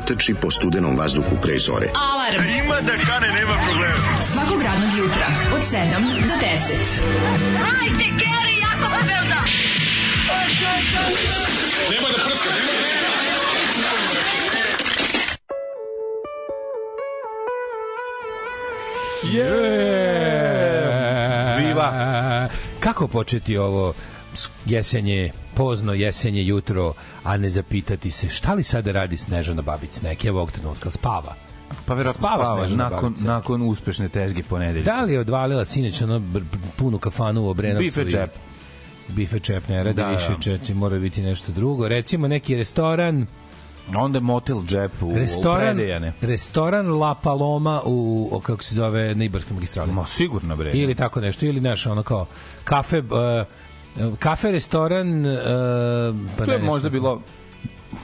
mladića trči po studenom vazduhu pre zore. Alarm. Ima da kane, nema problema. Svakog radnog jutra, od 7 do 10. Hajde, Geri, jako se velda. Viva. Kako početi ovo jesenje, pozno jesenje jutro, a ne zapitati se šta li sada radi Snežana Babić Snek, evo ovog trenutka, spava. Pa verovatno Spava spava, nakon, Babić. nakon uspešne tezge ponedeljka. Da li je odvalila sinoć ono punu kafanu u Obrenovcu? Bife i- džep. Bife čep ne radi Da, da. više, čeči, mora biti nešto drugo. Recimo neki restoran, Onda motel džep u, restoran, u predejane. restoran La Paloma u, o, kako se zove, na Ibarskom magistrali. Ma sigurno bre. Ili tako nešto, ili naš ono kao kafe, uh, kafe, restoran, uh, pa to je možda bilo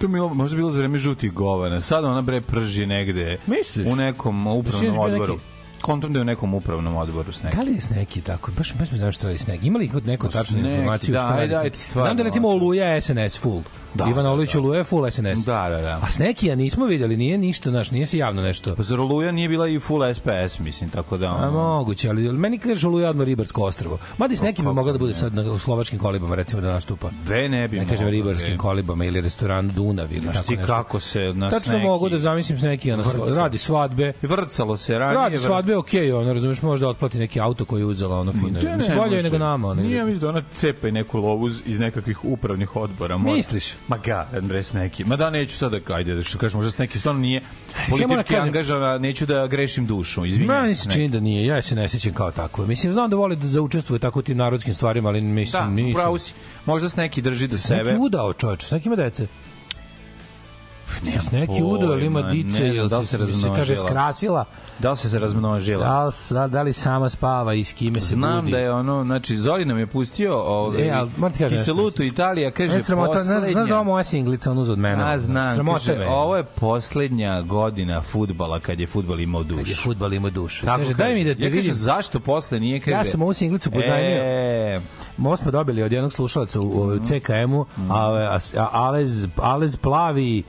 To je bilo, možda bilo za vreme žutih govana. Sad ona bre prži negde Misliš? u nekom upravnom Sinoć bio odboru. neki- Kontom da je u nekom upravnom odboru s nekim. Da li je Sneki tako? Baš, baš me znam šta je Sneki. Ima li kod neko tačnu informaciju da, šta ajde, Sneki? stvarno, Znam da recimo. Oluja je SNS full. Da, Ivan Olujić da, da. Oluja je full SNS. Da, da, da. A Snekija nismo videli, nije ništa, naš, nije se javno nešto. Pa zar Oluja nije bila i full SPS, mislim, tako da... A ono- moguće, ali meni kaže Oluja odmah Ribarsko ostrvo. Mada i s nekim bi mogla da bude ne? sad na, u slovačkim kolibama, recimo da nastupa. Ve ne bi Ne kažem ribarskim bre. kolibama ili restoranu Dunav ili Znaš tako ti nešto. kako se na Tačno mogu da zamislim s neki, ono, Vrca. radi svadbe, Vrcalo se. Radi vr- svadbe, okej, okay, ono, razumeš, možda otplati neki auto koji je uzela, ono, fino. Ne, ne, bolje nego nama, ono. Nije, ja mislim da ona cepa i neku lovu iz nekakvih upravnih odbora. Misliš? Ma ga, bre, s neki. Ma da, neću sad da, ajde, da što kažem, možda s neki stvarno nije da politički kažem- angažana, neću da grešim dušu, izvinjam se. se s čini da nije, ja se ne sećam kao tako. Mislim, znam da voli da zaučestvuje tako u tim narodskim stvarima, ali mislim, Da, nisam. upravo si. Možda s neki drži do Neki sebe. udao, čoveče, s neki ima dece. S neki udao, ali ima dice, ne znam da li se se kaže skrasila, Da li se se razmnožila? da li, da li sama spava i s kime se Znam budi. da je ono, znači Zori nam je pustio ovaj, E, kažem, Kiselutu Italija, kaže Ne, sramota, znaš, znaš da poslednja. ova moja singlica on uzeo od mene. A, znam, Sramota kaže, me. ovo je poslednja godina futbala kad je futbal imao dušu. Kad je fudbal ima dušu. Tako kaže, daj mi da te ja vidim. Kažem, zašto posle nije kaže? Ja sam ovu singlicu pozajmio. E, Mo smo dobili od jednog slušalaca u, u CKM-u, a, a, a, Alez, Alez Plavi,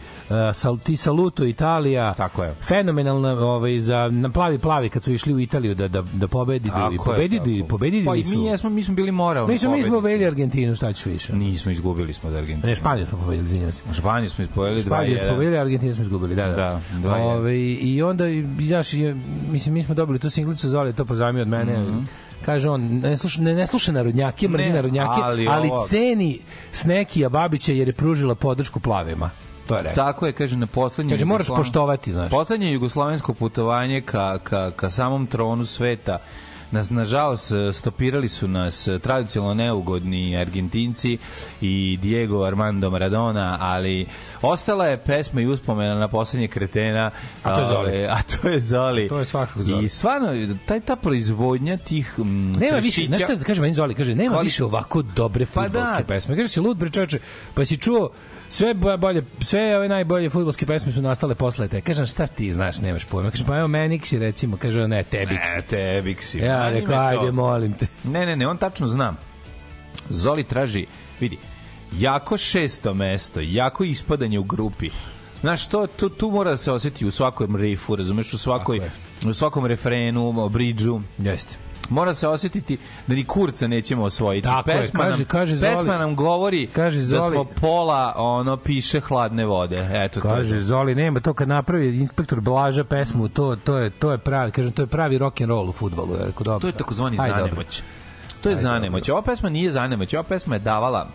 sal, ti Saluto Italija. Tako je. Fenomenalna ovaj, za, na Plavi Plavi kad su išli u Italiju da, da, da pobedi, tako i je, pobedili, tako. pobedili Pa i su. mi jesmo, mi smo bili moralni. Mi smo, mi smo pobedili Argentinu, šta ću više? Nismo izgubili smo od Argentine. Ne, Španiju smo pobedili, izvinjam se. Španiju smo izbojili 2-1. Španiju smo pobedili, Argentinu smo izgubili, da, da. Da, 2:1. Ove, I onda, znaš, mislim, mi smo dobili tu singlicu, Zoli je to pozajmio od mene, Kaže on, ne sluša, ne, ne sluša narodnjake, mrzi narodnjake, ali ali, ovo- ceni Snekija Babića jer je pružila podršku plavima. To je rekao. Tako je, kaže, na poslednje... Kaže, moraš poštovati, znaš. Poslednje jugoslovensko putovanje ka, ka, ka samom tronu sveta nas nažalost stopirali su nas tradicionalno neugodni Argentinci i Diego Armando Maradona, ali ostala je pesma i uspomena na poslednje kretena. A to je Zoli. A to je Zoli. To je svakako Zoli. I stvarno, taj, ta proizvodnja tih m, Nema više, znaš šta kaže meni Zoli, kaže, nema više ovako dobre Pa fudbalske da. pesme. Kaže si lud bre čoveče, pa si čuo sve bo- bolje, sve ove najbolje fudbalske pesme su nastale posle te. Kažem šta ti znaš, nemaš pojma. Kaže pa evo Meniksi recimo, kaže ne, Tebiksi. Ne, tebiksi. Ja Ma, rekao, ajde, molim te. Ne, ne, ne, on tačno zna. Zoli traži, vidi, jako šesto mesto, jako ispadanje u grupi. Znaš, to, tu, tu mora da se osjeti u svakom rifu, razumeš, u, svakoj, u svakom refrenu, bridžu. Jeste. Mora se osjetiti da ni kurca nećemo osvojiti. Tako je, pesma, kaže- nam, kaže Zoli- pesma nam govori kaže da Zoli- smo pola ono piše hladne vode. Eto to. je Kaže to. Zoli nema to kad napravi inspektor Blaža pesmu, to to je to je pravi, kažem to je pravi rock and roll u fudbalu, je rekao dobro. To je takozvani zanemoć. To je zanemoć. Ova pesma nije zanemoć. Ova pesma je davala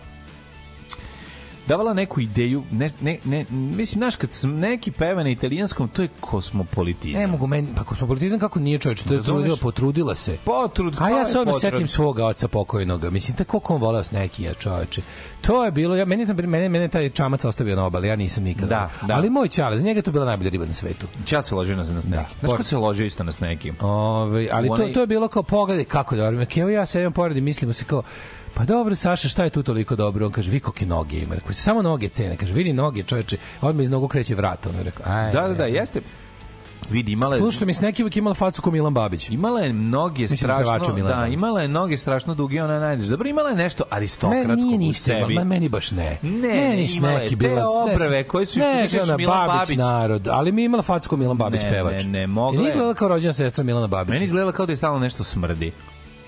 davala neku ideju, ne, ne, ne, mislim, znaš, kad sam neki peva na italijanskom, to je kosmopolitizam. Ne mogu meni, pa kosmopolitizam kako nije čovječ, to je trudila, potrudila se. Potrud, A ja se odmah setim svoga oca pokojnoga. Mislim, tako on voleo Snekija, čoveče. To je bilo, ja, meni, mene, mene taj čamac ostavio na obali, ja nisam nikada. Da, da. Ali moj čale, za njega je to bila najbolja riba na svetu. Čad se ložio na, na sneki. Da. Znaš ko se ložio isto na sneki? Ove, ali to, Onaj- to je bilo kao pogledaj kako dobro. Evo ja sedim pored i mislimo se kao Pa dobro, Saša, šta je tu toliko dobro? On kaže, vi kolike noge ima. Rekao, samo noge cene. Kaže, vidi noge, čoveče. Odmah iz nogu kreće vrat. On je rekao, aj. Da, da, da, jeste. Vidi, imala je... Plus što mi s neki uvijek imala facu ko Milan Babić. Imala je noge Mislim, strašno, Milana da, Babić. imala je noge strašno duge, ona je najdež. Dobro, imala je nešto aristokratskog Meni nije u sebi. ma, meni baš ne. Ne, meni s neki te bila obrve koje su, što ne, kažeš, žena Milan Babić, Babić. narod, ali mi je imala facu ko Milan Babić Ne, pevač. ne, ne, mogla nije je. izgledala kao rođena sestra Milana Babića. Meni izgledala kao da je stalno nešto smrdi.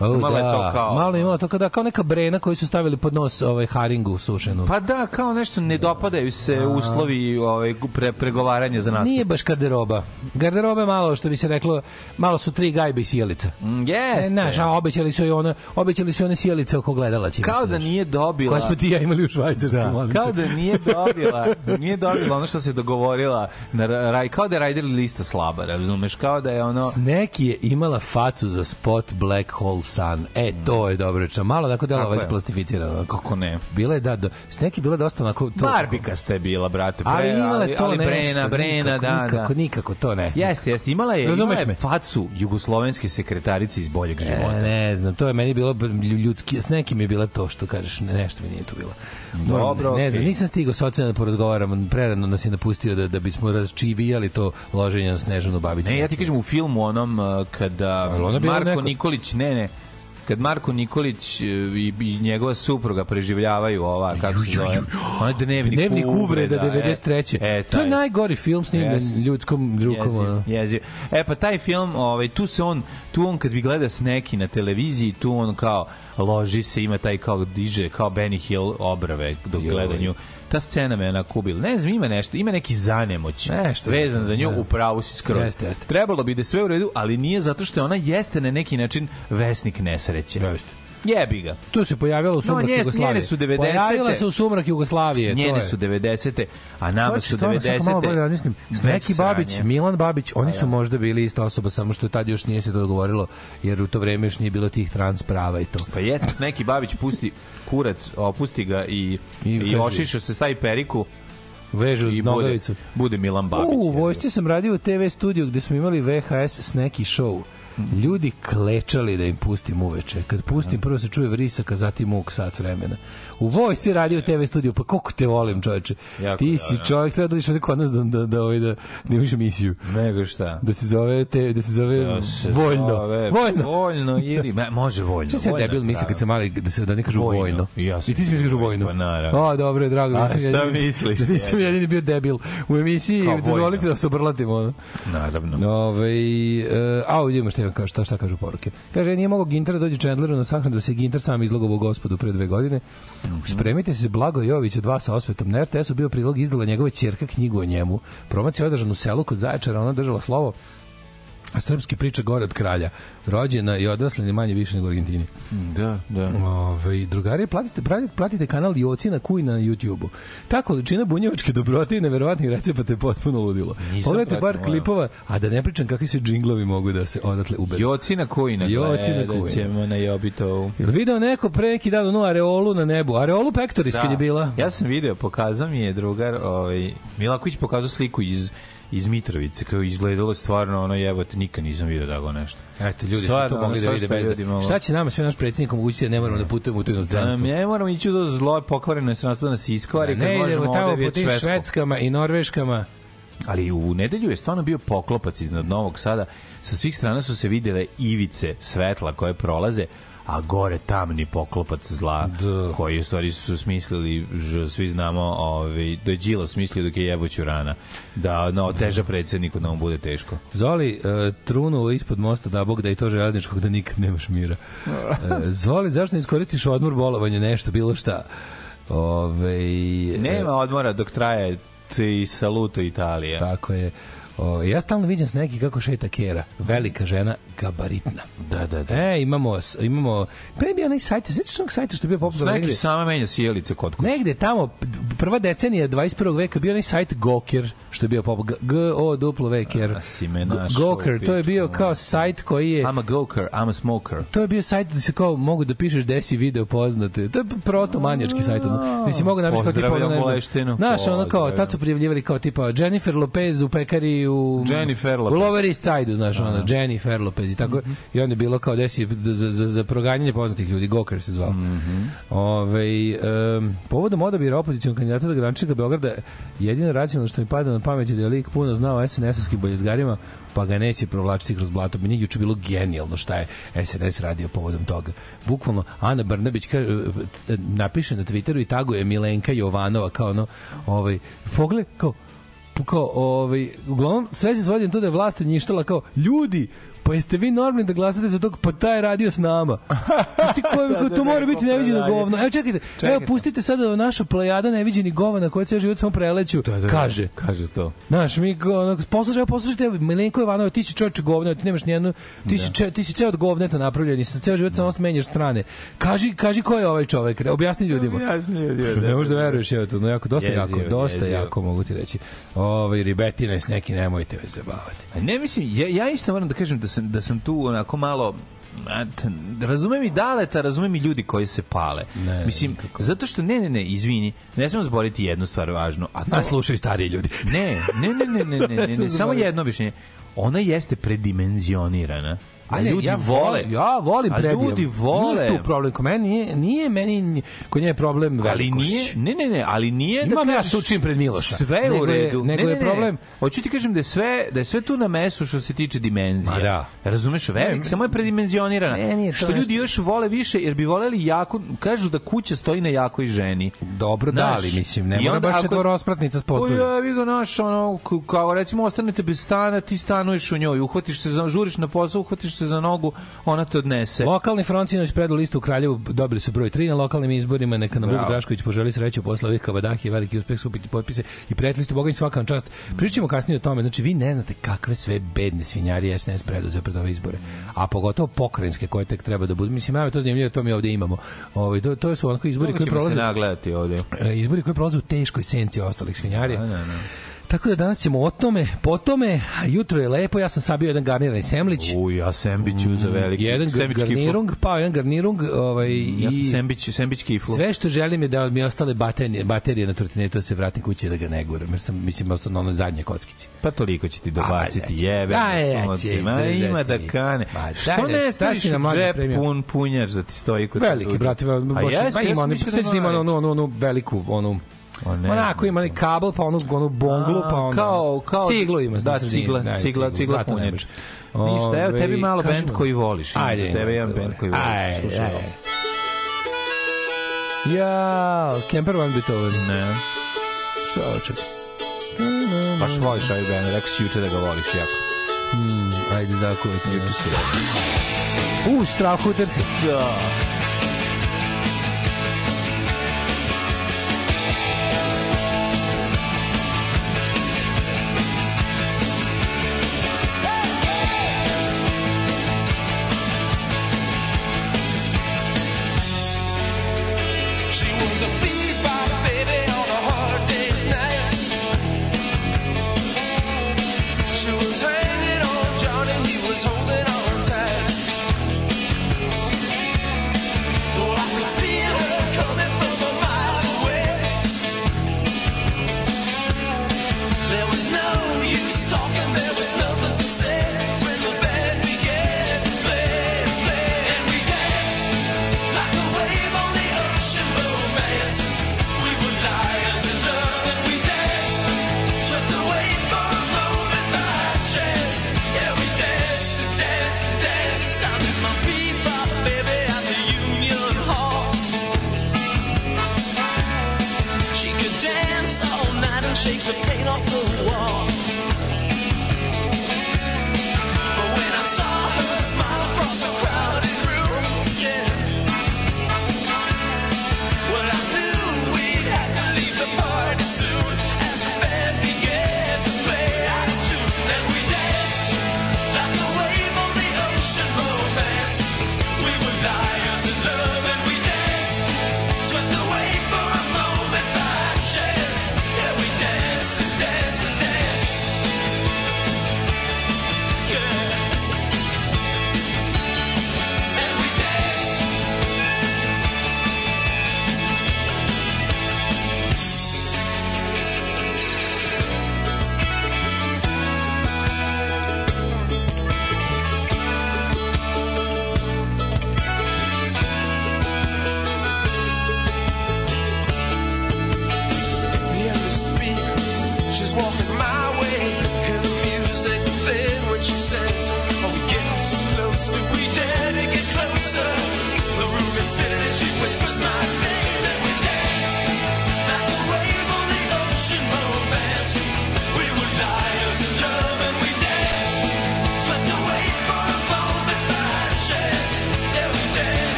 O, imala je da, to kao- Malo je imala to kao, da, kao neka brena koju su stavili pod nos ovaj, haringu sušenu. Pa da, kao nešto ne dopadaju se uslovi ovaj, pre, pregovaranja za nastup. Nije baš garderoba. Garderoba je malo, što bi se reklo, malo su tri gajbe i sjelica. Mm, Jeste. znaš, a obećali su i one, obećali su one sjelice oko gledala će. kao da nije dobila... Koje smo ti ja imali u Švajcarskoj. Da, molim kao da nije dobila, nije dobila ono što se dogovorila na raj, kao da je Rajder lista slaba, razumeš, kao da je ono Sneki je imala facu za spot Black Hole Sun. E, to je dobro rečeno. Malo tako dela Kako ovaj plastificirano. kako ne. Bila je da, da Sneki je bila dosta onako to. Barbika ste bila, brate, pre, Ali imala ali, je to ali nešto. Brena, Brena, nikako, da, nikako, da. nikako to ne. Jeste, jeste, imala je, imala je facu jugoslovenske sekretarice iz boljeg života. E, ne znam, to je meni bilo ljudski, s nekim je bila to što kažeš, ne, nešto mi nije to bilo. Dobro, ne, ne znam, nisam stigao socijalno da porazgovaram, prerano nas je napustio da, da bismo razčivijali to loženje na Snežanu Babić. Ne, ja ti kažem u filmu onom uh, kada Marko neko- Nikolić, ne, ne, kad Marko Nikolić uh, i, i njegova supruga preživljavaju ova, kako se zove, onaj dnevnik, Dnevnik uvreda e, 93. E, to je taj. najgori film snimljen Yes. ljudskom rukom. Jeziv, jeziv. E pa taj film, ovaj tu se on, tu on kad vi gleda s neki na televiziji, tu on kao loži se, ima taj kao diže kao Benny Hill obrave dok Joj. Ta scena me onako ubila. Ne znam, ima nešto, ima neki zanemoć Nešto. vezan za nju, Da. u pravu si skroz. Jeste, jeste. Trebalo bi da sve u redu, ali nije zato što ona jeste na neki način vesnik nesreće. Jeste. Jebi ga. Tu se pojavila u sumrak nje- Jugoslavije. njene su 90-te. Pojavila se u sumrak Jugoslavije. Njene je. su 90. a nama su stvarno, sad kad malo bolje 90. razmislim, Već Neki Babić. Milan Babić, oni su možda bili ista osoba, samo što tad još nije se to dogovorilo, jer u to vreme još nije bilo tih trans prava i to. Pa jeste, neki Babić pusti kurac, opusti ga i, I i, ošiša se, stavi periku Vežu i bude, nogavicu. bude Milan Babić. U, u vojsci sam radio u TV studiju gde smo imali VHS sneki show. Ljudi klečali da im pustim uveče. Kad pustim, prvo se čuje vrisak, a zatim muk sat vremena. U vojsci radio u TV studiju, pa koliko te volim, čoveče. Jako Ti si čovjek, treba da ovde kod nas da, da, da, ovaj, da, da imaš emisiju. Nego šta? Da se zove, te, da se zove Da se voljno. zove Voljno. Voljno ili me, može voljno. Šta se debil misli kad se mali da se da ne kažu Vojno. vojno. I ja I ti si misliš da kažu vojno. Pa naravno. A, dobro, drago. A šta jedini- misliš, Da nisam jedini bio debil u emisiji. Dozvolite da se obrlatimo. ono. Naravno. Ove, e, a ovdje ima šta, šta, šta kažu poruke. Kaže, nije mogao Ginter da dođe Chandleru na sahranu da se Ginter sam izlogovao gospodu pre dve godine. Mhm. Spremite se, Blago Jović od dva sa osvetom. Na RTS-u bio prilog izdala njegova ćerka knjigu o njemu. Promocija održana u selu kod Zaječara, ona držala slovo a srpski priča gore od kralja. Rođena i odrasla ni manje više nego u Argentini. Da, da. Ove, drugari, platite, platite, platite kanal Jocina Kujna na YouTube-u. Ta količina bunjevačke dobrote i neverovatnih recepata je potpuno ludilo. Nisam Pogledajte bar pratio, klipova, a da ne pričam kakvi se džinglovi mogu da se odatle ubedu. Jocina Kujna. Jocina gledat Kujna. ćemo na Jobitovu. Jel video neko pre neki dan onu areolu na nebu? Areolu Pectoris Da. kad je bila? Ja sam video, pokazao mi je drugar, ovaj, Milaković pokazao sliku iz iz Mitrovice, kao izgledalo stvarno ono jebote, nikad nisam video tako nešto. Eto, ljudi Stvarno, su to mogli da vide bez da... malo- Šta će nama sve naš predsjednik omogućiti da ne moramo da putujemo u to Da, inostranstvo? ne moramo ići u to zlo pokvareno inostranstvo da nas iskvari, Da kad ne idemo tamo po tim švedskama i norveškama. Ali u nedelju je stvarno bio poklopac iznad Novog Sada. Sa svih strana su se videle ivice svetla koje prolaze, a gore tamni poklopac zla Da. koji u stvari su smislili, ž, svi znamo, ovaj, da je Đila smislio dok je jeboću rana, da no, teža predsedniku da mu bude teško. Zoli, uh, trunu ispod mosta da bog da i to železničkog da nikad nemaš mira. Uh, Zoli, zašto ne iskoristiš odmor bolovanje, nešto, bilo šta? Ove, Nema odmora dok traje ti saluto Italija. Tako je. O, ja stalno vidim s neki kako šeta Kera. Velika žena, gabaritna. Da, da, da. E, imamo, imamo, pre bi onaj sajt, sećaš onog sajta što je bio popularan Neki negde? sama menja sjelice kod kuće. Negde tamo, prva decenija 21. veka bio onaj sajt Goker, što je bio si me našao, Goker, to je bio kao sajt koji je... I'm a goker, I'm a smoker. To je bio sajt da se kao mogu da pišeš gde si video poznate. To je proto manjački sajt. Ono. Gde si mogu napišeš kao tipa Pozdravljam. Moleštinu. Znaš, ono kao, tad su prijavljivali kao tipa Jennifer Lopez u pekari u... Jennifer U Lopez. Lower East Side-u, znaš, ono, Jennifer Lopez i tako. I onda je bilo kao desi za, za, za proganjanje poznatih ljudi, Goker se zvao. Ove, um, povodom odabira opozicijnog kandidata za grančnika Beograda, jedino racionalno što mi pada na pamet je da je lik puno znao SNS-ovskim boljezgarima, pa ga neće provlačiti kroz blato. Meni je juče bilo genijalno šta je SNS radio povodom toga. Bukvalno, Ana Brnabić kaže, e, napiše na Twitteru i taguje Milenka Jovanova kao ono, ovaj, pogled, kao, kao, ovaj, uglavnom, sve se svodi na to da je vlast njištala kao, ljudi, pa jeste vi normalni da glasate za tog, pa taj je radio s nama. Znaš ti ko, Da, da, to mora da, biti ko neviđeno govno. Evo čekajte, evo Čekajte. pustite sada naša plejada neviđeni govana koja ceo život samo preleću, Da, da, da. kaže. Kaže to. Znaš, mi ono, poslušaj, evo, poslušajte, Milenko Ivanova, ti si čovječe govno, ti nemaš nijednu, ti, si, če, ti si ceo od govneta napravljen i sa ceo život samo menjaš strane. Kaži, kaži ko je ovaj čovek, objasni ljudima. Jasno je. Ne možeš da veruješ, evo to, no jako, dosta Jezivo, jako, dosta jezivo. jako, mogu ti reći. Ovaj ribetina s neki, nemojte me zabavati. Ne mislim, ja, ja isto moram da kažem da sam, da sam tu onako malo razumem i daleta, razumem i ljudi koji se pale. Ne, mislim, nikako. zato što, ne, ne, ne, izvini, ne smemo zboriti jednu stvar važnu, a to, A slušaju stariji ljudi. ne, ne, ne, ne, ne, ne, ne, ne, Sam samo jedno objašnjenje. Ona jeste predimenzionirana. A Ne, ne, ljudi ja vole. ja volim A predijem. ljudi vole. Nije tu problem, kod meni nije, nije meni, kod nje je problem Ali velikošć. nije, ne, ne, ne, ali nije Imam da ja kažeš, sučim pred Miloša. Sve je u je- redu. nego ne, je ne, ne. problem- Hoću ti kažem da je sve da je sve tu na mesu što se tiče dimenzije. Ma da. Razumeš, velik, Ne, samo je predimenzionirana. Meni je to što ljudi još vole više jer bi voleli jako, kažu da kuća stoji na jakoj ženi. Dobro, da, ali mislim, ne mora baš ako- četvorospratnica s O, potkruljem. ja, vi ga naš, ono, kao recimo ostanete bez stana, ti stanuješ u njoj, uhvatiš se žuriš na posao, uhvatiš se za nogu, ona te odnese. Lokalni front sinoć predao listu u Kraljevu, dobili su broj 3 na lokalnim izborima, neka nam Vuk Bravo. Drašković poželi sreću posle ovih kabadahija, veliki uspeh supiti potpise i prijatelji ste Boga im svaka vam čast. Pričamo kasnije o tome, znači vi ne znate kakve sve bedne svinjari SNS preduzeo pred ove izbore, a pogotovo pokrajinske koje tek treba da budu. Mislim, ja to zanimljivo, to mi ovde imamo. Ovaj to, to su onako izbori koji prolaze ovde. e, izbori koji prolaze u teškoj senci ostalih svinjarija. Da, da, da. Tako da danas ćemo o tome, po tome, jutro je lepo, ja sam sabio jedan garnirani semlić. U, ja sembiću za veliki. jedan sembić garnirung, pa jedan garnirung, ovaj, Ja sam sembić, sembić kiflu. sve što želim je da mi ostale baterije, baterije na trotinetu da se vratim kući da ga ne guram, jer sam, mislim, ostao na onoj zadnje kockici. Pa toliko će ti A, dobaciti, jebe. Ću sunce, Ma ima da kane. Ma, Što ne staviš na u džep premio? pun punjač da ti stoji kod Veliki, brate, A baš, ja ima da ima mali. onu, onu, onu veliku, onu, O, ne onako ima onaj kabel, pa onu, onu bonglu, pa ono, kao, kao, ciglu ima. Da, sredini, cigla, cigla, cigla ne punjač. Ništa, evo tebi malo bend koji voliš. Ajde, za tebe jedan bend koji voliš. Ajde, Slušaj ajde. Ja, Kemper Van Beethoven. Ne, Šta oče? baš voliš ovaj bend. Rekao si juče da ga voliš jako. Ajde, zakuvajte. Juče si rekao. U, strahuter si. Da.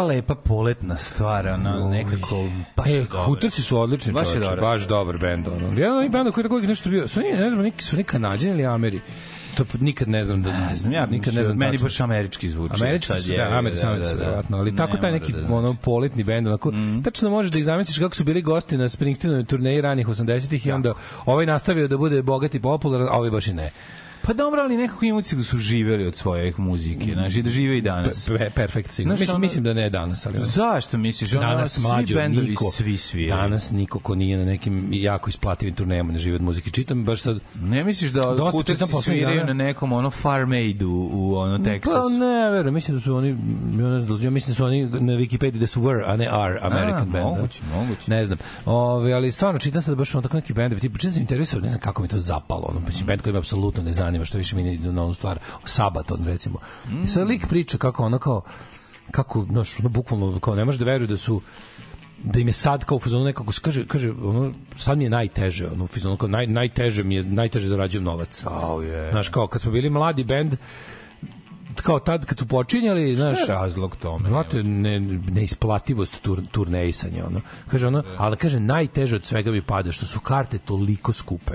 Kakva lepa poletna stvar, ono, nekako baš E, dobro. Hutorci su odlični, Baš je čoveče, dobro. baš dobar bend. Ono. Jedan od benda koji je tako nešto bio, su oni, ne znam, neki, su oni kanadjani ili Ameri? To nikad ne znam da Ne znam, ja nikad ne znam meni tačno. baš američki zvuči. Američki sad su, da, američki da, da, verovatno, ali tako taj neki da ono poletni bend, onako, tačno možeš da ih zamisliš kako su bili gosti na Springsteenovoj turneji ranih 80-ih i onda ovaj nastavio da bude bogat i popularan, a ovaj baš i ne. Pa dobro, ali nekako imam utisak da su živeli od svoje muzike, znaš, i da žive i danas. Pe, perfekt sigurno. Znaš, Mislim, ono- mislim da ne danas, ali ono- Zašto misliš? Ono, danas svi mlađo bendovi niko svi sviraju. danas niko ko nije na nekim jako isplativim turnejama ne živi od muzike čitam baš sad Ne misliš da poslednjih sviraju na nekom ono Farm Aid u, u ono Texasu? Pa ne, verujem, mislim da su oni, ja ne znam, ja mislim da su oni na Wikipediji da su were, a ne are American A, band. da. moguće, moguće. Ne znam. Ove, ali stvarno čitam sad baš on tako neki bendovi, tipa čitam sam interesao, ne znam kako mi to zapalo, ono, mislim bend koji me apsolutno ne zanima, što više mi ne ide na onu stvar, Sabaton recimo. I sad lik priča kako ono kao kako, znaš, ono bukvalno kao ne može da veruje da su da im je sad kao u fazonu nekako kaže kaže ono sad mi je najteže ono u fazonu kao naj najteže mi je najteže zarađujem novac. Au je. Znaš, kao kad smo bili mladi bend, kao tad kad su počinjali, znaš, razlog tome? Znate, ne, neisplativost tur, turnejsanja, ono. Kaže ono, ali kaže, najteže od svega mi pada što su karte toliko skupe.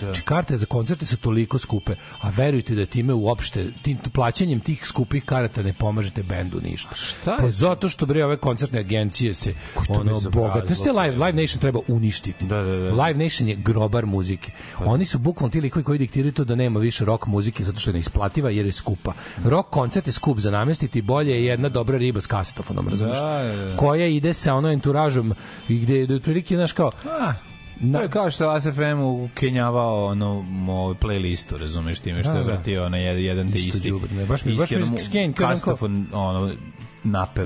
Da. Znači, karte za koncerte su toliko skupe, a verujte da time uopšte, tim plaćanjem tih skupih karata ne pomažete bendu ništa. šta je Pa to? zato što bre ove koncertne agencije se ono bogate. Znači, te live, live Nation treba uništiti. Da, da, da. Live Nation je grobar muzike. Oni su bukvalno ti likovi koji diktiraju to da nema više rock muzike zato što je neisplativa jer je skupa. Rock koncert je skup za namestiti, bolje je jedna dobra riba s kasetofonom, razumiješ? Da, da, da. Koja ide sa ono enturažom i gde, gde otprilike, znaš kao, A, to je kao što je Last FM ukenjavao ono moj playlistu, razumeš, time što Da, je da. vratio ono jedan, te isti. baš mi- baš mi skenj, kažem kao- ono,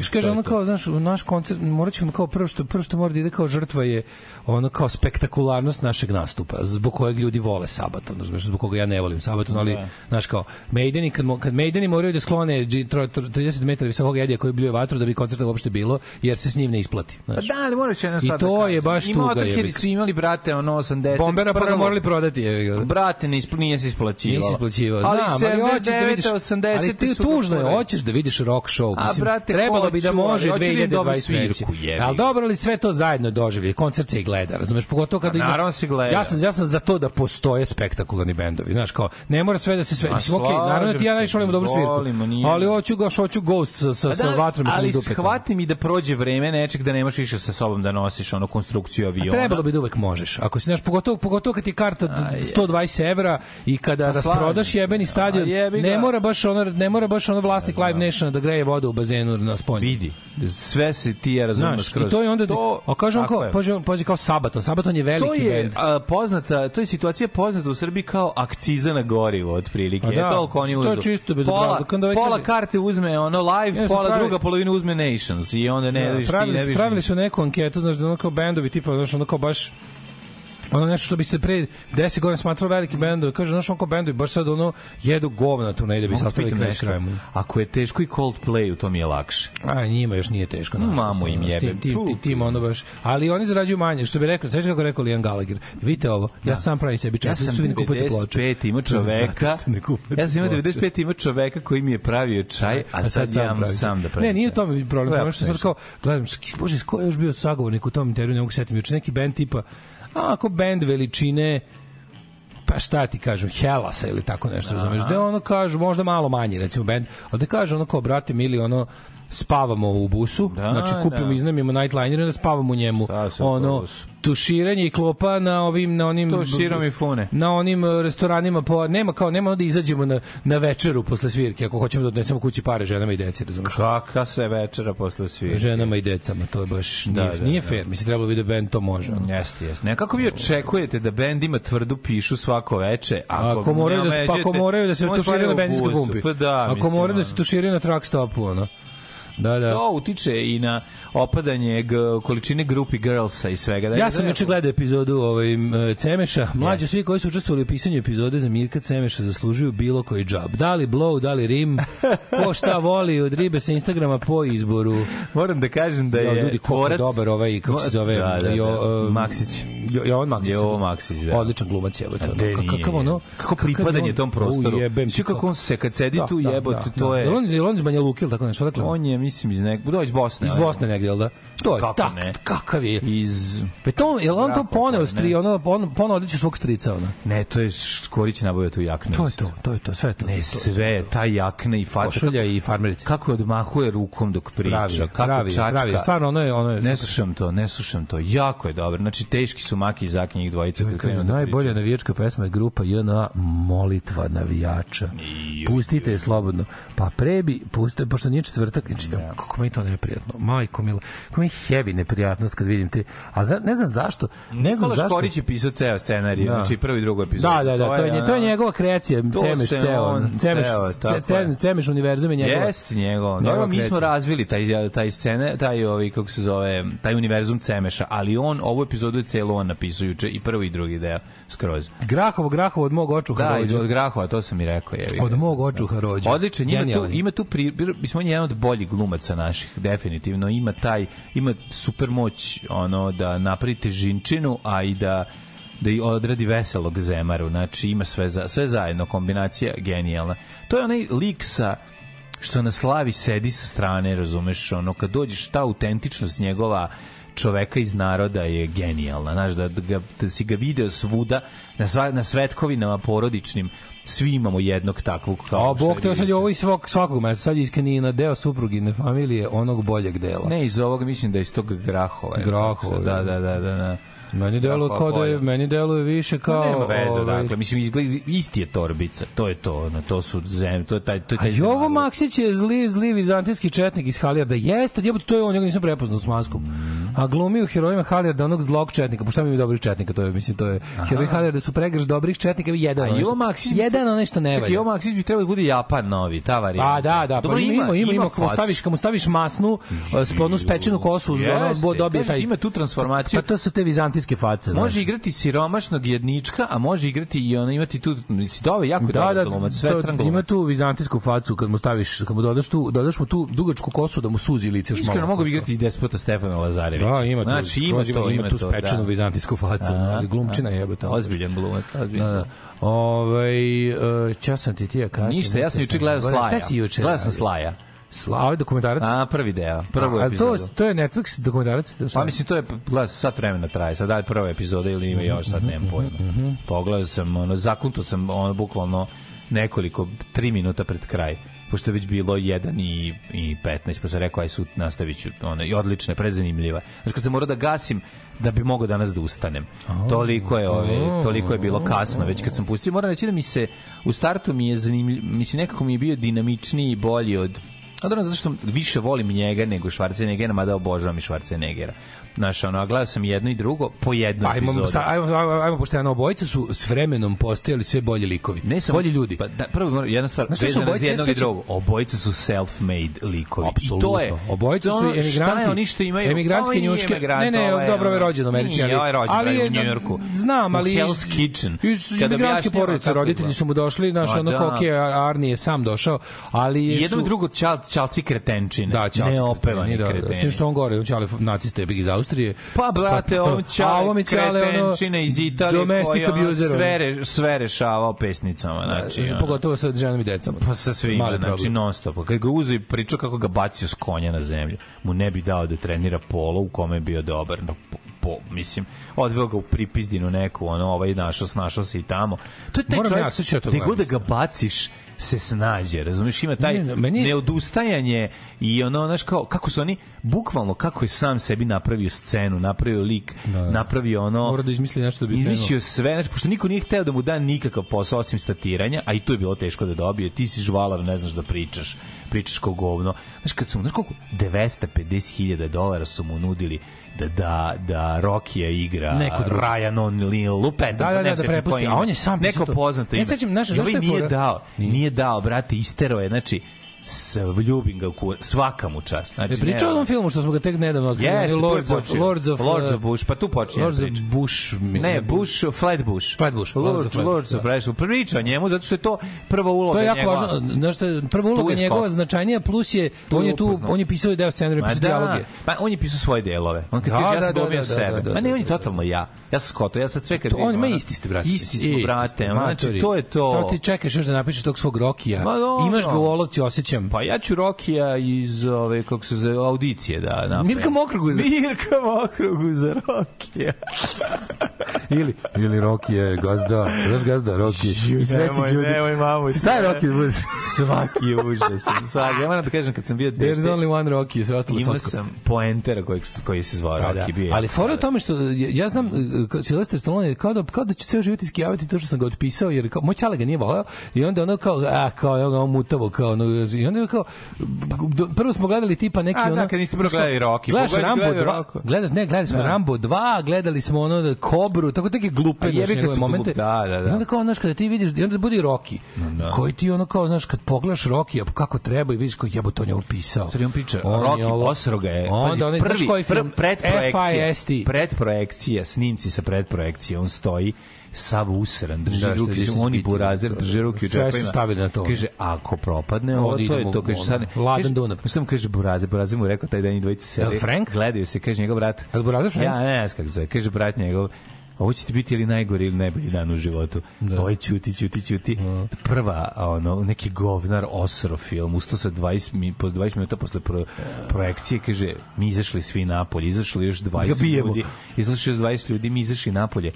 to kaže ono kao, znaš, u naš koncert, morat ćemo kao prvo što, prvo što mora da ide kao žrtva je ono kao spektakularnost našeg nastupa, zbog kojeg ljudi vole Sabaton, znaš, zbog koga ja ne volim Sabaton, ali, Da. znaš kao, Maideni, kad, kad Maideni moraju da sklone dži- tro- tro- 30 metara visokog jedija koji bljuje vatru da bi koncerta uopšte bilo, jer se s njim ne isplati. Pa Znaš. da, ali moraš jedna I stvar to da je baš I tuga, Motorheadi jebik. su imali, brate, ono 80. Bombera pa ga prvo- morali prodati. Je. Brate, ne ispl, nije se isplaćivalo. Nisi isplaćivao. Ali Znam, ali hoćeš da 79. vidiš, 80. ali ti tužno je, hoćeš da vidiš rock show. A, Mislim, brate, Trebalo bi da može ali hoću da vidim dobru 2023. svirku, jebi Ali ga. dobro, ali sve to zajedno doživlje. Koncert se i gleda, razumeš? Pogotovo kada Pa imaš... naravno se gleda. Ja sam, ja sam za to da postoje spektakularni bendovi. Znaš, kao, ne mora sve da se sve... Mislim, okej, naravno ti ja najviše volim dobru svirku. Ali hoću ga, hoću Ghost sa, sa, Pa sa vatrom i ali dupetom. shvati mi da prođe vreme nečeg da nemaš više sa sobom da nosiš ono konstrukciju aviona. Trebalo bi da uvek možeš. Ako si znaš, pogotovo, pogotovo kad ti karta d- 120 evra i kada Pa rasprodaš jebeni stadion, ne mora baš ono, ne mora baš ono vlasnik Live Nationa da greje vodu u bazenu na sponju. vidi. Sve se ti ja razumem Znaš, skroz. i to je onda, a kaže on kao, je. paže, paže kao Sabaton, Sabaton je veliki to je bend. a, poznata, to je situacija poznata u Srbiji kao akciza na gorivo otprilike. Pa da, je toliko oni to je čisto bez pola, opravda. Kad ovaj pola kaže- karte uzme ono live, Ja pola pravi- druga polovina uzme Nations i onda ne Da, vidiš ti, ne su- vidiš. pravili su neku anketu, znaš, da ono kao bendovi, tipa, znaš, ono kao baš ono nešto što bi se pre 10 godina smatralo veliki bendovi, kaže, znaš, kao bendovi, baš sad ono, jedu govna tu da bi sastavili kraj krajem. Ako je teško i Coldplay, to mi je lakše. A njima još nije teško. Naravno, mamu im jebem. Tim, tim, tim, tim ono baš. Ali oni zarađuju manje, što bi rekao, sveći kako rekao Liam Gallagher. Vidite ovo, ja sam pravim sebi četiri, Ja sam su vi ne kupujete ploče. 95 imao To je čoveka. Ja sam imao ploče. 95 imao čoveka koji mi je pravio čaj, a, sad, ja sam da pravim. Ne, nije u tome problem. Problem što smešno. kao, gledam, bože, ko je još bio sagovornik u tom intervju, ne mogu se setiti, juče neki band tipa, a, ako band veličine, pa šta ti kažem, Helasa ili tako nešto, razumeš, da ono kažu, možda malo manji, recimo band, ali da kaže ono kao, brate, mili, ono, spavamo u busu, Da, znači kupimo, da. iznajmimo nightliner i onda spavamo u njemu. Ono, tuširanje i klopa na ovim na onim To širom i fune. na onim e, restoranima po nema kao nema da izađemo na na večeru posle svirke ako hoćemo da odnesemo kući pare ženama i deci razumeš Kakva se večera posle svirke. ženama i decama, to je baš Da, nije, da, nije da. fair. Mislim, trebalo bi da band to može. Jeste, jeste. Nekako vi očekujete da bend ima tvrdu pišu svako veče, ako, Ako moraju da, pa ako moraju da se tuširaju na benzinskoj pumpi. Pa da, ako moraju da se tuširaju na truck stopu, ono. Da, da. To utiče i na opadanje količine grupi girlsa i svega. Da, Ja sam juče gledao epizodu ovaj Cemeša. Mlađi svi koji su učestvovali u pisanju epizode za Mirka Cemeša zaslužuju bilo koji džab. Da li blow, da li rim, ko šta voli od ribe sa Instagrama po izboru. Moram da kažem da Ja, je ljudi, koliko tvorac... dobar ovaj, kako se zove, Da, da, da. Jo, um, Maksić. Jo, Jovan Maksić. Jovan Maksić, da. Odličan glumac je. Kakav ono, kako pripadanje on- tom prostoru. Svi kako on se kad sedi Da, tu da, jebote, da, to da. je... Jel on, on iz Banja Luke ili tako nešto? Odakle? On je, mislim, iz nekog... Da, iz Bosne. Iz. Bosne negdje, jel da? To je Kako tak, ne? kakav je. Iz... Pa to, jel on to poneo ne? stri, ono, on poneo odliču svog strica, ono. Ne, to je Škorić nabavio tu jaknu. To je to, to je to, sve je to. Ne, to, sve, ta jakna i faca. Košulja i farmerica. Kako odmahuje rukom dok priča. Pravi, je, kako pravi, je, čačka. pravi, je. stvarno ono je, ono je Ne slušam to, ne slušam to. Jako je dobro. Znači, teški su Maki i Zaki njih dvojica. kad krenu da najbolja navijačka pesma je grupa JNA Molitva navijača. Pustite je slobodno. Pa prebi, pustite, pošto nije četvrtak, znači, kako mi je to neprijatno. Majko milo, kako mi je heavy neprijatnost kad vidim te. A za, ne znam zašto, ne znam Nikola zašto. Škorić je pisao ceo scenarij, Da. znači prvi i drugu epizodu. Da, da, da, to je, to je ono- njegova kreacija, To Cemeš ceo, Cemeš, ceo, ce- tako ce- je. Cemeš univerzum je njegov. njegova Njegov, mi smo razvili taj taj scene, taj ovi kako se zove, taj univerzum Cemeša, ali on ovu epizodu je celo on napisao juče i prvi i drugi deo skroz. Grahovo, Grahovo od mog očuha Da, rođe. iz- od Grahova, to sam i rekao, je. Od mog očuha rođe. Odličan, ima tu, ima tu pri, mislim on je jedan od boljih glumaca naših, definitivno ima taj ima super moć ono da napravi težinčinu, a i da da i odradi veselog zemaru, znači ima sve za, sve zajedno kombinacija genijalna. To je onaj lik sa što na slavi sedi sa strane, razumeš, ono kad dođeš ta autentičnost njegova čoveka iz naroda je genijalna, znaš, da, da, da si ga video svuda, na, sva, na svetkovinama porodičnim, svi imamo jednog takvog kao A Bog te sad je ovo iz svog, svakog mesta, sad je iz Kanina, deo suprugine familije onog boljeg dela. Ne, iz ovoga mislim da je iz tog Grahova. Grahova, Da, da, da, da. da. Meni deluje Grahova kao da je, meni deluje više kao... Pa nema veze, ovaj, dakle, mislim, izgleda, isti je torbica, to je to, ono, to su zem, to je taj, to je A taj Jovo zemaluk. Maksić je zli, zli vizantijski četnik iz Halijarda. Jeste, jebote, to je on, njega nisam prepoznao s maskom. A glumi u herojima Halijarda onog zlog četnika. Pošto mi dobrih četnika, to je, mislim, to je... Heroji Halijarda su pregrš dobrih četnika, jedan A Jovo Maksić... Jedan ono što ne Čekaj, valja. Jovo Maksić bi trebalo da bude Japan novi, ta varijanta. Pa da, da, pa Dobro, ima, ima, ima, ima, facu. staviš, kad mu staviš masnu, uh, sponu spečenu kosu, ono, bo dobije taj... Ima tu transformaciju. Pa to su te vizantijske face. Može igrati siromašnog jednička, a može igrati i ono imati tu mislim ovaj jako Da, dobar da, glumac, to, svestran ima tu vizantijsku facu kad mu staviš, kad mu dodaš tu, dodaš mu tu dugačku kosu da mu suzi lice još Iskreno malo. mogu bi igrati i despota Stefana Lazarevića. Da, ima tu, znači, ima to, ima, tu to, spečenu da. vizantijsku facu, Aha, ali glumčina jebote. Ozbiljan glumac, ozbiljan. Da, da. Ovaj uh, čas sam ti ti ja kažem. Ništa, ja sam juče gledao Slaja. Šta si juče? Gledao sam radio? Slava dokumentarac. A, prvi deo, prvu A to, epizodu. to je Netflix dokumentarac? Šta? Pa mislim to je gledaj sat vremena traje. Sad daj prva epizoda ili ima još sad nemam pojma. Pogledao sam ono zakunto sam ono bukvalno nekoliko 3 minuta pred kraj pošto je već bilo 1 i, i 15, pa sam rekao, aj sud, nastavit ću, ono, i odlična, prezanimljiva. Znači, kad sam morao da gasim, da bi mogao danas da ustanem. Toliko je, ove, toliko je bilo kasno, već kad sam pustio, moram reći da mi se, u startu mi je zanimljiv, mislim, nekako mi je bio dinamičniji i bolji od Dobro, zato što više volim njega nego Schwarzeneggera, mada obožavam i Schwarzeneggera. Znaš, ono, a gledao sam jedno i drugo po jednoj Ajmo, epizodi. sa, ajmo, ajmo, ajmo pošteno, obojica su s vremenom postajali sve bolji likovi. Ne samo bolji ljudi. Pa da, prvo jedna stvar Znaš vezana za obojica, ja jednog i drugog. Obojica su self-made likovi. I Apsolutno. to je Obojica su emigranti. Šta je oni što imaju? Emigrantske njuške. emigrant, ne, ne, ovo je dobro, ovo je ono- rođen u Americi, Nije, ali, ovo je rođen ali u Njujorku. Znam, ali U Hell's Kitchen. Iz objašnjava porodice, roditelji su mu došli, znaš, ono da. Arni je sam došao, ali I je jedno i drugo čal, čalci kretenčine. Da, Čalci Neopevani da, da, kreteni. S tim što on gore, on čale nacista je iz Austrije. Pa, brate, on a čale ovo mi Ćale, ono, iz Italije koji on ono. sve, re, sve rešavao pesnicama. Znači, ono. pogotovo sa ženom i decom. Pa sa svima, Mali znači problem. non stop. Kad ga uzu i pričao kako ga bacio s konja na zemlju, mu ne bi dao da trenira polo u kome je bio dobar. No, po, mislim, odveo ga u pripizdinu neku, ono, ovaj našao, snašao se i tamo. To je taj Moram čovjek, ja, gde god da ga baciš, se snađe, razumiješ, ima taj Ne, meni- neodustajanje i ono, znaš, kao, kako su oni, bukvalno, kako je sam sebi napravio scenu, napravio lik, napravio ono... Mora da izmisli nešto da bi krenuo. Izmislio sve, znači, pošto niko nije hteo da mu da nikakav posao osim statiranja, a i to je bilo teško da dobije, ti si žvalav, ne znaš da pričaš, pričaš kao govno. Znaš, kad su mu, znaš koliko, 250.000 dolara su mu nudili da, da, da Rokija igra Neko drugi. Ryan O'Neill, lupet, Da, da, da, da prepusti, a on je sam neko poznato ime. sećam, znaš, znaš ovaj nije dao, nije dao, brate, istero je, znači, s ljubim ga u kur, svaka mu čast. Znači, E, pričao o ne, onom filmu što smo ga tek nedavno otkrili. Je Lords of. Lords of, Lords uh, of Bush, pa tu počinje Lords of priča. Bush. Ne, Bush, Flatbush. Flatbush, Lords of Lords, of da. Flatbush. Priča o njemu, zato što je to prva uloga To je jako njegova. važno, znaš prva uloga je njegova značajnija, plus je, Tu on je tu, upoznao. on je pisao i deo scenarija, pisao da, dijaloge. pa on je pisao svoje delove. On kad Da, kaže ja sam da, glumio da, da, sebe. da, Ma ne, on je totalno ja. Ja sam skoto, ja sad sve kad vidim, on ima isti ste, brate. Isti smo, brate. Znači, to je to. Samo ti čekaš još da napišeš tog svog Rokija. Imaš ga u olovci, osjećam. Pa ja ću Rokija iz ove kako se zove audicije da napravim. Mirka Mokroguza. Mirka Mokroguza Rokija. ili, ili Roki je gazda, znaš gazda, Roki. I sve Nemoj, ljudi. nemoj, mamu. Šta je Roki? Svaki je užasan. Svaki. Ja moram da kažem kad sam bio There's only one Roki, sve ostalo imao sam poentera koji, koji se zvao Pa da. Bio Ali fora je u tome što ja, ja znam kao Silvester Stallone kao da kao da će ceo život iskijavati to što sam ga otpisao jer kao moj ćale ga nije voleo i onda ono kao a kao evo ga on mutavo kao ono, i onda je kao prvo smo gledali tipa neki A, da, ono kad niste prvo gledali Rocky. Gledaš Rambo gledaj 2 Rocky. gledaš ne gledali smo Da. Rambo 2 gledali smo ono da Kobru tako neke glupe kad njegove momente da, da, da. i onda kao znaš kada ti vidiš i onda bude Rocky da. koji ti ono kao znaš kad pogledaš Rocky a kako treba i vidiš kao jebote on je ovo pisao Sad on priča, je Rocky ovo- Osroga je, Onda onaj, prvi, koji film? pr, predprojekcija, snimci sa predprojekcije, on stoji sav usran, drži Da, ruke, je on i ispitio. burazer, drži ruke u Sve su džepovima. stavili na to. Kaže, ako propadne ovo, to je to. Kaže, sad, Ladan kaže, Dunav. Mu kaže burazer? Burazer mu rekao taj dan i dvojica sede. Frank? Gledaju se, kaže njegov brat. Jel burazer Frank? Ja, ne kako zove. Kaže brat njegov, ovo će ti biti ili najgori ili najbolji dan u životu. Da. Ovo je ćuti, ćuti, ćuti. Prva, a, ono, neki govnar osro film, usto sa 20, mi, posle 20 minuta posle pro, projekcije, kaže, mi izašli svi napolje, izašli još Ga 20 bijemo. ljudi, izašli još 20 ljudi, mi izašli napolje,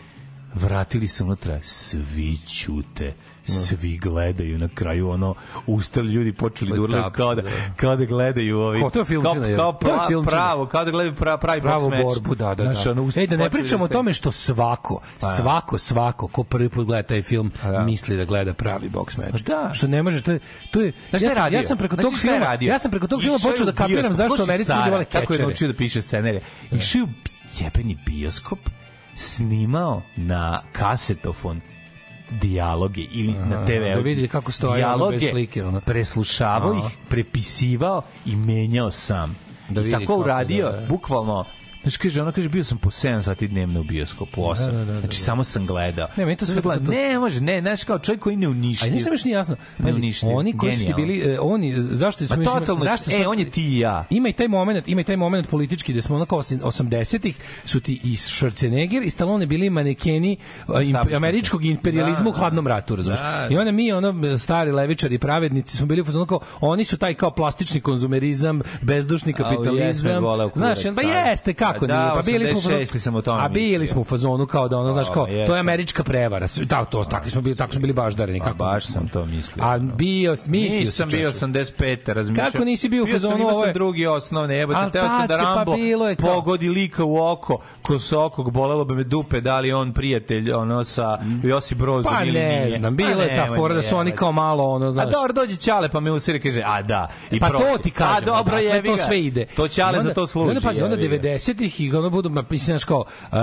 vratili se unutra, svi ćute, svi gledaju na kraju ono ustali ljudi počeli da urlaju kao da da. kao da gledaju ovi Kao to je filmčina, kao, kao To je pra- filmčina. pravo kao da gledaju pra, pravi pravu boks meč. borbu, da, da, Znaš, ono, da. ust- Ej, da ne pričamo o tome što svako, Pa, da. svako, svako, ko prvi put gleda taj film, da. misli da gleda pravi boks meč. Pa da. Što ne može, to je, to je, Znaš ja sam, ja sam preko tog filma, radio? ja sam preko tog filma Išao počeo da kapiram zašto Americi ljudi vole Kako je kečere. naučio da piše scenarije. Išao je u jebeni bioskop, snimao na kasetofon dijaloge ili na TV da vidi kako stoji ono dijaloge, bez slike, ono. preslušavao Aha. ih, prepisivao i menjao sam. Da I vidi tako kako, uradio, da, da. bukvalno Znači, kaže, ona kaže, bio sam po 7 sati dnevno u bioskopu, 8. Da, da, da, da, znači, da. samo sam gledao. Ne, meni to sve gledam. to- Ne, može, ne, znaš, kao čovjek koji ne uništio. A nisam još ni jasno. Ne uništio. oni koji su bili, e, oni, zašto smo Ma još imali- totalno, zašto e, on je ti i ja. Ima i taj moment, ima i taj moment politički da smo onako 80-ih su ti i Schwarzenegger i Stallone bili manekeni a, imp, američkog imperializma Da, u hladnom ratu, razumiješ? da. I onda mi ono stari levičari, pravednici smo bili u kao oni su taj kao plastični konzumerizam, bezdušni kapitalizam. Znaš, pa jeste kako Da, nije. Pa bili smo fazonu- 86 sam o tome A bili mislio. smo u fazonu kao da ono znaš kao to je američka prevara. Da, to tako smo bili, tako smo bili baždareni A kako. baš sam to mislio. A bio mislio Nisam si, bio čoveče. 85. razmišljao. Kako nisi bio u Bio sam, fazonu, ovo sam je- drugi osnovne, jebote, teo sam da pa Rambo bilo je pogodi lika u oko, ko se okog bolelo bi me dupe, da li on prijatelj ono sa Josip Brozom Pa ili ne znam, bilo Pa je ta fora da su oni kao malo ono, A znaš. dobro, dođe Ćale pa me usire kaže, a da, i pa to ti kažem. A dobro, jebi to sve ide. To Ćale za to služi. Onda pazi, onda jebi ga. 90-ih i ono budu, ma, mislim, znaš kao, uh,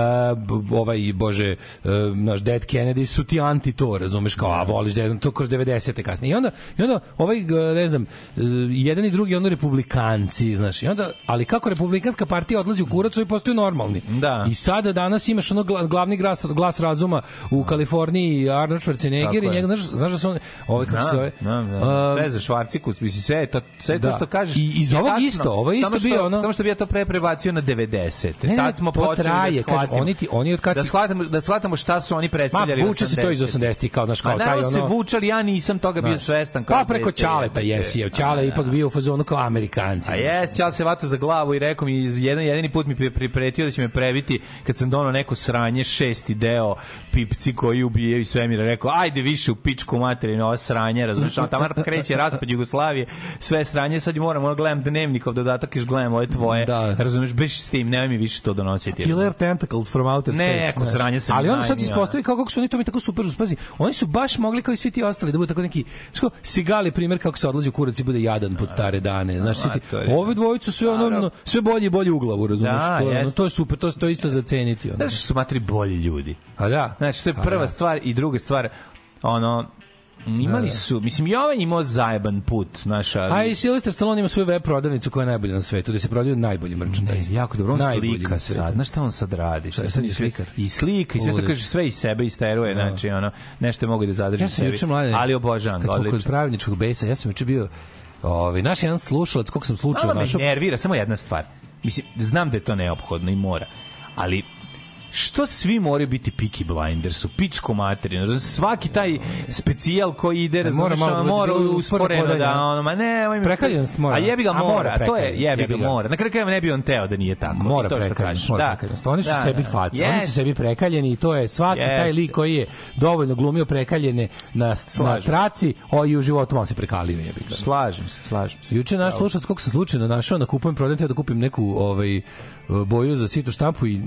ovaj, bože, uh, naš Dead Kennedy su ti anti to, razumeš, kao, a voliš da to kroz 90-te kasnije. I onda, i onda ovaj, ne znam, uh, jedan i drugi, ono republikanci, znaš, i onda, ali kako republikanska partija odlazi u kurac, ovi postaju normalni. Da. I sada danas imaš ono gla- glavni glas, glas razuma u Kaliforniji, Arnold Schwarzenegger i je. njega, znaš, znaš da su on, ovaj, kako se zove, znam, znam. sve za švarciku, mislim sve to sve to Da. što kažeš. I iz ovog isto, ovo isto bio ono- Samo što bi ja to pre prebacio na 90. Ne, ne, Tad smo to počeli traje, da kažem, shvatimo. oni ti- oni od kad da shvatamo da shvatamo šta su oni Ma, predstavljali. vuče se to iz 80-ih, kao, znaš, kao Ma, taj naravno se ono- vučali, ja nisam toga bio svestan. kao Pa preko jebote. jesi, je. Ćale je ipak bio u fazonu kao Amerikanci. A jes, ja se vato za glavu i rekao mi jedan jedini put mi pri- pripretio da će me previti kad sam donao neko sranje šesti deo pipci koji ubijaju svemira rekao ajde više u pičku materinu ova sranje razumeš tamo kreće raspad Jugoslavije sve sranje sad moram ono gledam dnevnikov dodatak još gledam ove tvoje Da. razumeš beži s tim nemoj mi više to donositi Killer Tentacles from Outer Ne, Space. ako znaš. sranje sam Ali onda sad ispostavi kako, kako su oni to mi tako super uspazi. Oni su baš mogli kao i svi ti ostali da budu tako neki, što Sigali primjer kako se odlazi u kurac i bude jadan pod stare dane. Znaš, svi ti, ove dvojicu sve ono, ono, sve bolje i bolje u glavu, razumeš? Da, to, je ono, to je super, to, to je isto za ceniti. Ono. Znaš su matri bolji ljudi A da. Znači, to je prva da. stvar i druga stvar, ono, imali su, mislim, Jovan imao zajeban put, znaš, ali... A i Sylvester Stallone ima svoju web prodavnicu koja je najbolja na svetu, gde se prodaju najbolji merchandise. Ne, jako dobro, on Najbolji slika sad. Znaš šta on sad radi? Sad- sad je slikar. I slika, i sve to kaže sve iz sebe isteruje, znači, ono, nešto je mogu da zadrži Ja sam sebi. mladen. Ali obožavam kad ga, smo kod odlično. pravničkog besa, ja sam juče bio Ovaj naš jedan slušalac, kog sam slučajno Malo me nervira, samo jedna stvar. Mislim, znam da je to neophodno i mora, ali što svi moraju biti Peaky Blinders, u pičku materinu, svaki taj specijal koji ide, razumeš, mora malo ono, da mora bude usporeno da, hodanje. ono, ma ne, moj Prekaljenost mora. A jebi ga A mora mora, to je, jebi ga mora. Na kraju krajeva ne bi on teo da nije tako. Mora to što kažeš. mora Da. prekaljenost. Oni su Da, sebi da. face, oni su sebi prekaljeni i to je svaki taj lik koji je dovoljno glumio prekaljene na, na traci, o i u životu malo se prekalio, jebi ga. Slažem se, slažem se. Juče naš slušalac kog sam slučajno našao na kupujem prodajem da kupim neku ovaj boju za sito štampu i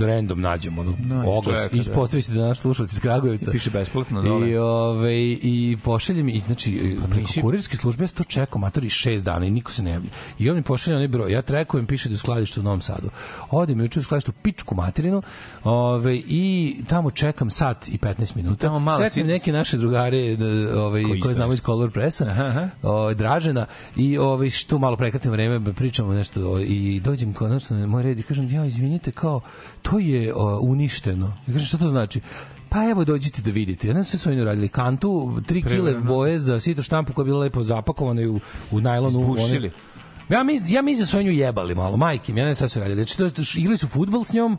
random nađem ono oglas. čoveka, i ispostavi se da naš slušalac iz Kragujevca Piše besplatno dole. i ovaj i pošalje mi i znači preko nisi- kurirske službe ja sam to čekao matori 6 dana i niko se ne javlja. I on mi pošalje onaj broj. Ja trekujem piše da je u skladištu u Novom Sadu. Odem juče u skladištu pičku materinu ovaj i tamo čekam sat i 15 minuta. Tamo malo sretnem si- neke naše drugare da, ovaj Koji koje znamo iz Color Pressa ovaj Dražena i ovaj što malo prekratno vreme pričamo nešto o, i dođem konačno na moj red i kažem ja izvinite kao to je o, uništeno. Ja kažem šta to znači? Pa evo dođite da vidite. Jedan se su oni radili kantu, 3 kile boje za sito štampu koja je bila lepo zapakovana i u, u najlonu. Izbušili. Ja mislim ja mislim da su oni nju jebali malo, majke, mi, ja ne šta su radili. Znači, to, igrali su fudbal s njom,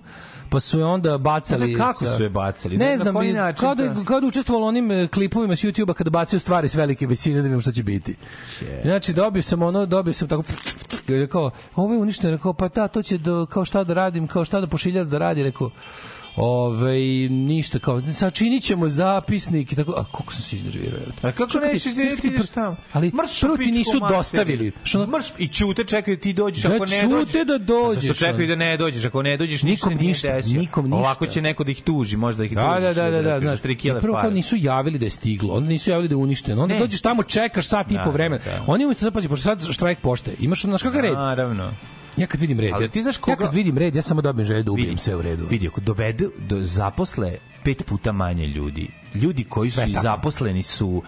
pa su je onda bacali... Pa da, kako su je bacali? Ne Na znam, koji i- način kao da, kao da učestvovalo onim e, klipovima s YouTube-a kada bacaju stvari s velike visine da vidimo šta će biti. Znači, dobio sam ono, dobio sam tako rekao, ovo je uništeno, rekao, pa da, to će do, kao šta da radim, kao šta da pošiljac da radi, rekao, Ove, ništa, kao, sačinit ćemo zapisnik i tako, a koliko sam se iznervirao. A kako Što kad nećeš ti- izviniti, što kad ti ideš pr- tamo? Ali Mrš prvo ti nisu dostavili. Što, Mrš i ćute čekaju da ti dođeš Da ako ne ćute dođeš. da dođeš, Zašto čekaju ono. da ne dođeš? Ako ne dođeš, Nikom ništa se ništa, nikom ništa. Ovako će neko da ih tuži, možda ih Da, tužiš. da, da, da, da, znaš, prvo kao nisu javili da je stiglo, onda nisu javili da je uništeno. Onda Ne. dođeš tamo, čekaš sat i Da, po vremena. da, da. Oni umesto sad pazi, pošto sad štrajk pošte. Imaš znaš kakav red? Naravno. Ja kad vidim red, Ali ja, ti znaš ja koga- kad vidim red, ja samo dobijem želju da ubijem Vidi, sve u redu. Vidi, ako dovedu, do, zaposle pet puta manje ljudi. Ljudi koji Sve su tako. zaposleni su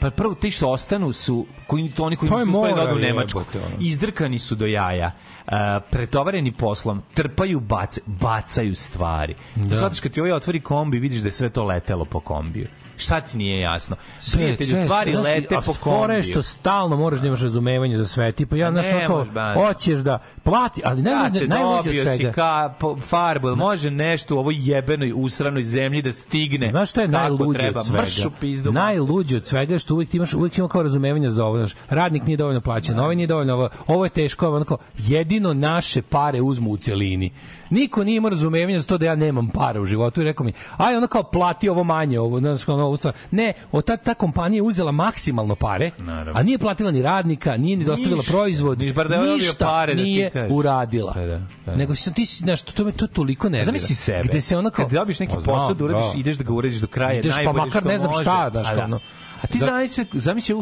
Pa prvo ti što ostanu su koji to oni koji Pa nisu je uspeli da odu u Nemačku. jebote, ono. Izdrkani su do jaja. Uh, pretovareni poslom, trpaju, bac, bacaju stvari. Da. Svataš kad ti ovaj otvori kombi, vidiš da je sve to letelo po kombiju. Šta ti nije jasno? Prijatelju, stvari znaš, lete a po kombiju. što stalno moraš da imaš razumevanje za sve. Tipa ja A znaš ne ba. hoćeš da plati, ali najluđe, Brate, najluđe od si svega. ka, po, farbu, jel može nešto u ovoj jebenoj, usranoj zemlji da stigne Znaš šta je najluđe od svega? Mrš u pizdu. Najluđe od svega što uvijek imaš uvijek ima kao razumevanje za ovo, znaš. Radnik nije dovoljno plaćen, ovaj nije dovoljno ovo, ovo je teško, ovo onako jedino naše pare uzmu u celini. Niko nije imao razumevanja za to da ja nemam para u životu i rekao mi, aj ona kao plati ovo manje, ovo, znaš, kao ovo stvar. Ne, od ta, ta kompanija je uzela maksimalno pare, Naravno. a nije platila ni radnika, nije ni dostavila Ništa. proizvod, Niš bar da ništa pare da ti nije kažeš. uradila. Pa da, da. Nego si ti znaš, to me to toliko nervira. Zamisli sebe. Gde se ona kao... Kad dobiš neki Pa posao da uradiš, da. ideš da ga uradiš do kraja, Ideš, pa najbolje makar što ne znam šta, znaš, A da. ono. A ti Za- zamisli, zamisli,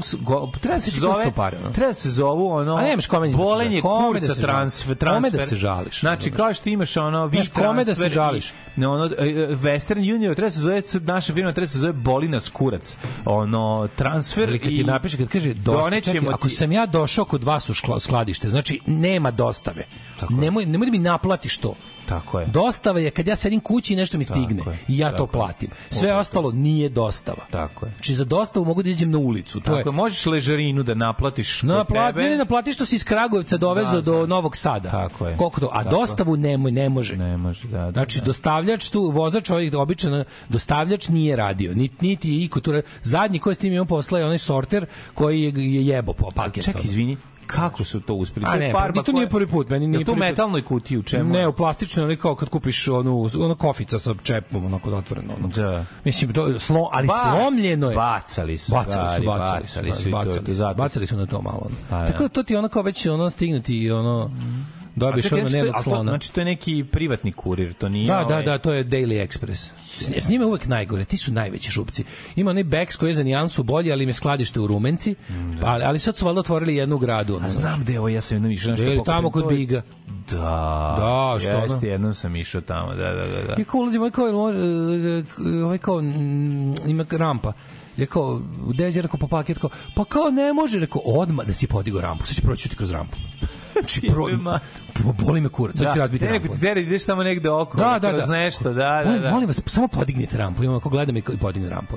treba da se zove, treba da se zovu ono, A nemaš kome da bolenje. Kome da kurca se žališ? transfer, Kome transfer. da se žališ? Znači, kao što imaš ono, vi Znaš, kome da se transfer i- žališ? Ne, ono, e, e, Western Union, treba da se zove, naša firma treba da se zove Bolina Skurac. Ono, transfer Ili kad i... ti napiše, kad kaže dosta, čekaj, ako ti- sam ja došao kod vas u skladište, znači nema dostave. Nemoj, nemoj da mi naplatiš to. Tako je. Dostava je kad ja sedim kući i nešto mi stigne i ja to tako platim. Sve Upravo. ostalo nije dostava. Tako je. Znači za dostavu mogu da iđem na ulicu. To Tako je, možeš ležarinu da naplatiš Na kod plat, tebe. ne, ne, naplati što si iz Kragujevca dovezao Da, do da. Novog Sada. Tako je. Koliko to? A Tako. dostavu nemoj, ne može. Ne može, da. da Znači, da. dostavljač tu, vozač ovih običan, dostavljač nije radio. Niti, niti je iko tu... Zadnji koji s tim imao posla je onaj sorter koji je, je jebo po paket. Čekaj, izvini, kako su to uspeli? A je ne, farba ni to nije prvi put, meni nije Jel to u prvi put. metalnoj kutiji u čemu? Ne, u plastičnoj, ali kao kad kupiš onu, ono kofica sa čepom, onako otvoreno. Ono. Da. Mislim, to, slo, ali Ba- slomljeno je. Bacali su. Bacali su, bacali su, bacali su bacali zato bacali su na to malo. ono. Pa, Tako da. da to ti ono kao već ono stignuti i ono, A dobiješ ono znači, to je- dnevnog a to- slona. Znači, to je neki privatni kurir, to nije... Da, da, ovaj- da, to je Daily Express. S, s njima je uvek najgore, ti su najveći šupci. Ima onaj Bex koji je za nijansu bolji, ali im je skladište u Rumenci, ali, ali sad su valjda otvorili jednu u gradu. ono, A znam gde ovo, ja sam jednom išao nešto pokupim, tamo kod Biga. Da, Da, što ono? Jeste, jednom sam išao tamo, da, da, da. da. I kao ulazimo, ovaj kao, može, e, ovaj kao, mm, ima rampa. Je kao, u deđe, rekao, pa paket, kao, pa kao ne može, rekao, odmah da si podigo rampu, sad će proći ti kroz rampu. Znači, pro, po- boli me kurac, sad će razbiti ne, rampu. ti teri, ideš tamo negde oko, Da, da, kroz da. nešto, da, da, da. molim vas, samo podignite rampu. Imam ako gledam i podigne rampu.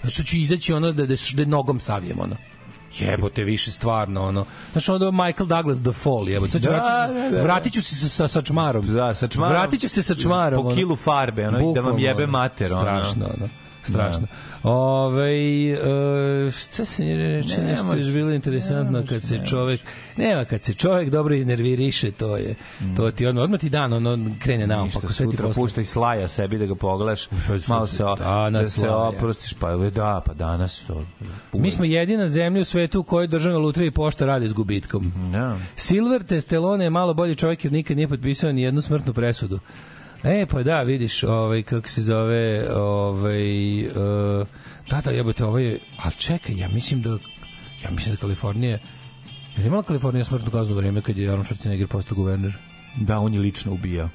Znači ću izaći ono da, da, da nogom savijem ono. Jebote, više stvarno, ono. Znaš, ono Michael Douglas The Fall, jebote. Sad ću Da, vratit, da, da, da. vratit ću se sa, sa, sa čmarom. Da, sa čmarom. Vratit ću se sa čmarom. Po ono. kilu farbe, ono, i da vam jebe mater, ono. Strašno, ono. Strašno. Ove, e, šta se reče, Ne nešto je bilo interesantno kad se čovek, nema, kad se čovek dobro iznerviriše, to je, to ti odmah, odmah ti dan, ono, krene Ništa, naopako, sve ti sutra posle. puštaj slaja sebi da ga pogledaš, malo se, o, Danas da se Slaja. oprostiš, pa da, pa danas to. Mi smo jedina zemlja u svetu u kojoj državna lutrija i pošta radi s gubitkom. Da. Silver Testelone je malo bolji čovjek jer nikad nije potpisao ni jednu smrtnu presudu. E, pa da, vidiš, ovaj, kako se zove, ovaj, uh, da, da, jebote, ovaj, ali čekaj, ja mislim da, ja mislim da Kalifornija, je li imala Kalifornija smrtnu kaznu vreme kad je Arnold Schwarzenegger postao guverner? Da, on je lično ubijao.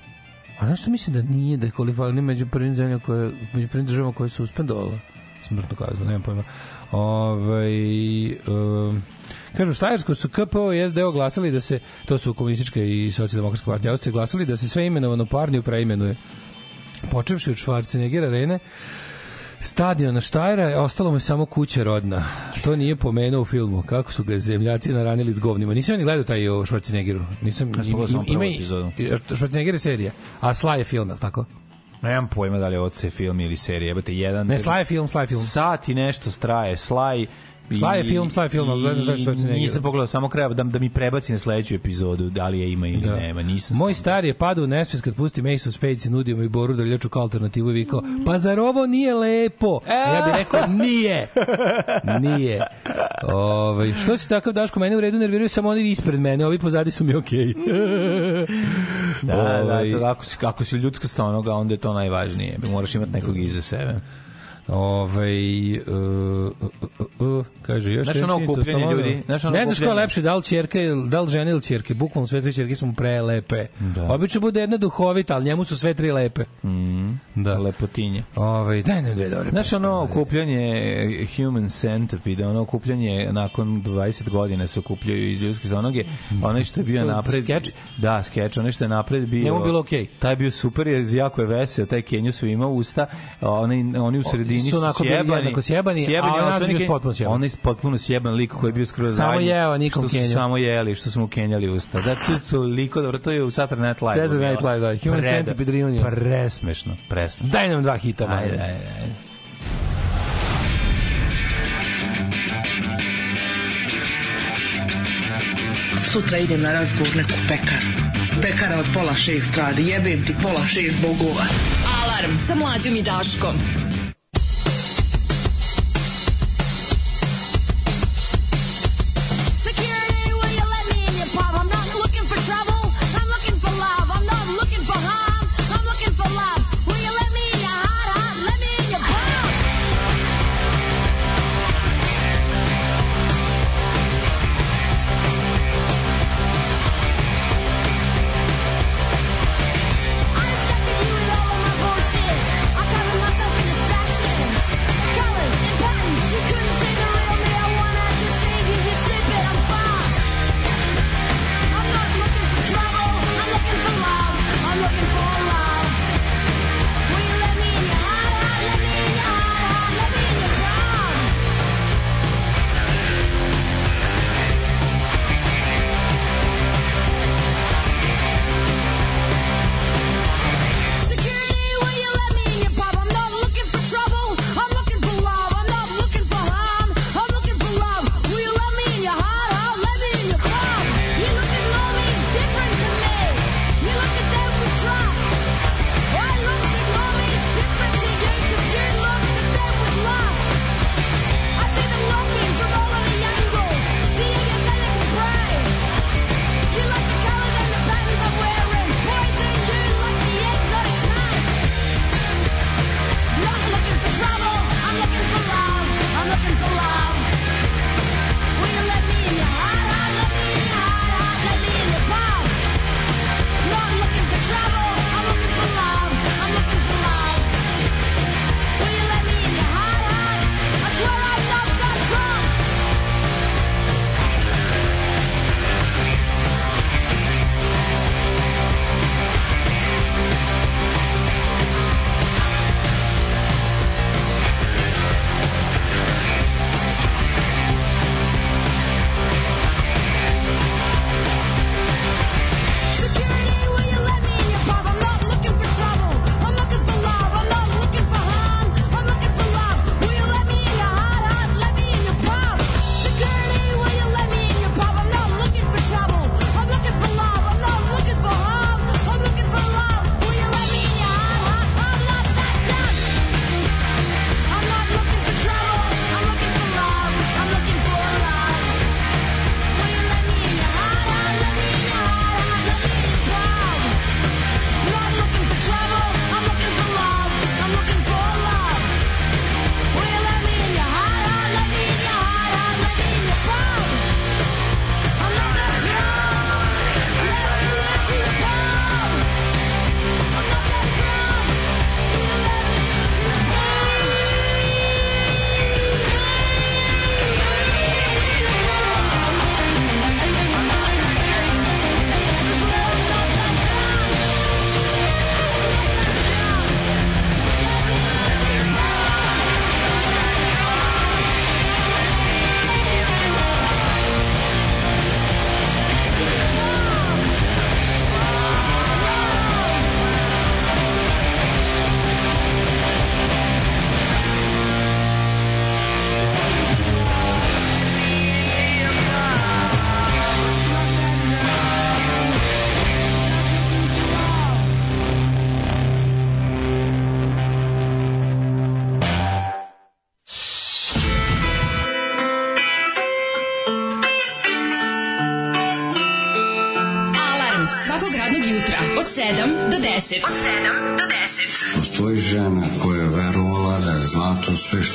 A nešto mislim da nije, da je Kalifornija među prvim zemljama koje, među prvim državama koje su suspendovala smrtnu kaznu, nemam pojma. Ovaj um, kažu, u Štajersku su KPO i SDO glasali da se, to su komunistička i socijaldemokratska partija Austrije, glasali da se sve imenovano parniju preimenuje. Počevši od Schwarzenegger arene, stadion na Štajera, ostalo mu je samo kuća rodna. To nije pomenuo u filmu. Kako su ga zemljaci naranili s govnima. Nisam ni gledao taj o Schwarzeneggeru. Nisam, Ja samo ima, i-. Schwarzenegger je serija, a Sly je film, tako? Nemam pojma da li je ovo film ili serija, jebate, jedan... Ne, Sly film, Sly film. Sat i nešto straje, Sly... Sly je film, Sly je film, ali gledam zašto i Schwarzenegger. Nisam pogledao, samo kreba da, da mi prebaci na sledeću epizodu, da li je ima ili Da. nema, nisam... Moj stari je padao u nesvest kad pusti Mace of Spades i nudio mu i Boru da ljaču kao alternativu i vikao, pa zar ovo nije lepo? A ja bih rekao, nije. Nije. Ove, što si takav Daško, mene u redu nerviraju samo oni ispred mene, ovi pozadi su mi okej. Da, da, Ovaj, to, ako, si, ako si ljudska stonoga, onda je to najvažnije. Moraš imati nekog iza sebe. Ovaj uh, kaže još nešto novo okupljanje ljudi, znaš Ne znaš ko je lepši, da li ćerke, da li žene ili ćerke, bukvalno sve tri ćerke su prelepe. Da. Obično bude jedna duhovita, al njemu su sve tri lepe. Mhm. Da. Lepotinje. Ovaj da ne dve dobre. Znaš ono okupljanje eh, Human Centipede, ono okupljanje nakon 20 godina se okupljaju iz ljudske zanoge, onaj što je bio napred. Skeč? Da, skeč, nešto što je napred bio. Njemu bilo okej. Okay. Taj bio super, jer jako je veseo, taj Kenju svima usta, oni oni u sredini su onako sjebani, bili sjebani, sjebani a on je potpuno sjeban. On je potpuno sjeban lik koji je bio skroz Samo zadnji, jeo, nikom kenjao. Samo jeli, što smo kenjali usta. Da, to je toliko dobro, to je u Saturday Night Live. Saturday Night Live, da. Human Centipede Reunion. Presmešno, presmešno. Daj nam dva hita, ajde. Ajde, ajde, ajde. Sutra idem na razgovor neku pekaru. Pekara od pola šest radi, jebem ti pola šest bogova. Alarm sa mlađom i Daškom.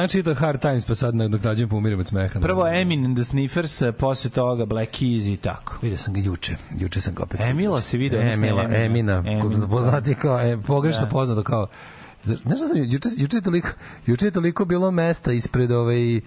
Mesec dana čitao Hard Times, pa sad nadoknađujem pa umirim od smeha. Prvo Emin and the Sniffers, a posle toga Black Keys i tako. Vidio sam ga juče. Juče sam ga opet. Emila si video, odnosno Emila, Emina. Emina, Emin, poznati kao, e, pogrešno Da. poznato kao Znaš šta sam, juče, juče, je toliko, juče je toliko bilo mesta ispred ovaj,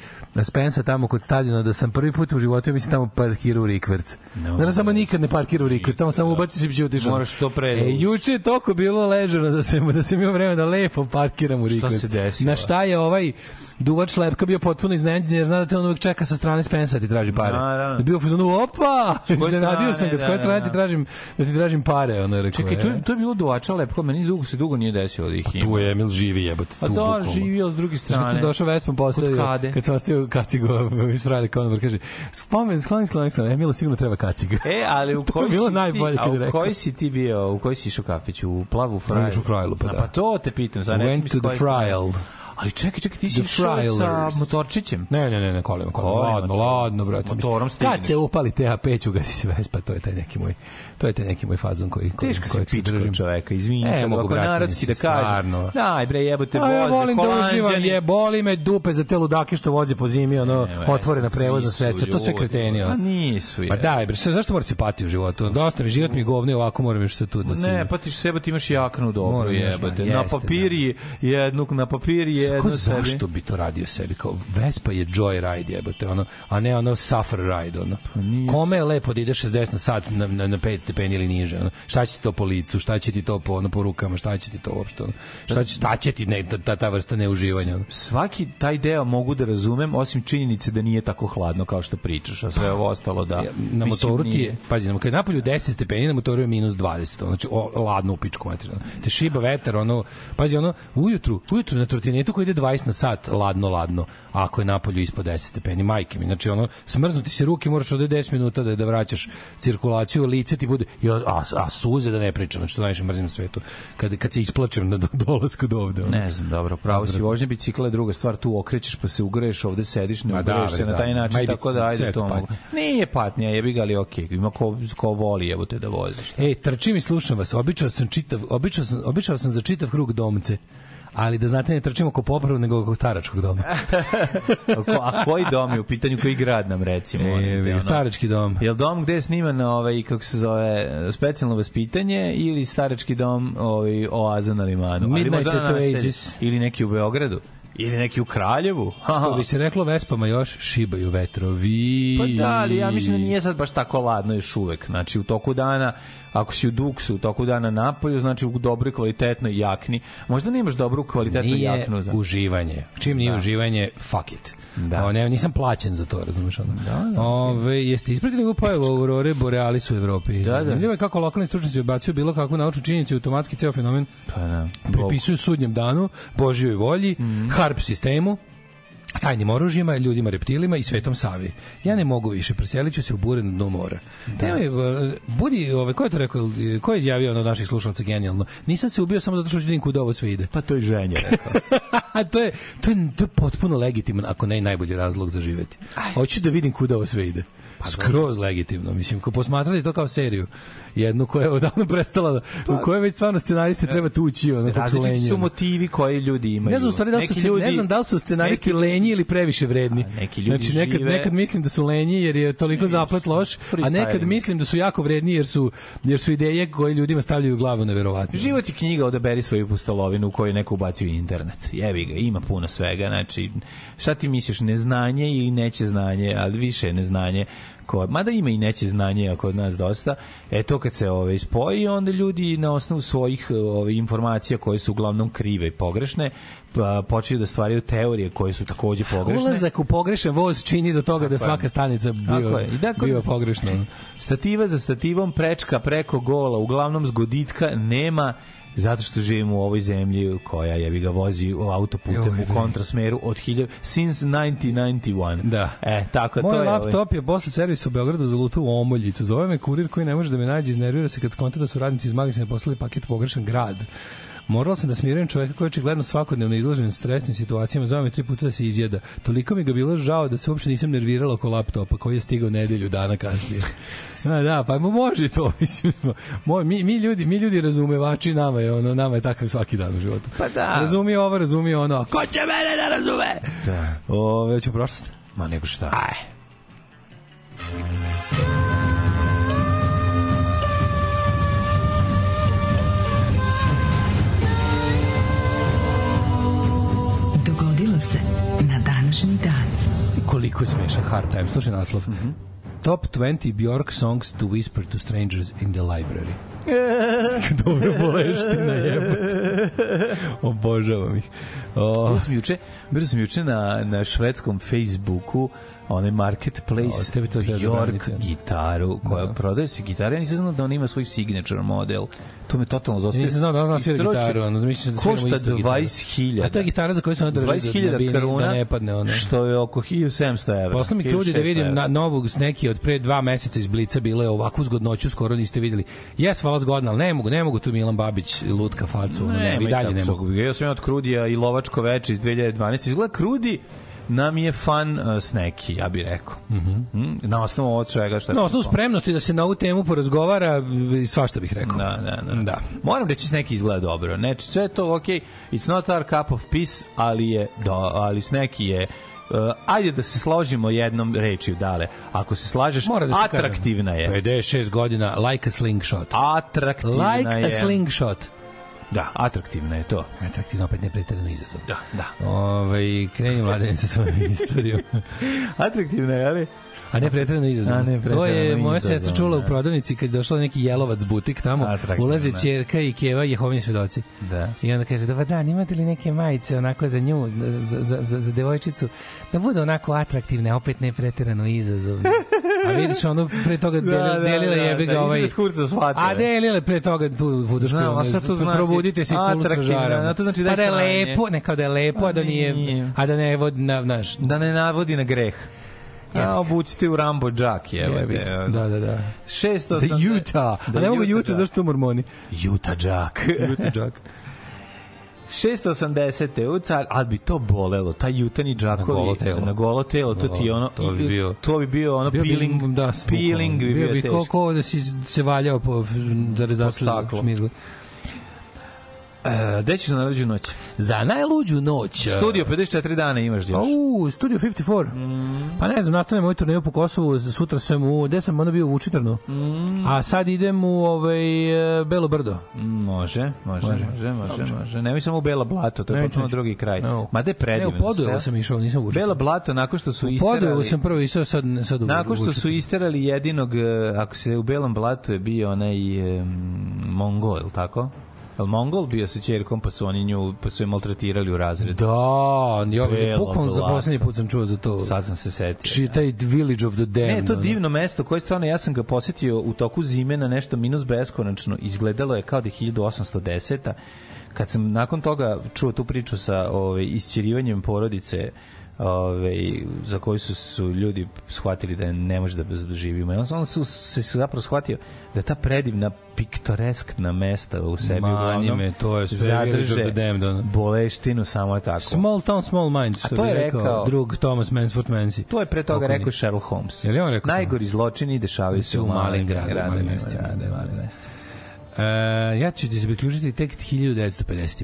Spensa tamo kod stadiona da sam prvi put u životu, mislim, tamo parkirao u Rikverc. No, Znaš, samo nikad ne parkirao u Rikverc, tamo samo ubaciš i biće otišao. Moraš to pre da E, juče je toliko bilo ležano da sam, da sam imao vreme da lepo parkiram u Rikverc. se desilo? Na šta je ovaj duvač lepka bio potpuno iznenađen jer zna da te on uvek čeka sa strane Spensa da ti traži pare. Naravno. Da je bio u fazonu, opa! Iznenadio sam ga, s strane, koje da, strane da, ti da. tražim, da ti tražim pare, ono je rekao. Čekaj, to, e. je- bilo duvača lepko, meni dugo se dugo nije desilo da ih ima. Tu je Emil živi jebote. Tu da, živio s druge Znaš, Kad sam strane. došao Vespom postavio, kad sam ostio kacigo iz Frajle Konobar, kaže, spomen, skloni, skloni, skloni, Emila sigurno treba kaciga. E, ali u koji bilo si najbolje ti, kad a rekao. koji si ti bio, u koji si išao kafić, u plavu frajlu? U Frajlu, pa A, da. Pa to te pitam, sad reci mi Went to the strane. Frajl. Ali čekaj, čekaj, ti si išao sa motorčićem. Ne, ne, ne, ne, kolima, kolima. Ladno, ladno, brate. Motorom Kad stigneš. se upali TH5 ću ga si Vespa, to je taj neki moj, to je taj neki moj fazon koji, koji kojeg se pička čoveka, izvini E, se, mogu, brate, narodski da kažem. stvarno. Daj bre, jebote, A ja voze, volim da uživam, je, boli me dupe za te ludake što voze po zimi, ono, Ne, otvorena prevozna sredstva, to sve ljudi, kreteni, Pa nisu, je. Pa daj, bre, zašto mora se pati u životu? Dosta mi život mi je govno i ovako moram još se tu da. Ne, pa ti sebe ti imaš jaknu dobro jebote. ma, Na papiri jednu, na papiri jedno Ko, sebi. zašto bi to radio sebi? Kao, Vespa je joyride, jebote, ono, a ne ono suffer ride, ono. Pa Kome je lepo da ide 60 na sat na, na, na 5 stepeni ili niže, ono. Šta će ti to po licu, šta će ti to po, ono, po rukama, šta će ti to uopšte, ono. Šta će, šta će ti ne, ta, ta vrsta neuživanja, ono. svaki taj deo mogu da razumem, osim činjenice da nije tako hladno kao što pričaš, a sve ovo ostalo da... Ja, na motoru ti je, pazi, na- kad je napolju 10 stepeni, na motoru je minus 20, ono, znači o, ladno u pičku materinu. Te šiba vetar, ono, pazi, ono, ujutru, ujutru na trotinetu koji ide 20 na sat, ladno, ladno, a ako je napolju ispod 10 stepeni, majke mi, znači ono, smrznuti se ruke, moraš od 10 minuta da, da vraćaš cirkulaciju, lice ti bude, i, a, a suze da ne pričam, znači to najviše mrzim na svetu, kad, kad se isplačem na do, dolasku do ovde. Ono. Ne znam, dobro, pravo si vožnja bicikla je druga stvar, tu okrećeš pa se ugreješ, ovde sediš, ne da, ugreješ se bre, na taj da. način, tako da ajde to mogu. Nije patnja, jebi ga, ali okej, ima ko, ko voli, evo te da voziš. E, trčim i slušam vas. Običao sam čitav, običao sam, običao sam za čitav krug domce. Ali da znate, ne trčimo oko popravu, nego oko staračkog doma. A, ko, a koji dom je u pitanju, koji grad nam recimo? E, ono- starački dom. Jel dom gde je sniman ovaj kako se zove specijalno vaspitanje ili starački dom ovaj oaza na limanu? Ali Midnight možda at naselju. Oasis. ili neki u Beogradu ili neki u Kraljevu. Što bi se reklo Vespama još, šibaju vetrovi. Pa da, ali ja mislim da nije sad baš tako ladno još uvek. Znači, u toku dana, ako si u duksu, u toku dana napolju, znači u dobroj kvalitetnoj jakni. Možda nemaš dobru kvalitetnu nije jaknu. Za... uživanje. Čim nije uživanje, fuck it. Da. O, ne, nisam plaćen za to, razumeš ono. Da, da. Ove, jeste ispratili ovu pojavu Aurore Borealis u Evropi? Da, da. Zanimljivo je kako lokalni stručnici odbacuju bilo kakvu naučnu činjenicu i automatski ceo fenomen Pa da. pripisuju sudnjem danu, Božjoj volji, Mhm. harp sistemu, tajnim oružjima, ljudima reptilima i svetom Savi. Ja ne mogu više, preselit ću se u bure na dno mora. Da. Nemoj, uh, budi, ovaj, ko je to rekao, ko je izjavio ono od naših slušalaca genijalno? Nisam se ubio samo zato što ću da vidim kuda ovo sve ide. Pa to je ženja. to, je, to, je, to je potpuno legitiman, ako ne i najbolji razlog za živeti. Hoću da vidim kuda ovo sve ide. Pa Skroz legitimno. Mislim, ko posmatrali to kao seriju, jednu koja je odavno prestala, da, u kojoj već stvarno scenaristi treba tući, ono, kako su Različiti su ono. motivi koje ljudi imaju. Ne znam stvari da su, Neki ne znam da li su scenaristi neki- lenji ili previše vredni. A, neki ljudi znači nekad žive- nekad mislim da su lenji jer je toliko zaplet loš, a nekad mislim da su jako vredni jer su jer su ideje koje ljudima stavljaju u glavu neverovatne. Život je knjiga, odaberi svoju pustolovinu u kojoj neko ubacio internet. Jebi ga, ima puno svega. Znači, šta ti misliš, neznanje ili neće znanje, ali više je neznanje. Ko, mada ima i neće znanje, a kod nas dosta. E to kad se ove, spoji, onda ljudi na osnovu svojih ove, informacija koje su uglavnom krive i pogrešne, pa, počinju da stvaraju teorije koje su takođe pogrešne. Ulazak u pogrešan voz čini do toga da svaka stanica bio, je. I dakle, bio pogrešna. Stativa za stativom, prečka preko gola, uglavnom zgoditka nema zato što živimo u ovoj zemlji koja je ga vozi u autoputem u da. kontrasmeru od 1000 since 1991. Da. E, tako to Moj je. ovaj. laptop je posle servisa u Beogradu zalutao u omoljicu. Zove me kurir koji ne može da me nađe, iznervira se kad skonta da su radnici iz magazina poslali paket pogrešan grad. Morala sam da smirujem čoveka koji je očigledno svakodnevno izložen stresnim situacijama, zove me tri puta da se izjeda. Toliko mi ga bilo žao da se uopšte nisam nervirala oko laptopa koji je stigao nedelju dana kasnije. Da, da, pa može to, mislim. Moj, mi, mi, ljudi, mi ljudi razumevači nama je, ono, nama je takav svaki dan u životu. Pa da. Razumije ovo, razumije ono. Ko će mene da razume? Da. Ove, ću prošlost. Ma nego šta. Aj. Današnji dan. Koliko je smešan hard time. Slušaj naslov. Top 20 Bjork songs to whisper to strangers in the library. Dobro boleština jebote. Obožavam ih. O, Bio sam juče, bio sam juče na, na švedskom Facebooku onaj marketplace O, tebi to Bjork gitaru koja prodaje se gitare ja nisam znao da ona ima svoj signature model to me totalno zostavio Nisam znao da ona zna svira gitaru, ono, zamišljam da košta istu gitaru. 20.000 A to je gitara za koju se ona drži da- 20.000 da bi- kruna da ne padne ona. što je oko 1700 evra Posle mi krudi da 1600 vidim na, novog sneki od pre dva meseca iz Blica bilo je ovakvu zgodnoću skoro niste videli. Jes, hvala zgodna, ali ne mogu, ne mogu tu Milan Babić lutka facu, ono, ne, Ne, i dalje ne mogu. Ja sam ja od Krudija i Lovačko veče iz 2012. Izgleda Krudi nam je fan uh, sneki, ja bih rekao. Mm -hmm. Na osnovu od svega što je... Na osnovu spremnosti da se na ovu temu porazgovara, i svašta bih rekao. Da, da, da. Da. Moram reći sneki izgleda dobro. Znači, sve to ok, it's not our cup of peace, ali je, do, ali sneki je Uh, ajde da se složimo jednom rečju, dale. Ako se slažeš, Mora da se atraktivna je. 56 godina, like a slingshot. Atraktivna Like je. a slingshot. Da, atraktivna je to. Atraktivno, opet ne preterano izazov. Da, da. Ove, kreni mladen sa svojom istorijom. Atraktivna je, ali? A ne preterano izazov. A ne to je moja sestra čula u da. prodavnici kad je došla neki jelovac butik tamo, Atraktivno, ulaze ćerka i keva Jehovini svedoci. Da. I onda kaže, dobar dan, imate li neke majice onako za nju, za, za, za, za devojčicu, da bude onako atraktivne, opet ne preterano izazovne. A vidiš, ono pre toga delila, delila jebe ga ovaj... Da, shvatila. A delila je pre toga tu vudušku. Znam, a sad to znači probudite se atraktivno, stražara. a to znači da pa je da je sranje. lepo, ne kao da je lepo, a da nije, nije. a da ne vodi na, naš, Da ne navodi na greh. A obucite u Rambo džak, jebi. jebate. Da, da, da. 680... Da Utah. A ne mogu Utah Jack. zašto to mormoni? Utah džak. Utah Jack. 680. u car, ali bi to bolelo, taj jutani džakovi Na golo telo. na golo telo, to ti ono To bi bio- to bi bio ono Bio bi- peeling, da, peeling bi bio, bio bi ko, teško. ko da si se valjao po za staklo. E, Gde ćeš na najluđu noć? Za najluđu noć. Studio 54 dana imaš još. U, Studio 54. Pa ne znam, nastavljam moju turneju po Kosovu, sutra sam u, gde sam ono bio u Vučitrnu. A sad idem u ovaj, e, Belo Brdo. Može, može, Može. može, može, može. Nemoj samo u Bela Blato, to je potpuno drugi kraj. No. Ma da je predivno. Ne, u Podujevo sam išao, nisam u. Bela Blato, nakon što su U isterali... Podujevo sam prvo išao, sad, sad u Nakon što su isterali jedinog, e, ako se u Belom blatu je bio onaj um, Mongol, je li tako? Jel Mongol bio sa čerkom, pa su oni nju, pa su je maltretirali u razredu. Da, ja, bukvalno za poslednji put sam čuo za to. Sad sam se setio. Či taj Village of the Damned. Ne, to divno mesto koje stvarno, ja sam ga posetio u toku zime na nešto minus beskonačno. Izgledalo je kao da je 1810. Kad sam nakon toga čuo tu priču sa ovaj, isćerivanjem porodice ovaj, za koju su, su ljudi shvatili da ne može da bez živimo. I onda su se zapravo shvatio da ta predivna piktoreskna mesta u sebi Mani uglavnom me, to je sve zadrže boleštinu samo tako. Small town, small minds, što to je rekao, rekao- drug Thomas Mansford Mansi. To je pre toga rekao Sherlock Holmes. Je li on rekao? Najgori zločini dešavaju se u malim gradovima, malim mestima, Da, da, da, malim da. mestima. E, ja ću ti se priključiti tek 1951.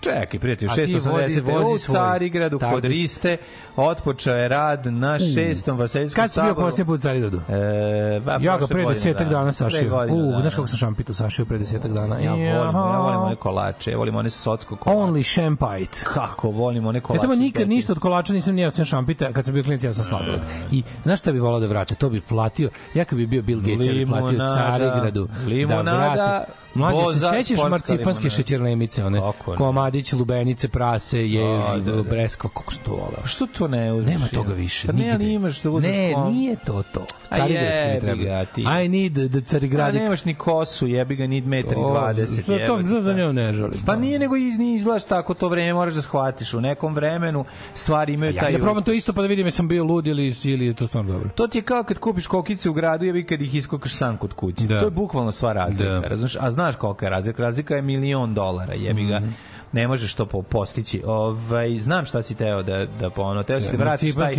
Čekaj, prijatelj, A ti 680. vodi- vozi u. Carigradu kod. Riste otpočeo je rad na šestom Vaseljskom Kad si bio saboru. posljednji put u Carigradu? E, ba, Ja ga pre desetak da. dana sašio. U, znaš kako sam šampito sašio pre desetak dana? Ja volim, ja volim one kolače, ja volim one socko kolače. Only champagne. Kako volim one Ja kolače. tamo nikad ništa od kolača nisam nijeo sem šampita, kad sam bio klinac ja sam sladoled. I znaš šta bi volao da vrate? To bi platio, ja kad bi bio Bill Gates, ja bi platio Limonada, Carigradu da limonada, vrate. Mlađe, se sećaš marcipanske šećernemice, one ne. komadić, lubenice, prase, jež, Da, da, da. breskva, kako sam to volao. Što to ne uzmeš? Nema toga više. Pa ne, nigde. ali imaš da uzmeš Ne, kom- nije to to. A Carigradski mi treba. ti. I need the A Carigradik. nemaš ni kosu, jebi ga, ni metar i O, 20. za to- jebote. za nju ne želim. Pa nije nego iz ni izgledaš tako to vreme, moraš da shvatiš. U nekom vremenu stvari imaju Ja, taj... ja probam to isto pa da vidim jesam bio lud ili, ili je to stvarno dobro. To ti je kao kad kupiš kokice u gradu, jebi kad ih iskokaš sam kod kuće. Da. To je bukvalno sva razlika, Da. razumeš? A znaš kolika je razlika? Razlika je milion dolara, jebi ga. Mhm. Ne možeš to po- postići. Ovaj znam šta si teo da da po ono, teo si Ja, da vratiš taj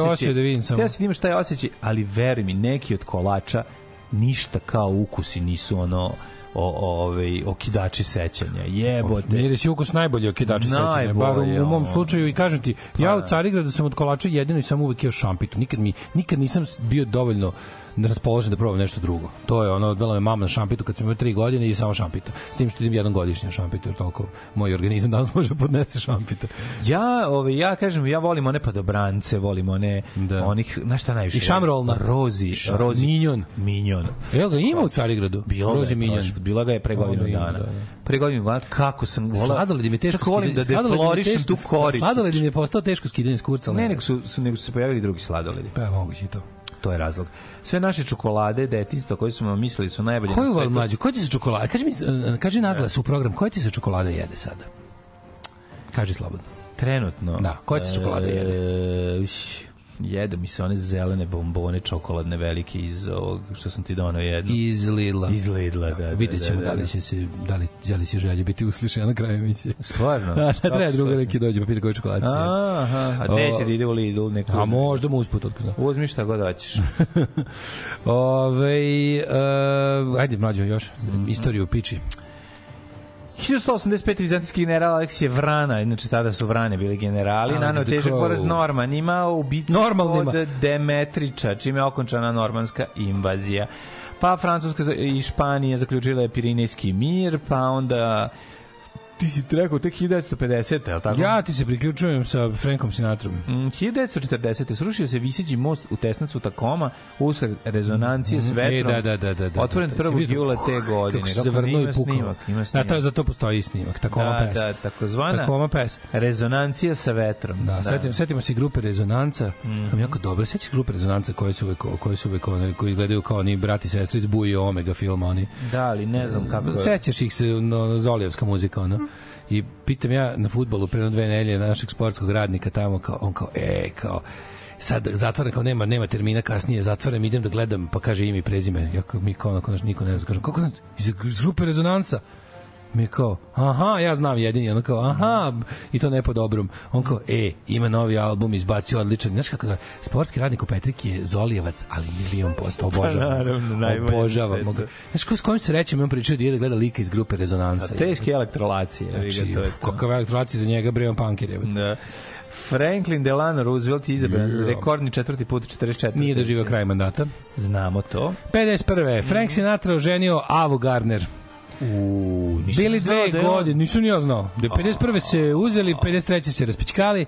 osjećaj da vidim samo. Teo si da imaš taj osjećaj, ali veruj mi, neki od kolača ništa kao ukusi nisu ono o, o, ovaj, okidači sećanja. Jebote. Miris je ukus najbolji okidači sećanja. Bar u, u mom slučaju i kažem ti, ja u Carigradu sam od kolača jedino i sam uvek jeo šampitu. Nikad, mi, nikad nisam bio dovoljno raspoložen da probam nešto drugo. To je ono, odvela me mama na šampitu kad sam imao tri godine i samo šampita. S tim što idem jedan godišnji na šampitu, jer toliko moj organizam danas može podnese šampita. Ja, ovaj ja kažem, ja volim one padobrance, volim one Da. onih, znaš šta najviše? I šamrolna. Rozi, Ša- rozi. Minjon. Minjon. Evo ga, ima u Carigradu. Bilo Rozi je, Minjon. bilo ga je pre godinu dana. da, da. Pre godinu dana, kako sam volao. Sladoled im je teško volim da deflorišem tu koricu. Sladoled im je postao teško skidanje s kurca. Ne, nego su, su, nego su se pojavili drugi sladoledi. Pa moguće i to. To je razlog. Sve naše čokolade, detinjstva koje smo mislili su najbolje Koju na svetu. mlađu? Koja ti se čokolada? Kaži mi, e, kaži naglas u program, koja ti se čokolada jede sada? Kaži slobodno. Trenutno. Da, koja ti se čokolada jede? E, iš, jede mi se one zelene bombone čokoladne velike iz ovog što sam ti donao jednu. Iz Lidla. Iz Lidla, da, da, Vidjet ćemo da, da, da. li će se, da li, da li će želje biti uslišena na kraju emisije. Stvarno? Da, da, treba druga neki dođe pa pita koju čokoladu. Aha, a neće da ide u Lidl neku. A možda mu usput otko zna. Uzmi šta god hoćeš. Ove, uh, ajde, mlađo, još istoriju piči. 1185. vizantijski general Aleksije Vrana, inače tada su Vrane bili generali, Alex nanao težak poraz Norman, ima ubici Normalnima. od Demetriča, čime je okončana normanska invazija. Pa Francuska i Španija zaključila je Pirinejski mir, pa onda ti si rekao tek 1950. je tako? Ja ti se priključujem sa Frankom Sinatrom. Mm, 1940. srušio se viseći most u tesnacu Takoma usled rezonancije s vetrom. E, da, da, da, da, da. Otvoren da, da. 1. Si vidio jula te godine. Kako se zavrnuo i pukao. snimak, ima Da, snimak. to, za to postoji snimak. Takoma da, pes. da, takozvana Takoma pes. rezonancija sa vetrom. Da, setimo, setimo se grupe Rezonanca. Mm jako dobro. Sećaš grupe Rezonanca koje su uvek, koje su uvek one, koji izgledaju kao oni brati i sestri iz Buji Omega filma, oni. Da, ali ne znam kako... je. Sećaš ih se, no, Zolijevska muzika, ono. I pitam ja na futbolu pre dve nelje našeg sportskog radnika tamo, kao, on kao, e, kao, sad zatvaram kao nema nema termina kasnije zatvaram idem da gledam pa kaže ime i prezime. Ja kao mi kao onako naš niko ne zna. Kažem kako iz grupe rezonansa mi kao, aha, ja znam jedini, ono kao, aha, i to ne po dobrom. On kao, e, ima novi album, izbacio odličan. Znaš kako ga, sportski radnik u Petriki je Zolijevac, ali milion posto obožavam. Pa naravno, obožavam ga. Znaš, ko, s kojim se rećem, on pričao da da gleda lika iz grupe Rezonansa. Teške elektrolacije. Znači, to je to. za njega, bre, on punker je. Da. Franklin Delano Roosevelt je izabran Ja. rekordni četvrti put 44. Nije doživio kraj mandata. Znamo to. 51. Frank Sinatra oženio Avu Gardner. U, Bili dve godine, nisam ni ja znao. Da je 51. se uzeli, 53. se raspičkali,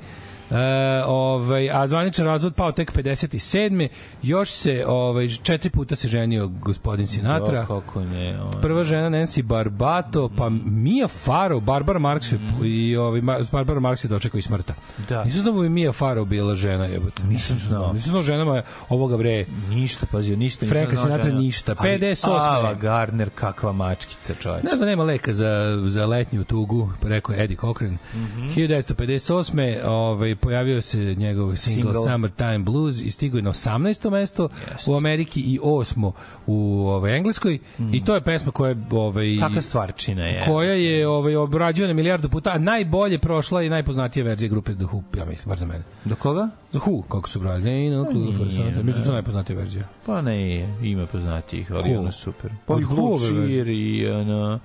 E, ovaj, a zvaničan razvod pao tek 57. Još se, ovaj, četiri puta se ženio gospodin Sinatra. Da, kako ne. On. Prva žena Nancy Barbato, pa Mia Farrow, Barbara Marx je, i ovaj, Barbara Marx je dočekao i smrta. Da. Nisam znao da bi Mia Farrow bila žena, jebote. Nisam znao. Nisam znao ženama ovoga bre. Ništa, pazio, ništa. Franka Sinatra žena. ništa. Ali 58. Ava Gardner, kakva mačkica, čovječ. Ne znam, nema leka za, za letnju tugu, rekao Eddie Cochran. Mm -hmm. 1958. Ovaj, pojavio se njegov single, Single. Summertime Blues i stigao je na 18. mesto u Ameriki i 8. u ovaj, Engleskoj. I to je pesma koja je... Ovaj, Kakva stvarčina je. koja je ovaj obrađivana milijardu puta, a najbolje prošla i najpoznatija verzija grupe The Who, ja mislim, bar za mene. Do koga? The Who, kako su brali, ne, no, clue for. Mislim da je to najpoznatija verzija. Pa ne, ima poznatijih, ali ono super. Pa i Blue verzije. Cheer i ono...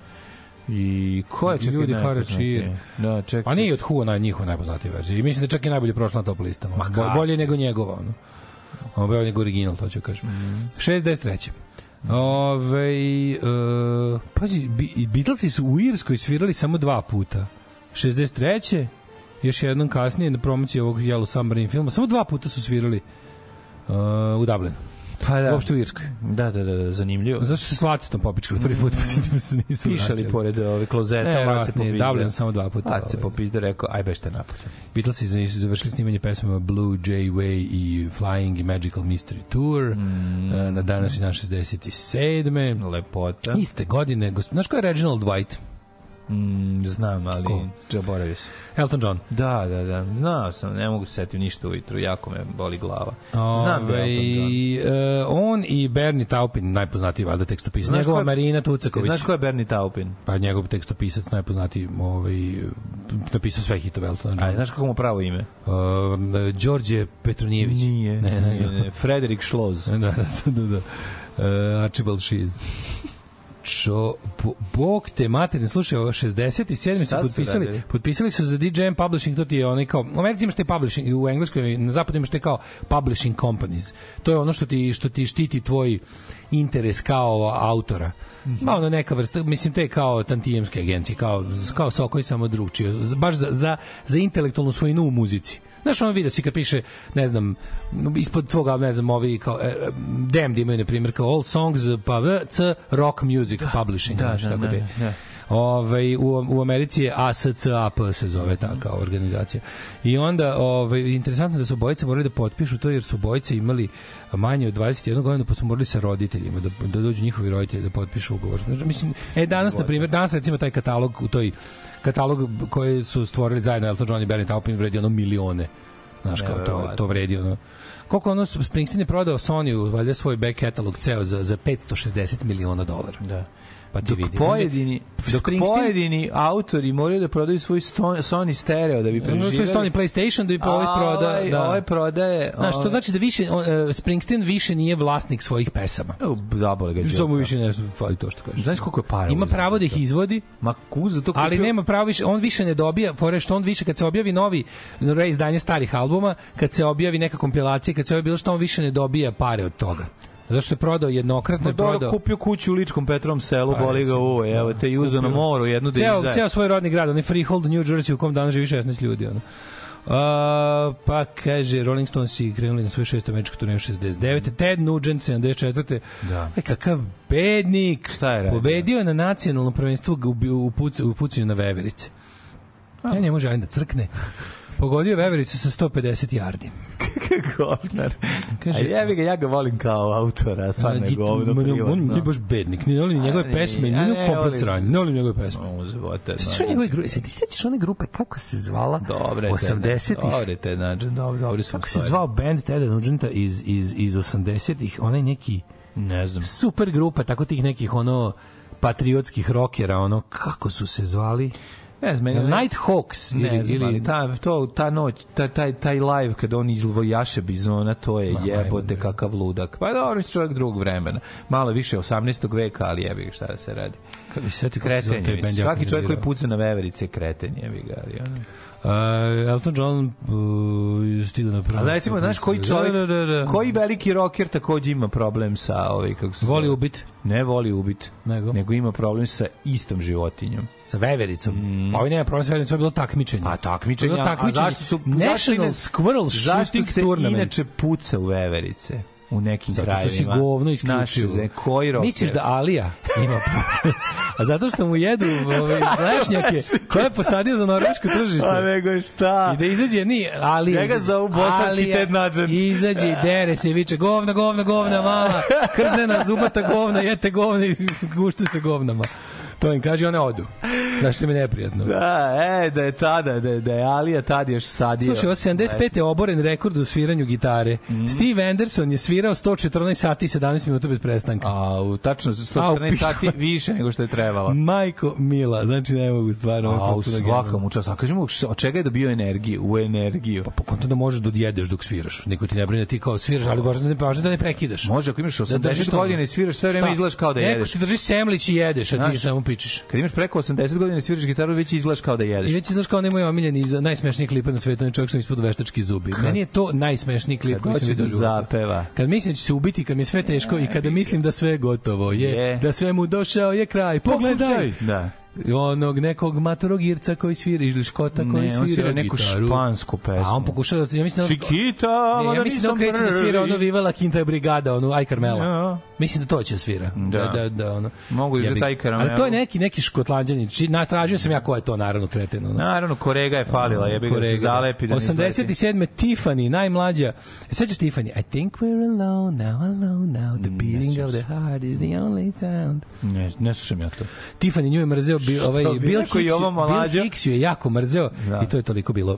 I ko je čekaj Ljudi Hara najpoznatiji? Cheer. Da, čekaj. Pa nije od Who na njihova najpoznatija verzija. I mislim da čak i najbolje prošla na top listama. Ma Bo- bolje nego njegova, ono. Ono bolje nego original, to ću kažem. Mhm. 63. Ove, uh, pazi, Beatlesi su u Irskoj svirali samo dva puta. 63. Još jednom kasnije na promociji ovog Yellow Submarine filma. Samo dva puta su svirali uh, u Dublinu. Pa da. Uopšte u Irskoj. Da, da, da, da, zanimljivo. Zašto se s Lacetom popičkali prvi put, pa se nisu Pišali pored ove klozeta, Ne, Lace ne, popizde. Dublin samo dva puta, Lace ovaj. popizde, rekao, aj bešte napolje. Beatlesi završili snimanje pesama Blue Jay Way i Flying i Magical Mystery Tour Mm. e, na današnji dan 67. Lepota. Iste godine, znaš ko je Reginald White? Mm, znam, ali Ko? zaboravio sam. Elton John. Da, da, da. Znao sam, ne mogu se setiti ništa ujutru, jako me boli glava. Znam da je Elton John. Ove, e, on i Bernie Taupin, najpoznatiji valjda tekstopisac. Znaš Njegova ko je- Marina Tucaković. Znaš ko je Bernie Taupin? Pa njegov tekstopisac najpoznatiji ovaj, napisao sve hitove Eltona A, Johna. znaš kako mu pravo ime? Um, Đorđe Petronijević. Nije. Ne, ne, nije, ne. Frederik Schloz. da, da, da, da. Uh, Archibald Shees. Čo, bo, bog te materin, slušaj, ovo 67. su Šta su potpisali, radili? potpisali su za DJM Publishing, to ti je onaj kao, u Americi imaš te publishing, u Engleskoj, na zapadu imaš te kao publishing companies. To je ono što ti, što ti štiti tvoj interes kao autora. Mhm. Ma ono neka vrsta, mislim te kao tantijemske agencije, kao, kao Sokoj samo drugčije, baš za, za, za intelektualnu svojinu u muzici. Znaš, ono vidio si kad piše, ne znam, ispod tvoga, ne znam, ovi kao, e, e, Damned imaju, na primjer, kao All Songs, pa C, Rock Music Publishing. da, znaš, da, tako da, te. da. Ovaj u, u Americi je ASCAP se zove ta kao organizacija. I onda ovaj interesantno da su bojice morali da potpišu to jer su bojice imali manje od 21 godina pa su morali sa roditeljima da, da dođu njihovi roditelji da potpišu ugovor. Znači, Mislim, e danas na primjer, danas recimo taj katalog u toj katalog koji su stvorili zajedno Elton John i Bernie Taupin vredi ono milione. Znaš, kao to, to vredi ono koliko ono Springsteen je prodao Sony valjda svoj back catalog ceo za, za 560 miliona dolara. Da. Pa ti Dok vidi. pojedini, dok Springsteen- pojedini autori moraju da prodaju svoj sto, Sony stereo da bi što je Sony PlayStation da bi ovaj proda, ovaj, da. ovaj prodaje... Znaš, to znači da više on, uh, Springsteen više nije vlasnik svojih pesama. Zabole ga Samo više ne fali to što kažeš. Znaš koliko je para? Ima pravo da ih izvodi, Ma ku za to ali kupio- nema pravo više, on više ne dobija, fore što on više kad se objavi novi reizdanje starih albuma, kad se objavi neka kompilacija, kad se objavi bilo što on više ne dobija pare od toga. Zašto je prodao jednokratno je prodao. kupio kuću u Ličkom Petrovom selu, Pa, boli ga uve, evo te i uzeo na moru jednu da ceo, ceo svoj rodni grad, onaj Freehold, New Jersey, u kom danas živi 16 ljudi. Ono. Uh, pa kaže Rolling Stones i krenuli na svoj šesto američko turneju 69. Ted Nugent 74. Da. E, kakav bednik. Šta je radio? Pobedio je na nacionalno prvenstvo u, u, puc, u pucanju na veverice. Ja njemu želim da crkne. Pogodio vevericu sa 150 yardi. govnar. Kaže- A jebi ga, ja ga volim kao autora, stvarno je govno Ma, On privatno. je baš bednik. Ne volim njegove pesme, ne komplet voliš. sranje. Ne volim njegove pesme. O, života. Sećaš se njegove grupe? Se ti sećaš one grupe kako se zvala? Dobre, 80-ih. Dobre te, znači, dobro, dobri su Kako se zvao band Teda Nugenta iz, iz, iz 80-ih? Onaj neki Ne znam. super grupa, tako tih nekih ono patriotskih rokera, ono, kako su se zvali? Ne znam, meni... Night Hawks Ne ili, znam, ili ta, to, ta noć, ta, taj, taj live kad on izvojaše bizona, to je Ma, jebote kakav ludak. Pa dobro, si čovjek drugog vremena. Malo više 18. veka, ali jebi šta da se radi. Kako se zove Kretenje, Svaki čovjek koji puca na veverice je kreten, jebi ga. Ali, ono. Uh, Elton John uh, stigao na prvo. A recimo, znaš koji čovjek, Da, da, da, da. koji veliki rocker takođe ima problem sa ovaj, kako se Voli ubit Ne voli ubit, Nego? nego ima problem sa istom životinjom. sa vevericom. Pa ovaj nema problem sa vevericom, ovo je bilo takmičenje. Mm. A takmičenja, To je bilo a takmičenje. zašto su National Squirrel Zašto Shooting se Tournament. inače puca u veverice? U nekim Zato što krajevima. si govno isključivo. Naše, ze- koji rocker? Misliš da Alija ima problem? A zato što mu jedu ove lešnjake koje je posadio za norveško tržište. A nego šta? I da izađe ni ali Njega zovu bosanski Ted Nugent. Izađe i dere se viče govna, govna, govna, mama. Krznena zubata govna, jete govna i gušte se govnama. To im kaže, one odu. Zašto mi je neprijatno? Da, e, da je tada, da je, da je Alija tad još sadio. Slušaj, ovo 75. je oboren rekord u sviranju gitare. Mhm. Steve Anderson je svirao 114 sati i 17 minuta bez prestanka. A, u tačno A, u 114 sati više nego što je trebalo. Majko Mila, znači ne mogu stvarno. A, u svakom času. A kažemo, od čega je dobio energiju? U energiju. Po kontu da možeš da odjedeš dok sviraš. Niko ti ne brine da ti kao sviraš, ali važno da ne, važno da ne prekidaš. Može, ako imaš Da 80 držiš to. godina i sviraš sve vreme izgledaš kao da Neko jedeš. ti drži semlić i jedeš, a ti Znaš. samo pičeš. Kad imaš preko 80 godina i sviraš gitaru, već izgledaš kao da jedeš. I već znaš kao nemoj omiljeni iz najsmešniji klip na svetu, čovjek što mi ispod veštački zubi. Meni je to najsmešniji klip Kad koji sam vidio da zapeva. Kad mislim da će se ubiti, kad mi je sve teško i kada mislim da sve je gotovo je, Je. da sve mu došao je kraj. Pogledaj! Da. Onog nekog matorogirca koji svira ili škota koji Ne, svira, svira neku gitaru. špansku pesmu. A on pokušava da ja mislim da Chiquita, Ne, ja mislim da on nisam kreće da svira ono Viva la Quinta Brigada, onu Aj Carmela. Ja. Mislim da to će da svira. Da. Da, da, da ono. Mogu i za Jebi- taj Carmela. Ali to je neki neki škotlanđanin. Či natražio sam ja ko je to naravno kreten. Ono. Naravno, Korega je falila, jebi ga da se da. zalepi. Da ne izleti. 87. Tiffany, najmlađa. E, Sećaš Tiffany? I think we're alone now, alone now. The beating of the heart is the only sound. Ne, ne slušam ja to. Tiffany nju je mrzeo bi, ovaj, bi Bill, Hicks, ovo Bill? Hicks je jako mrzeo Da. i to je toliko bilo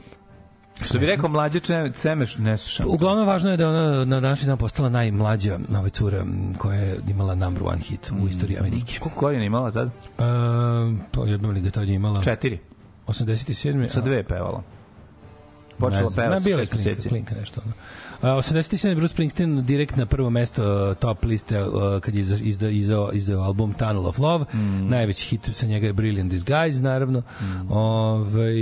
Što bi rekao mlađe Cemeš, ne slušam. Uglavnom važno je da ona na današnji dan postala najmlađa nova cura koja je imala number one hit u istoriji Amerike. Koliko godina imala tad? Um, pa jednom li ga tad je imala Četiri. 87. Sa dve je pevala. Počela peva na sa šest klinka, meseci. klinka nešto. Ono. Uh, 87. Bruce Springsteen direkt na prvo mesto uh, top liste uh, kad je izdao izdao izdao album Tunnel of Love. Mm. Najveći hit sa njega je Brilliant Disguise, naravno. Ovaj,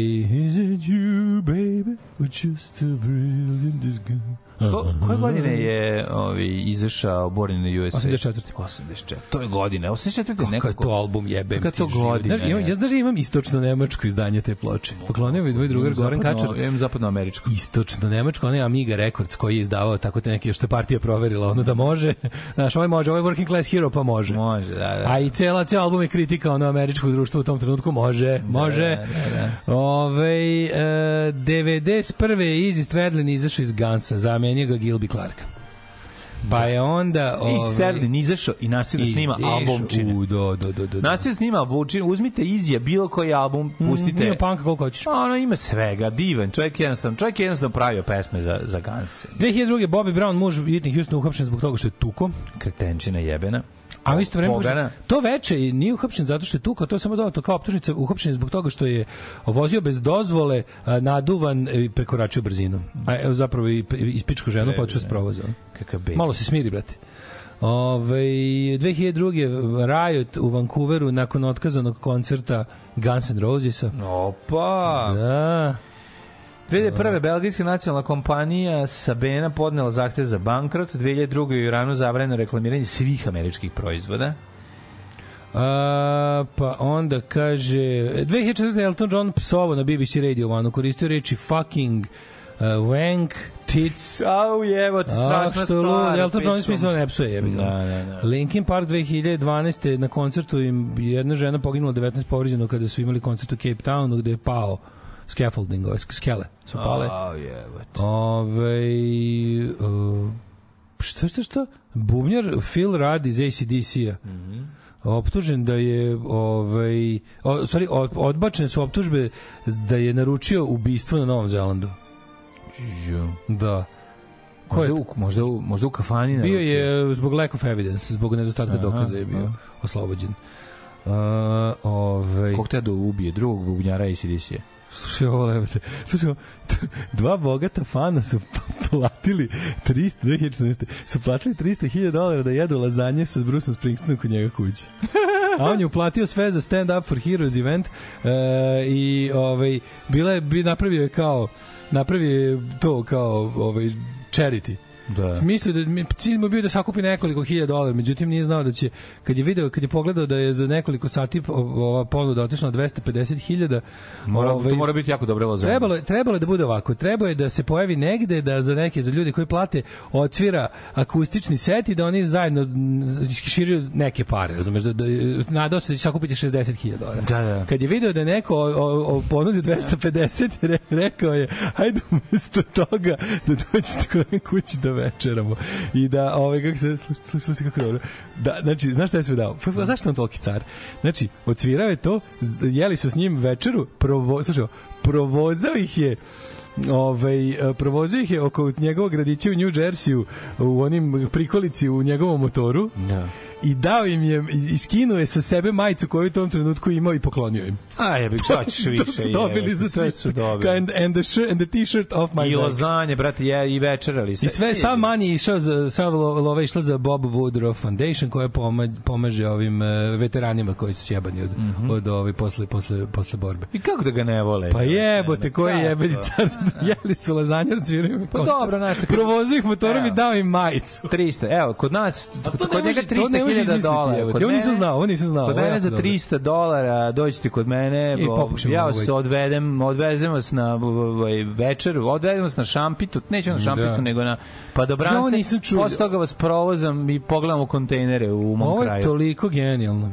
is it you, baby, or just a brilliant disguise? Ko, koje godine je ovi, izašao Born in the USA? 84. 84. To je godine. 84. je Kako je nekako... to album jebem Kako je ti to godine, Znaš, imam, je. ja znaš da imam istočno nemačko izdanje te ploče. Poklonio mi tvoj drugar Goran Zapadno- Kačar. Imam zapadnoameričku. istočno nemačko, onaj Amiga Records koji je izdavao tako te neke što je partija proverila ono da može. Znaš, ovaj može, ovaj Working Class Hero pa može. Može, da, da. A i cela ceo album je kritika ono američkog društva u tom trenutku može, može. da, da. Ove, e, 91. je Izzy Stradlin izašao iz Gansa, zamenio ga Gilby Clark. Pa je onda... I ovaj, Sterlin izašao i da snima albumčine. U, do, do, do, do. da snima albumčine. Uzmite Izija, bilo koji album, pustite. Ima panka koliko hoćeš. Ono ima svega, divan. Čovjek je jednostavno, čovjek je jednostavno pravio pesme za, za Guns. 2002. Bobby Brown, muž Whitney Houston, uhapšen zbog toga što je tuko. Kretenčina jebena. A u isto vreme to veče nije uhapšen zato što je tukao, to je samo dodato kao optužnica, uhapšen je zbog toga što je vozio bez dozvole, naduvan i prekoračio brzinu. A evo zapravo i ispičko ženu pa otišao s provoza. Kakav bej. Malo se smiri, brate. Ove, 2002. Riot u Vancouveru nakon otkazanog koncerta Guns N' Rosesa. Opa! Da. 2001. belgijska nacionalna kompanija Sabena podnela zahtev za bankrot, 2002. u Iranu zabranjeno reklamiranje svih američkih proizvoda. A, pa onda kaže 2014. Elton John psovo na BBC Radio One koristio reči fucking uh, wank, tits Au jevo, strašna što lud, stvar. Elton John smisao ne psuje, jebi ga. Da, da, da. Linkin Park 2012. na koncertu im jedna žena poginula 19 povređeno kada su imali koncert u Cape Townu gde je pao scaffolding, ove skele su pale. Au jevo. Ove, uh, šta, šta, šta? Bubnjar Phil Rudd iz ACDC-a. Mm -hmm. optužen da je ovaj o, sorry, od- odbačene su optužbe da je naručio ubistvo na Novom Zelandu. Ju. Da. Ko je Možda, u, možda, u, možda u kafani Bio naručio. je zbog lack of evidence, zbog nedostatka Aha, dokaza je bio aha. oslobođen. Uh, ovaj Kog te da ubije? Drugog bubnjara ACDC-a. Slušaj ovo levate. Slušaj ovo, dva bogata fana su platili 300, 2014. su platili 300.000 dolara da jedu lazanje sa Bruceom Springsteenom kod njega kući. A on je uplatio sve za Stand Up for Heroes event e, i ovaj, bila je, bi napravio je kao napravio je to kao ovaj, charity. Da. Mislio da mi- cilj mu bio da sakupi nekoliko hiljada dolara, međutim nije znao da će kad je video kad je pogledao da je za nekoliko sati ova ponuda otišla na 250.000 Mora, ovaj, to mora biti jako dobro lazanje. Trebalo, je- trebalo je da bude ovako. Trebalo je da se pojavi negde da za neke, za ljudi koji plate, odsvira akustični set i da oni zajedno m, širaju neke pare, razumeš? Da, da, nadao se da će sakupiti 60.000 dolara. Da, da. Kad je video da neko o, o, o ponudi 250, re, rekao je, hajde umesto toga da dođete kod kući da večeramo. I da, ovaj, kako se, slušaj, slušaj, kako dobro. Da, znači, znaš šta je sve dao? Pa, zašto on toliki car? Znači, odsvirao je to, jeli su s njim večeru, provo, slušaj, ovo, provozao ih je ovaj provozio ih je oko njegovog gradića u New Jerseyu u onim prikolici u njegovom motoru Da i dao im je, i skinuo je sa sebe majicu koju u tom trenutku imao i poklonio im. A jebe, šta ćeš više? to su dobili je, za sve su dobili. And, and, the shirt, and the t-shirt of my I lozanje, lazanje, brate, je i večerali se. I sve, sam manje išao za, sa lo, love išla za Bob Woodrow Foundation koja pomaže, ovim uh, veteranima koji su sjebani od, mm -hmm. od ove posle, posle, posle borbe. I kako da ga ne vole? Pa jebote, koji jebeni car, jeli su lazanje, razviraju Pa dobro, znači. Provozih motorom i dao im majicu. 300, evo, kod nas, kod njega 300 izmisliti, dolara. Kod Ovo nisam znao, ovo nisam znao, Kod mene za dobro. 300 dolara dođete kod mene, I bo- ja vas odvedem, odvezem vas na ovaj, večer, odvedem vas na šampitu, neću na šampitu, Da. nego na padobrance. Ja nisam čuo. Posle toga vas provozam i pogledamo kontejnere u mom Ovo je kraju. toliko genijalno.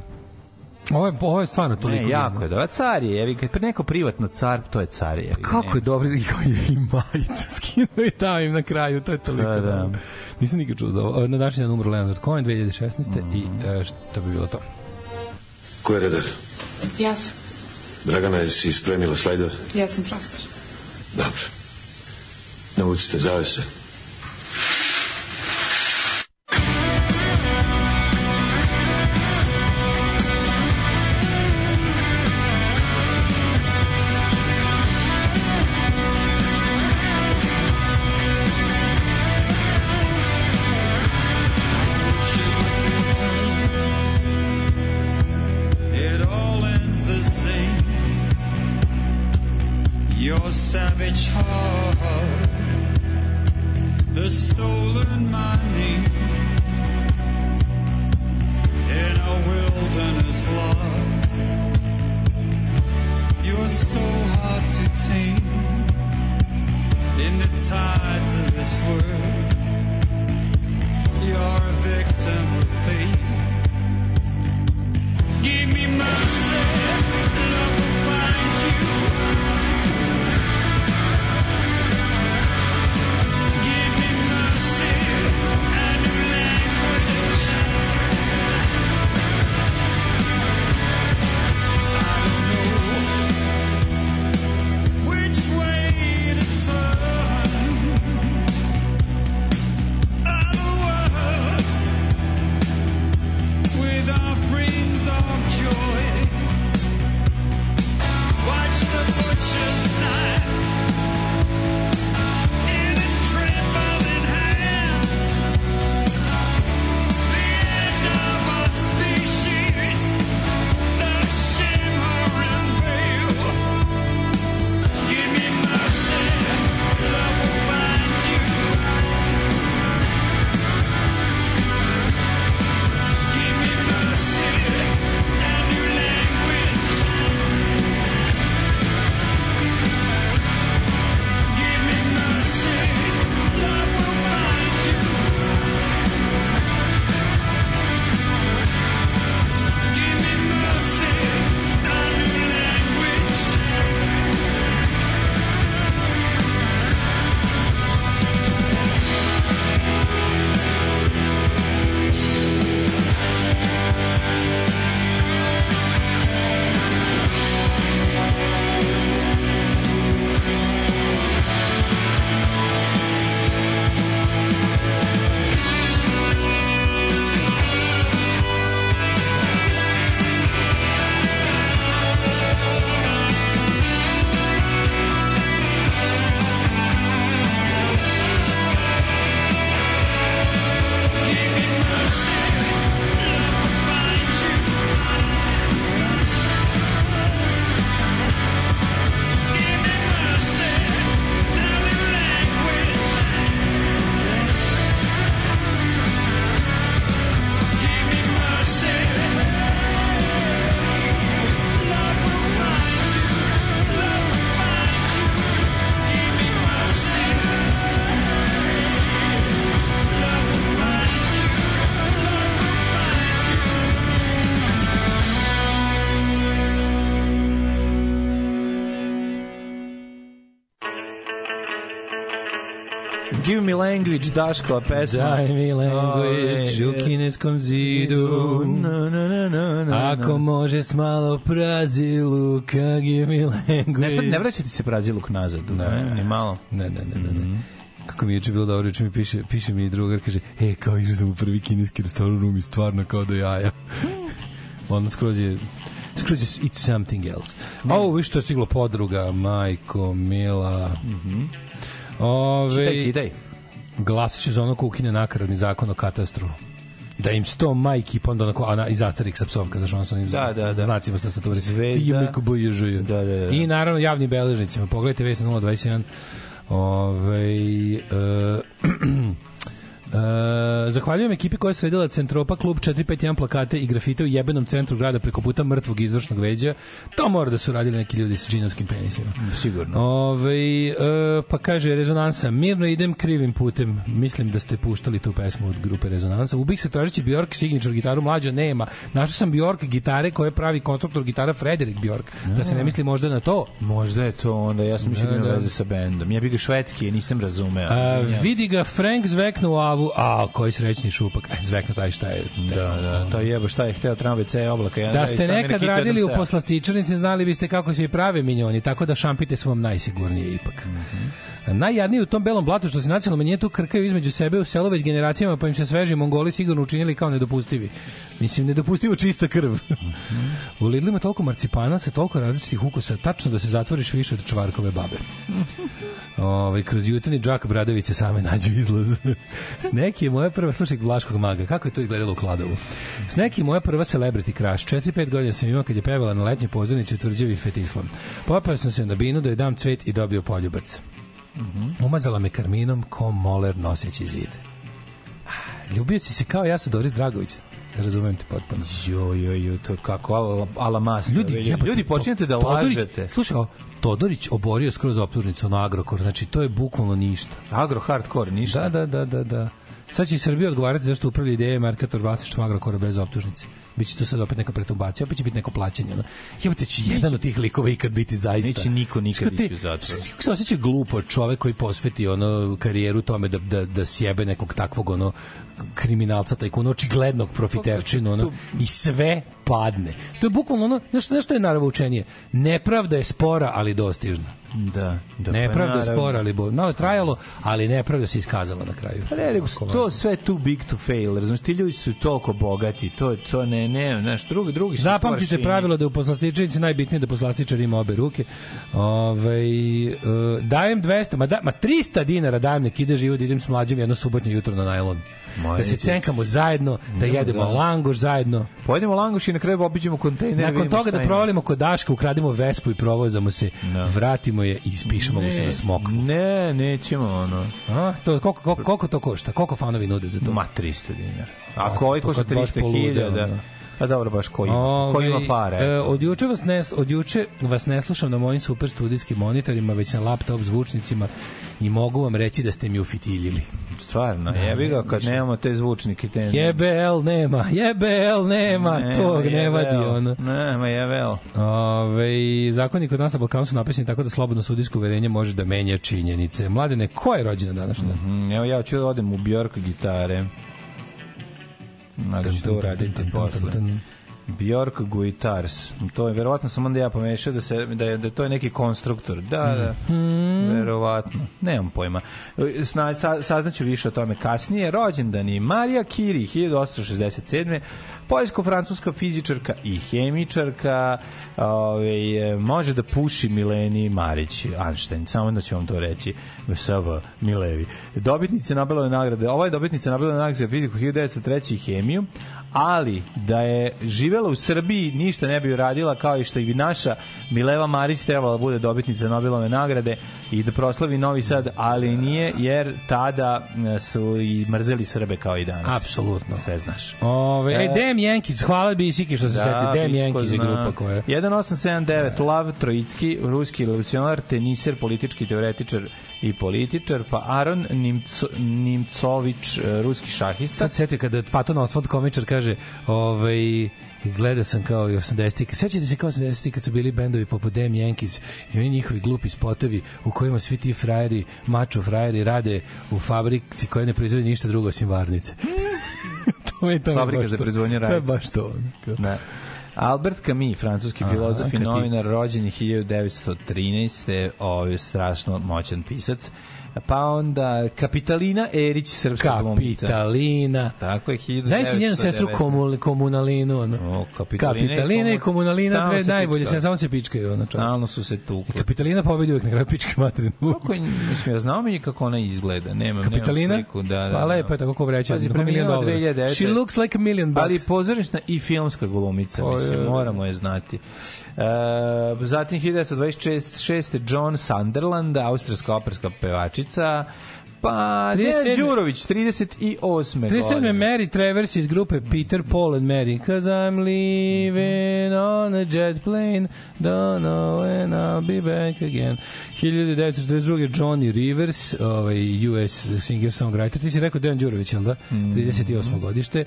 Ovo je, ovo je stvarno toliko Ne, jako je dobro. Car je, jevi, kad neko privatno car, to je car, jevi. ga, Kako je dobro i koji je i majicu skinuo i dao im na kraju, to je toliko Da, da. dobro. Nisam nikad čuo za ovo. Na današnji dan umro Leonard Cohen 2016. I e, šta bi bilo to? Ko je redar? Ja sam. Dragana, jesi spremila slajdove? Ja sam profesor. Dobro. Navucite zavese. Give me language, Daškova pesma. Daj mi language Ove, u kineskom zidu. Na, na, na, na, na, Ako može s malo praziluka, give me language. Ne, ne vraćati se praziluk nazad. Ne, ni malo. Ne, ne, ne, ne. ne. Kako mi je juče bilo dobro, juče mi piše, piše mi drugar, kaže, e, kao išao sam u prvi kineski restoran, umi stvarno kao do jaja. Ono skroz je skroz je it's something else. A ovo vi što je stiglo podruga, majko, mila. Ove, Čitaj, čitaj. glasit ću za ono ko ukine nakaradni zakon o katastru da im sto majki pa onda onako, a na, i zastarih sa psovka, znaš, ono sa onim Da, da, da. znacima sa staturi. Zvezda. Žuje. Da, da, da. I naravno javnim beležnicima. Pogledajte već na 021 Ove, e, E, zahvaljujem ekipi koja je sredila Centropa klub 451 plakate i grafite u jebenom centru grada preko puta mrtvog izvršnog veđa. To mora da su radili neki ljudi sa džinovskim penisima. Sigurno. Ove, e, pa kaže Rezonansa, mirno idem krivim putem. Mislim da ste puštali tu pesmu od grupe Rezonansa. Ubih se tražeći Bjork signature gitaru, mlađa nema. Našao sam Bjork gitare koje pravi konstruktor gitara Frederik Bjork. Da se ne misli možda na to. Možda je to onda, ja sam mislio da Da, da. veze sa bendom. Ja bih ga švedski, nisam razumeo. A, Izvinjavam. vidi ga Frank zveknu u avu, a koji srećni šupak. E, zveknu taj šta je. Da, da, to jebo šta je hteo tram WC oblaka. Ja, Da ste nekad radili u poslastičarnici, znali biste kako se i prave minjoni, tako da šampite su vam najsigurnije ipak. Najjadniji u tom belom blatu što se nacionalno manjine tu krkaju između sebe u selu već generacijama, pa im se sveži Mongoli sigurno učinili kao nedopustivi. Mislim, nedopustivo čista krv. u Lidlu ima toliko marcipana sa toliko različitih ukusa, tačno da se zatvoriš više od čvarkove babe. Ovaj kroz jutarnji džak bradavice same nađu izlaz. Sneki je moja prva, slušaj Vlaškog maga, kako je to izgledalo u Kladovu. Sneki je moja prva celebrity crush. 4-5 godina sam imao kad je pevala na letnjoj pozornici u tvrđavi Fetislam. Popeo sam se na binu da je dam cvet i dobio poljubac. Umazala me karminom ko moler noseći zid. Ah, Ljubio si se kao ja sa Doris Dragović. Razumem te potpuno. Jo, jo, jo, to kako ala, ala masta. Ljudi, ljudi, jebote, ljudi počinjete da Todorić- lažete. Slušaj, Todorić oborio skroz optužnicu na Agrokor, znači to je bukvalno ništa. Agro hardcore, ništa. Da, da, da, da, da. Sad će Srbija odgovarati zašto upravlja ideje Merkator vlasništvom Agrokora bez optužnice. Biće to sad opet neka pretumbacija, opet će biti neko plaćanje. Ono. Jebote, će jedan od tih likova ikad biti zaista. Neće niko nikad ići u zatvor. znaš Kako se osjeća glupo čovek koji posveti ono karijeru tome da, da, da sjebe nekog takvog ono kriminalca, tajkuna, očiglednog profiterčinu, ono, i sve padne. To je bukvalno ono, znaš, znaš što je naravno učenije? Nepravda je spora, ali dostižna. Da, da. Nepravda je naravno. spora, ali bo, malo je trajalo, ali nepravda se iskazala na kraju. Pa ne, nego to sve too big to fail, razumiješ, ti ljudi su toliko bogati, to, to ne, ne, znaš, drugi, drugi su Zapamtite poršini. pravilo da je u poslastičarnici najbitnije da poslastičar ima obe ruke. Ove, dajem 200, ma, da, ma 300 dinara dajem nek ide živo da idem s mlađim jedno subotnje jutro na najlon. Ma, da se cenkamo zajedno, da Da, jedemo da. langoš zajedno. Pojedemo langoš i na kraju obiđemo kontejnere. Nakon toga da ima. provalimo kod Daška, ukrademo Vespu i provozamo se, Da. vratimo je i ispišemo mu se na smokvu. Ne, nećemo, ono. A, to, koliko, koliko, koliko to košta? Koliko fanovi nude za to? Ma 300 dinara. Ako ovaj košta kad baš 300 polude, hiljada, ono. pa dobro, baš ko ima, ko ima Ovaj, pare. e, od juče vas ne od juče vas ne slušam na mojim super studijskim monitorima, već na laptop zvučnicima i mogu vam reći da ste mi ufitiljili. Stvarno, jebi ga kad nemamo te zvučnike. Te... JBL nema, JBL nema, Nema tog ne jebel. vadi ono. Nema jebel. Ove, zakoni kod nas na Balkanu su napisani tako da slobodno sudijsko uverenje može da menja činjenice. Mladene, ko je rođena današnja? Mm, Evo ja ću da odem u Bjork gitare. Ali ću to uraditi posle. Bjork Guitars. To je verovatno sam onda ja pomešao da se da je da to je neki konstruktor. Da, da. Mhm. Verovatno. Nemam pojma. Sna, sa, saznaću više o tome kasnije. Rođendani Marija Curie 1867 poljsko-francuska fizičarka i hemičarka ovaj, može da puši Mileni Marić Einstein, samo da ću vam to reći SV Milevi. Dobitnica Nobelove nagrade, ova je dobitnica Nobelove nagrade za fiziku 1903 i hemiju, ali da je živela u Srbiji ništa ne bi uradila kao i što i naša Mileva Marić trebala da bude dobitnica Nobelove nagrade i da proslavi Novi Sad, ali nije jer tada su i mrzeli Srbe kao i danas. Apsolutno. Sve znaš. Ove, e, E, Dem Jenkins, hvala bi Siki što se da, seti. Dem Jenkins je grupa koja je. 1879 Lav Trojicki, ruski revolucionar, teniser, politički teoretičar i političar, pa Aron Nimco, Nimcović, e, ruski šahista. Sad se setio kada Patton Oswald komičar kaže ovaj, gledao sam kao i 80-ih. Sećate se kao 80-ih kad su bili bendovi poput Damn Yankees i oni njihovi glupi spotovi u kojima svi ti frajeri, mačo frajeri rade u fabrici koja ne proizvodi ništa drugo osim varnice. to je to Fabrika za to. proizvodnju To je baš to. Da. Albert Camus, francuski Aha, filozof i kad ti- novinar, rođen je 1913. Ovo je strašno moćan pisac. Pa onda Kapitalina Erić, srpska glumica. Kapitalina. Tako je, 1919. Znaš njenu sestru komu, komunalinu, ono? O, Kapitalina, Kapitalina i komunalina, dve najbolje, se samo se pičkaju, ono. Stalno su se tukli. Kapitalina pobedi uvek na kraju pičke materinu. Kako mislim, ja znao mi kako ona izgleda. Nemam, Kapitalina? nemam sliku. Da, da, Pa da. lepo je tako ko vreća. Pazi, milion dolara. 2009. She looks like a million bucks. Ali pozorišna i filmska glumica, O, mislim, je, moramo je znati. E, zatim 1926. John Sunderland, austrijska operska pevačica, pa 37. Dejan Đurović, 38. 37. godine. Mary Travers iz grupe Peter, Paul and Mary Cause I'm leaving on a jet plane Don't know when I'll be back again 1942. Johnny Rivers ovaj, US singer-songwriter Ti si rekao Dejan Đurović, jel da? Mhm. 38. godište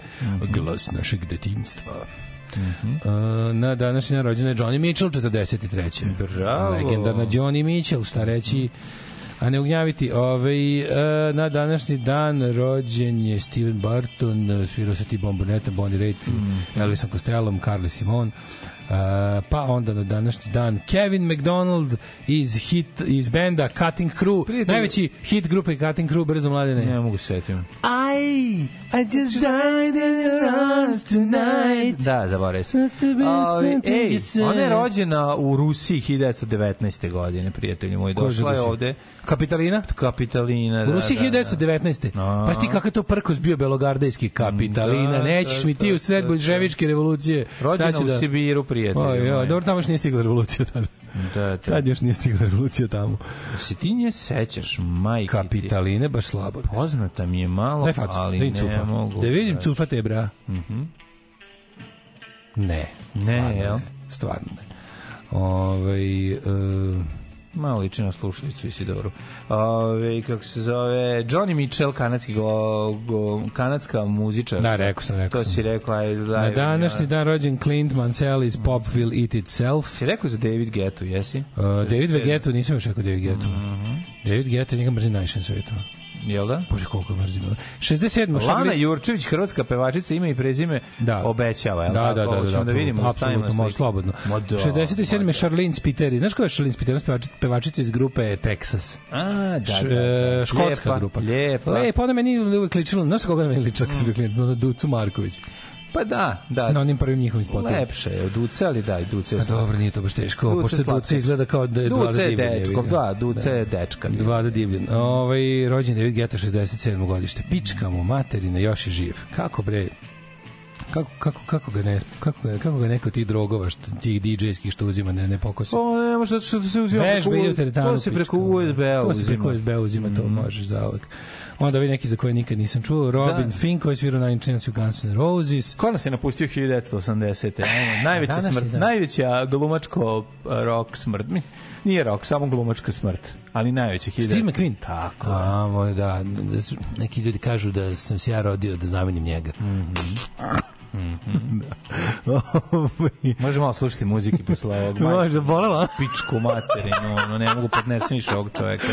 Glas našeg detinjstva Uh, na današnji dan rođena je Johnny Mitchell 43. Bravo. Legendarna Johnny Mitchell, šta reći a ne ugnjaviti. Ovaj, e, na današnji dan rođen je Steven Barton, e, svirao sa ti Bomboneta, Bonnie Raitt, Mhm. Elvisom Costellom, Carly Simon. E, pa onda na današnji dan Kevin McDonald iz hit iz benda Cutting Crew, Prijatelju- najveći hit grupe Cutting Crew, brzo mladene. Ne mogu se setiti. I, I just died in your arms tonight. Da, zaboravio sam. Ej, ona je rođena u Rusiji 1919. godine, prijatelji moji. Došla je ovde. Kapitalina? Kapitalina, U da, Rusiji da, da. 1919. A. Pa sti kakav to prkos bio belogardejski kapitalina. Da, Nećeš da, mi ti da, u sred da, bolševičke revolucije. Rođena u Sibiru, prijatelji O, jo, moji. dobro, tamo još nije stigla revolucija tada. Da, da. Tad još nije stigla revolucija tamo. Se ti nje sećaš, majke. Kapitaline, baš slabo. Poznata mi je malo, Daj facu, ali da ne cufa. mogu. Da vidim cufa te, bra. Ne. Ne, stvarno jel? Stvarno ne. Ovaj e, Malo liči na slušalicu Isidoru. Ove, kako se zove, Johnny Mitchell, kanadski go, go, kanadska muzičar. Da, rekao sam, rekao To sam. si rekao, aj, na daj, današnji ja. dan rođen Clint Mansell iz Popville Eat Itself. Si rekao za David Getu, jesi? Uh, David Vegeto, nisam još rekao David Geto. Mhm. David Geto, njega mrzim najviše na svetu. Jel da? Bože, koliko mrzim. 67. Lana Šagli... Jurčević, hrvatska pevačica, ima i prezime Da. obećava, jel Da, da, da, da, Hoćemo da, da vidimo, da stavimo apsolutno, može slobodno. Ma da, 67. ma da. Charlene Spiteri. Znaš ko je Charlene Spiteri? Pevačica, iz grupe Texas. A, da, da, da. e, škotska Lijepa, grupa. Lijepa. Lepo, ona meni uvek ličila. Znaš koga meni ličila kad sam bio klinac? Na Ducu Marković. Pa da, da. Na onim prvim njihovim spotovima. Lepše je od Duce, ali da, i Duce je A dobro, nije to baš teško. Duce Pošto. Duce izgleda kao da je Duce Vlada je Divljan. dečko, jebi ga. da, Duce je dečka. Vlada Divljan. Ovaj, rođen David Geta 67. godište. Pička mu, materina, još je živ. Kako bre, kako, kako, kako, ga ne, kako, ga, kako ga neko tih drogova, što, tih DJ-skih što uzima, ne, ne pokosi? O, ne, možda što se uzima Vežba ide u teretanu. To se preko. USB-a To se preko uzima. USB-a uzima, to možeš za uvek. Onda vi neki za koje nikad nisam čuo. Robin Da. Fink koji Nine Inch Nails u Guns N' Roses. Ko nas je napustio 1980. Ajmo, najveća Današnji smrt, dan. najveća glumačko a, rock smrt. Nije rock, samo glumačka smrt. Ali najveća 1900. Steve McQueen. Tako. A, moj, da, da su, neki ljudi kažu da sam se ja rodio da zamenim njega. Može malo slušati muziki posle ovog. Može, bolela? Pičku materinu, ono, ne mogu podnesem više ovog čoveka.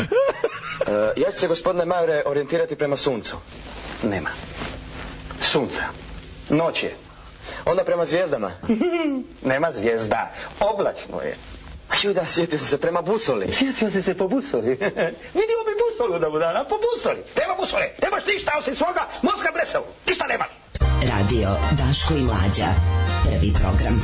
E, ja ću se, gospodine Majore, orijentirati prema suncu. Nema. Sunca. Noć je. Onda prema zvijezdama. Nema zvijezda. Oblačno je. Ju da, sjetio sam se prema busoli. Sjetio sam se po busoli. Vidimo mi busolu da budana, po busoli. Nema busole, nemaš ništa osim svoga mozga blesavu. Ništa nema. Radio Daško i Mlađa. Prvi program.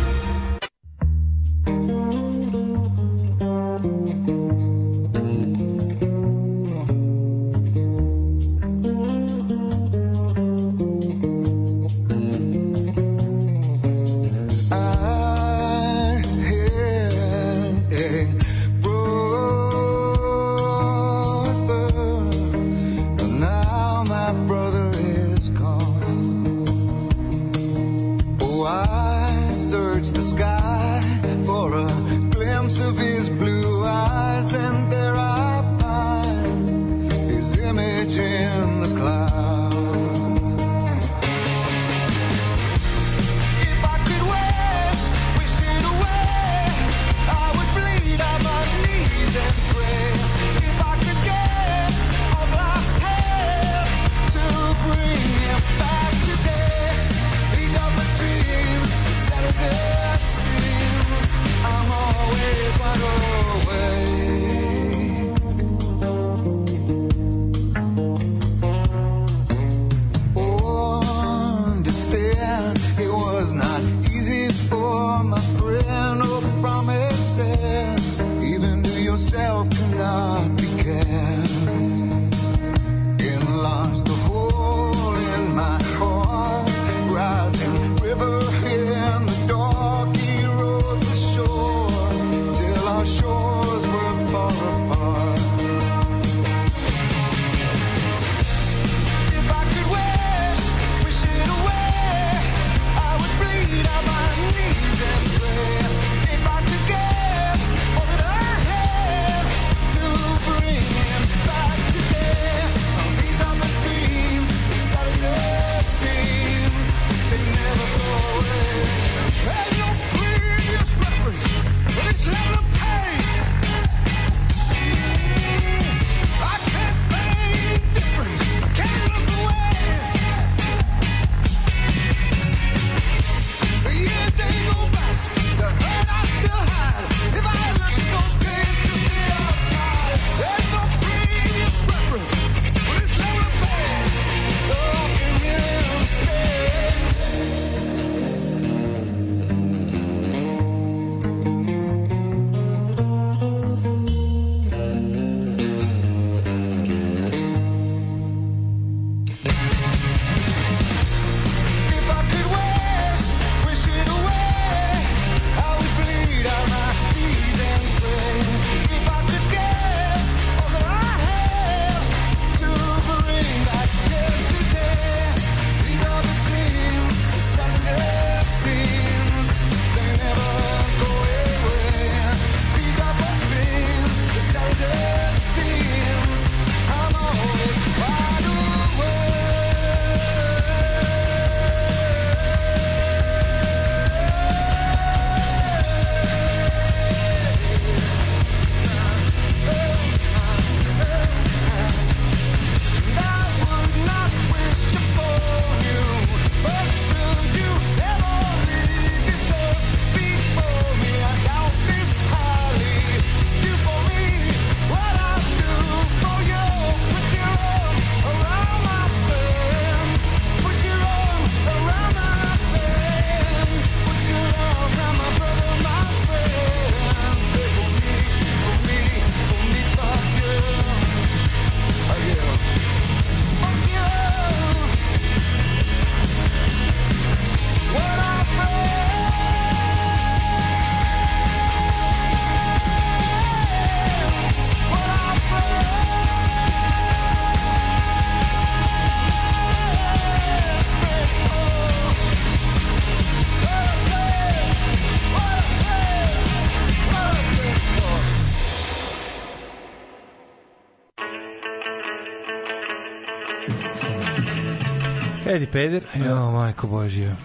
Edi Peder. Jo, majko Božja.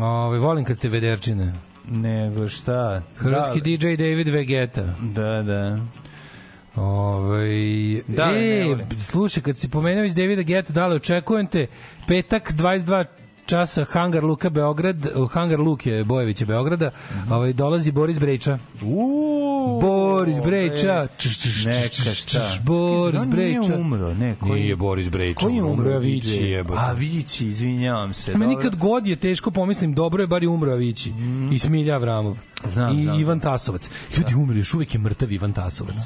Ove, volim kad ste vederčine. Nego šta? Hrvatski Da, DJ David Vegeta. Da, da. Ove, Da, ne e, volim. slušaj, kad si pomenuo iz Davida Geta, da li očekujem te petak 22 časa Hangar Luka Beograd, Hangar Luke Bojevića Beograda, Mhm. ovaj, dolazi Boris Brejča. Uuu, Boris Brejča. Neka šta. Boris Brejča. Nije umro, ne. Koji, Nije Boris Brejča. Koji je umro? Avići DJ? jebote. A, Vići, izvinjavam se. Meni kad god je teško pomislim, dobro je bar i umro Avići. I Smilja Avramov. Znam, I znam. Ivan Tasovac. Ljudi umri, još uvijek je mrtav Ivan Tasovac.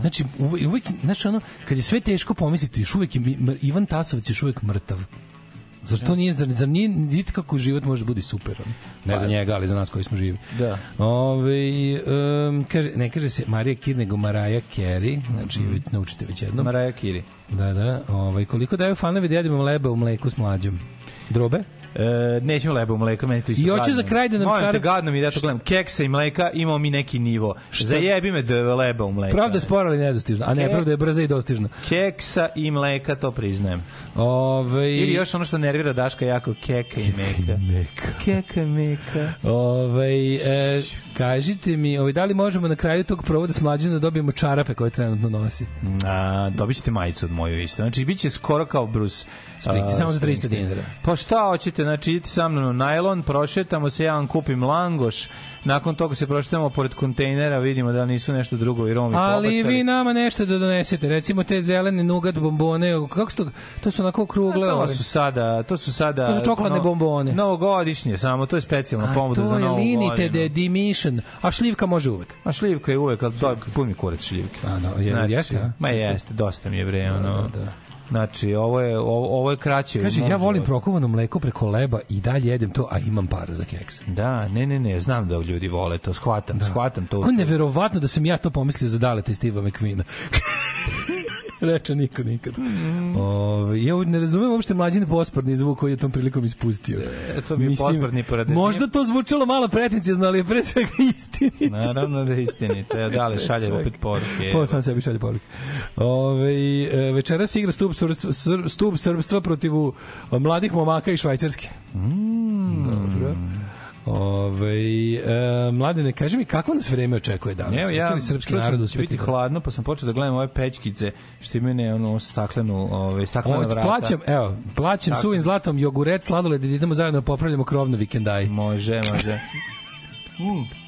Znači, uvijek, uvijek, znači ono, kad je sve teško pomisliti, još uvijek je, Ivan Tasovac je još uvijek mrtav. Zar to nije, zar, zar nije, vidite kako život može bude super. ono? Ne za njega, ali za nas koji smo živi. Da. Ove, um, kaže, ne kaže se Marija Kid, nego Maraja Carey. Znači, već, naučite već jednom. Maraja Kiri. Da, da. Ovaj, koliko daju fanovi da jedemo leba u mleku s mlađom? Drobe? E, nećemo leba u mleka, meni to isto I hoću gadno. za kraj da nam Molim te, gadno mi da to gledam. Keksa i mleka, imamo mi neki nivo. Zajebi me da leba u mleka. Pravda je spora ali nedostižna, a ne, Ke- pravda je brza i dostižna. Keksa i mleka, to priznajem. Ove, Ili još ono što nervira Daška jako, keka i meka. meka. Keka i meka. Ove, e, kažite mi, ovaj, da li možemo na kraju tog provoda s mlađim da dobijemo čarape koje trenutno nosi? A, dobit ćete majicu od moju isto. Znači, bit će skoro kao Bruce. A, samo za 300 Springsteen. dinara. Pa šta hoćete, znači idite sa mnom na najlon, prošetamo se, ja vam kupim langoš, nakon toga se prošetamo pored kontejnera, vidimo da nisu nešto drugo i Romi Ali pobacali. vi nama nešto da donesete, recimo te zelene nugat bombone, kako to, to su onako krugle, to ove. su sada, to su sada To su čokoladne bombone. Novogodišnje, samo to je specijalna A pomoda za to je novu limited godinu. edition, a šljivka može uvek. A šljivka je uvek, ali to pun mi kurac šljivke. A, da, je- znači, jeste, a? Ma jeste, dosta mi je bre, ono. da, da. Znači, ovo je, ovo, ovo je kraće. Kaže, ja volim prokovano mleko preko leba i dalje jedem to, a imam para za keks. Da, ne, ne, ne, znam da ljudi vole to, shvatam, shvatam to. Kako neverovatno da sam ja to pomislio za Daleta i Steva McQueena. Reče niko nikad. Mm. Ove, ja ne razumem uopšte mlađine posporni zvuk koji je tom prilikom ispustio. E, to mi je posporni pored- Možda to zvučalo malo pretencijozno, ali je pre svega istinito. Naravno da je istinito. Ja, da li šalje opet poruke. Pa sam sebi šalje poruke. Ove, e, večeras igra stup, srbstva, sr, stup srbstva protiv mladih momaka i švajcarske. Mm. Dobro. Ove, e, mladene, kaži mi kako nas vreme očekuje danas? Evo ja srpski narod da će biti uspeti? hladno, pa sam počeo da gledam ove pećkice što imaju ne ono staklenu, ove staklena Od, vrata. plaćam, evo, plaćam Tako. suvim zlatom joguret, sladoled, da idemo zajedno da popravljamo krov na vikendaj. Može, može.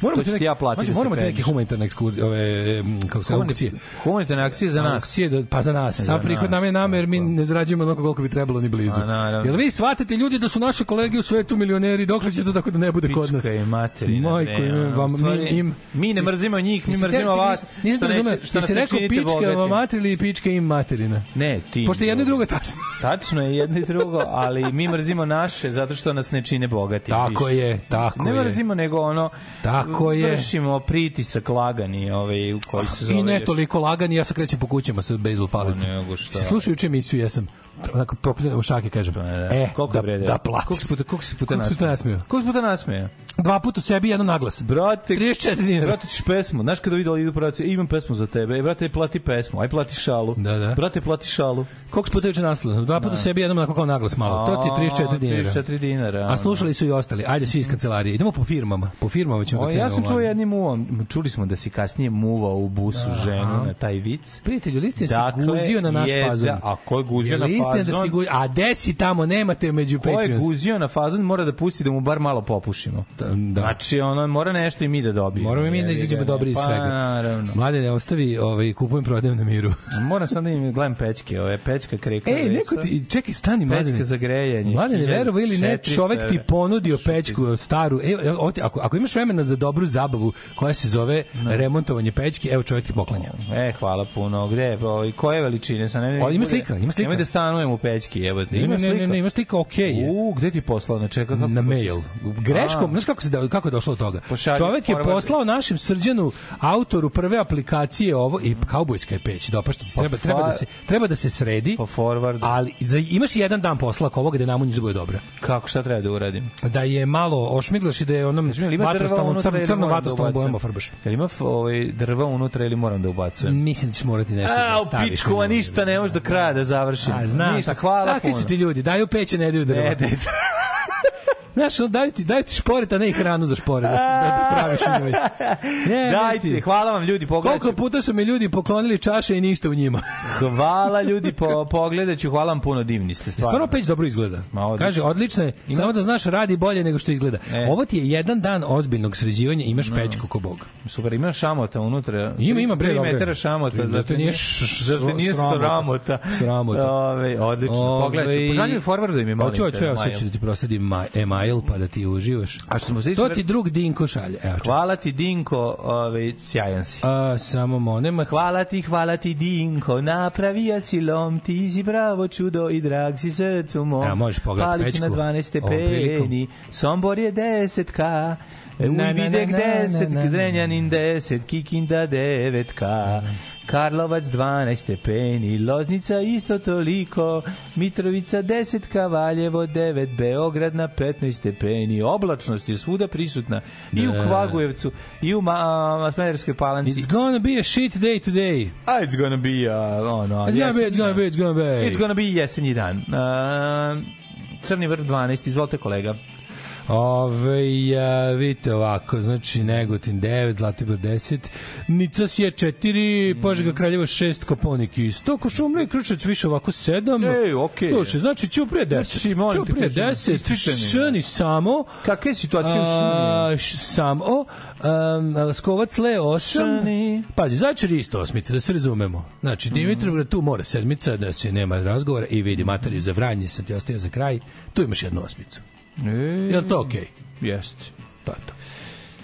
Moramo ti ti ja platiti se moramo ti neke humanitarne ekskurzije, ove, kako se, aukcije. Humanitarne akcije za nas. Aukcije, da, pa za nas. Za Za prihod nam je nama jer mi ne zarađujemo onoliko koliko bi trebalo ni blizu. A. Jel vi shvatate ljudi da su naše kolege u svetu milioneri, dokle će to tako da ne bude kod nas? Pička materina. Majko, ono, vam, mi, im, mi ne mrzimo njih, mi mrzimo vas. Nisam razumeo, nas ne rekao pička vam materi ili pička im materina? Ne, ti. Pošto jedno i drugo tačno. Tačno je jedno i drugo, ali mi mrzimo naše zato što nas ne čine bogati. Tako je, tako ne je. mrzimo, nego ono... Tako je. Vršimo pritisak lagani, ovaj, u koji se zove... I ne toliko lagani, ja se krećem po kućama sa bejzbol palicom. Pa nego šta. Slušaj juče emisiju, jesam onako popljen u šake kažem. E, Koliko da, bre, da platim. Koliko si puta, koliko si puta nasmeo? Koliko puta nasmeo? Dva puta u sebi, jedno naglas. Brate, 34 dinara. Brate, ćeš pesmu. Znaš kada videla idu pravi, imam pesmu za tebe. E, brate, plati pesmu. Aj plati šalu. Da, da. Brate, plati šalu. Koliko si puta juče naslao? Dva puta u sebi, jednom onako kao naglas malo. To ti je 34 dinara. 34 dinara. A slušali su i ostali. Ajde svi iz kancelarije. Idemo po firmama. Po firmama ćemo O, da ja sam čuo jednim uvom, čuli smo da si kasnije muvao u busu ženu na taj vic. Prijatelju, listin si Dakle, guzio na naš fazon. da- a ko je guzio na Listin da fazon? si guzio, a gde si tamo, nemate među Ko je Patreons. guzio na fazon mora da pusti da mu bar malo popušimo. Da. Znači, ono, mora nešto i mi da dobijemo. Moramo i mi da izađemo ne. dobri iz pa, svega. naravno. Mladene, ostavi, ovaj, kupujem, prodajem na miru. Moram sam da im gledam pečke, ove pečka kreka. E, neko ti, čekaj, stani, mladene. Pečka za grejanje. Mladene, verovo ili ne, 1400 čovek ti ponudio pečku staru. E, ovo ti- ako, ako imaš vremena za dobru zabavu koja se zove remontovanje pečke, evo čovek ti poklanja. E, hvala puno. Gde? Ovaj koje veličine sa ne? O, ima slika, ima slika. Nemoj da stanujem u pećki, evo te. Ne, Ima ne, ne, ne, ne, ima slika, okej je. U, gde ti poslao? Na čeka kako? na mail. Greškom, znaš kako se da, kako je došlo do toga? Pošalji, Čovek je poslao našem srđanu autoru prve aplikacije ovo i kaubojska je peć, se, Pa treba treba da se treba da se sredi. Po forward. Ali za, imaš jedan dan posla oko ovoga da namunjiš da bude dobra. Kako šta treba da uradim? Da je malo ošmiglaš i da je onom vatrostalnom unutra crno, da vatrostalnom ubacujem? bojama farbaš. Jel ima ovaj drva unutra ili moram da ubacujem? Mislim da ćeš morati nešto A, da u staviš. pičku, a ništa ne može do kraja da završim. A, Znam, Ništa, hvala Takvi puno. su ti ljudi, daju peće, ne daju drva. Ne, ne, Znaš, on daju ti, daju ti šporet, a ne i hranu za šporet, da, da, praviš u njoj. Ne, Dajte, ti. hvala vam ljudi, pogledat Koliko ću. puta su mi ljudi poklonili čaše i ništa u njima. Hvala ljudi, po, pogledat ću, hvala vam puno, divni ste, stvarno. Stvarno peć dobro izgleda. Ma, odlično. Kaže, odlično je, samo da znaš, radi bolje nego što izgleda. E. Ovo ti je jedan dan ozbiljnog sređivanja, imaš pećku ko bog. Super, ima šamota unutra. Ima, ima, bre, dobro je. metara šamota. Zato nije zato nije sramota. sramota. Ove, odlično. Pogledaj, Ovaj, požalj mi forwardu im je, molim Hoću, hoću, evo sad mail. ću da ti prosladim ma- e-mail pa da ti uživaš. A što smo se To ti drug Dinko šalje. Evo. Hvala ti, Dinko, ove, sjajan si. A, samo monema. Hvala ti, hvala ti, Dinko, napravija si lom, ti si bravo čudo i drag si srcu mom. Evo, možeš pogledat Palić pećku na 12 ovom prilikom. stepeni, Sombor je 10k, Na, na, na, Uvidek na, na, 10, na, na. Zrenjanin 10, Kikinda 9k, Karlovac 12 stepeni, Loznica isto toliko, Mitrovica 10k, Valjevo 9, Beograd na 15 stepeni, oblačnost je svuda prisutna i u Da. Kvagujevcu, i u Ma- Smederskoj palanci. It's gonna be a shit day today. A, it's gonna be, uh, oh no, It's gonna be, it's gonna be, it's gonna be. It's gonna be jesenji dan. Uh, Crni vrh 12, izvolite kolega. Ove, ja, vidite ovako, znači Negotin 9, Zlatibor 10, Nicas je 4, Požega Kraljevo 6, Koponik isto, Košumlja i Kručevac više ovako 7. Ej, okej. Slušaj, znači Ćuprije 10, Znači, Ćuprije kažem, 10, ističe mi. Šani samo, Kakve situacije u a, Šini? š- samo, um, Laskovac Le 8, Šani. Pazi, Zajčar je isto osmica, da se razumemo. Znači, Dimitrovgrad tu mora sedmica, da se nema razgovora i vidi, matori za vranje sam ti ostavio za kraj, tu imaš jednu osmicu. E, Je li to okej? Jeste. To je to.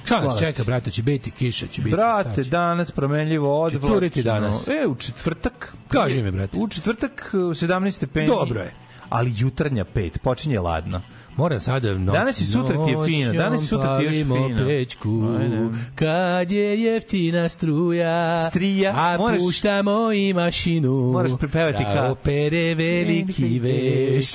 Šta nas čeka, brate, će biti kiša, će biti... Brate, će? danas promenljivo odvlačno. curiti danas. E, u četvrtak. Kaži mi, brate. U četvrtak uh, 17 stepeni. Dobro je. Ali jutarnja 5, počinje ladno. Moram sada noć, Danas i sutra ti je fino, danas i sutra ti je još fino. pečku, Ajde. kad je jeftina struja, Strija, a moraš- puštamo i mašinu, Moraš da ka- opere veliki veš.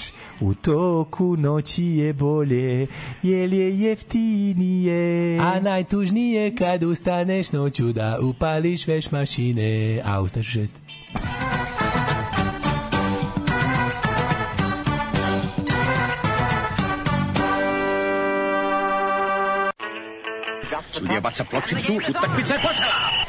U toku noći je bolje, jel je jeftinije. A najtužnije kad ustaneš noću da upališ veš mašine, a ustaš u šest. Sudija baca pločicu, utakmica je počela!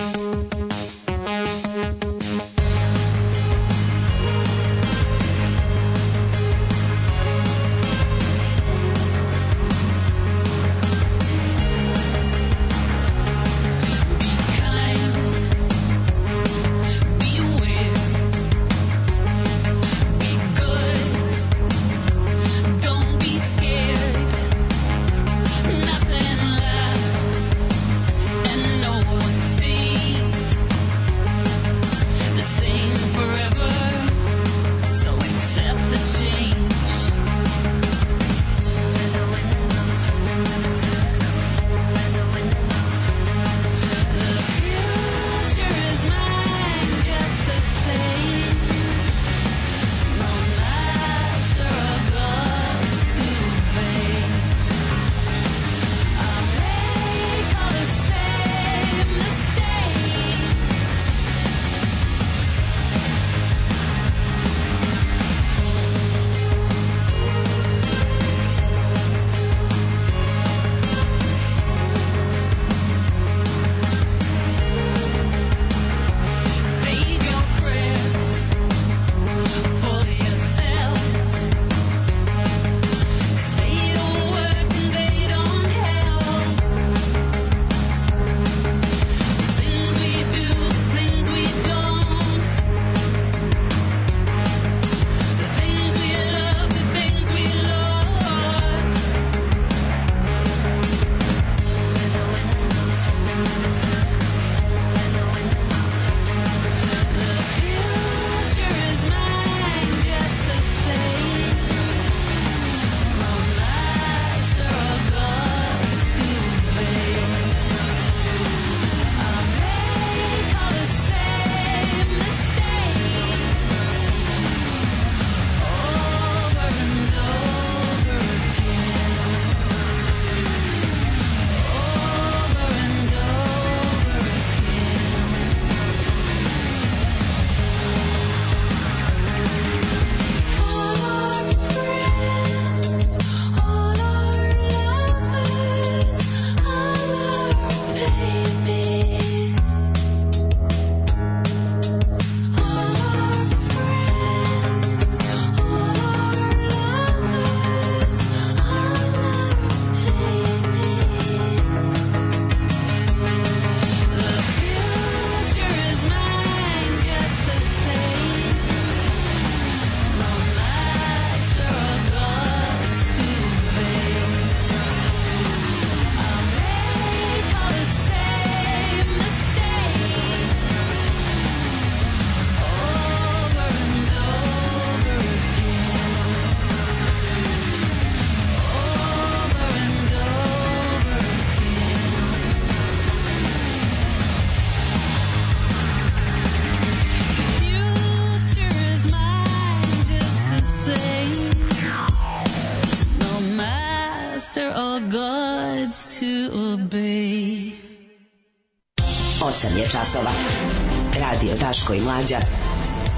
Daško i Mlađa.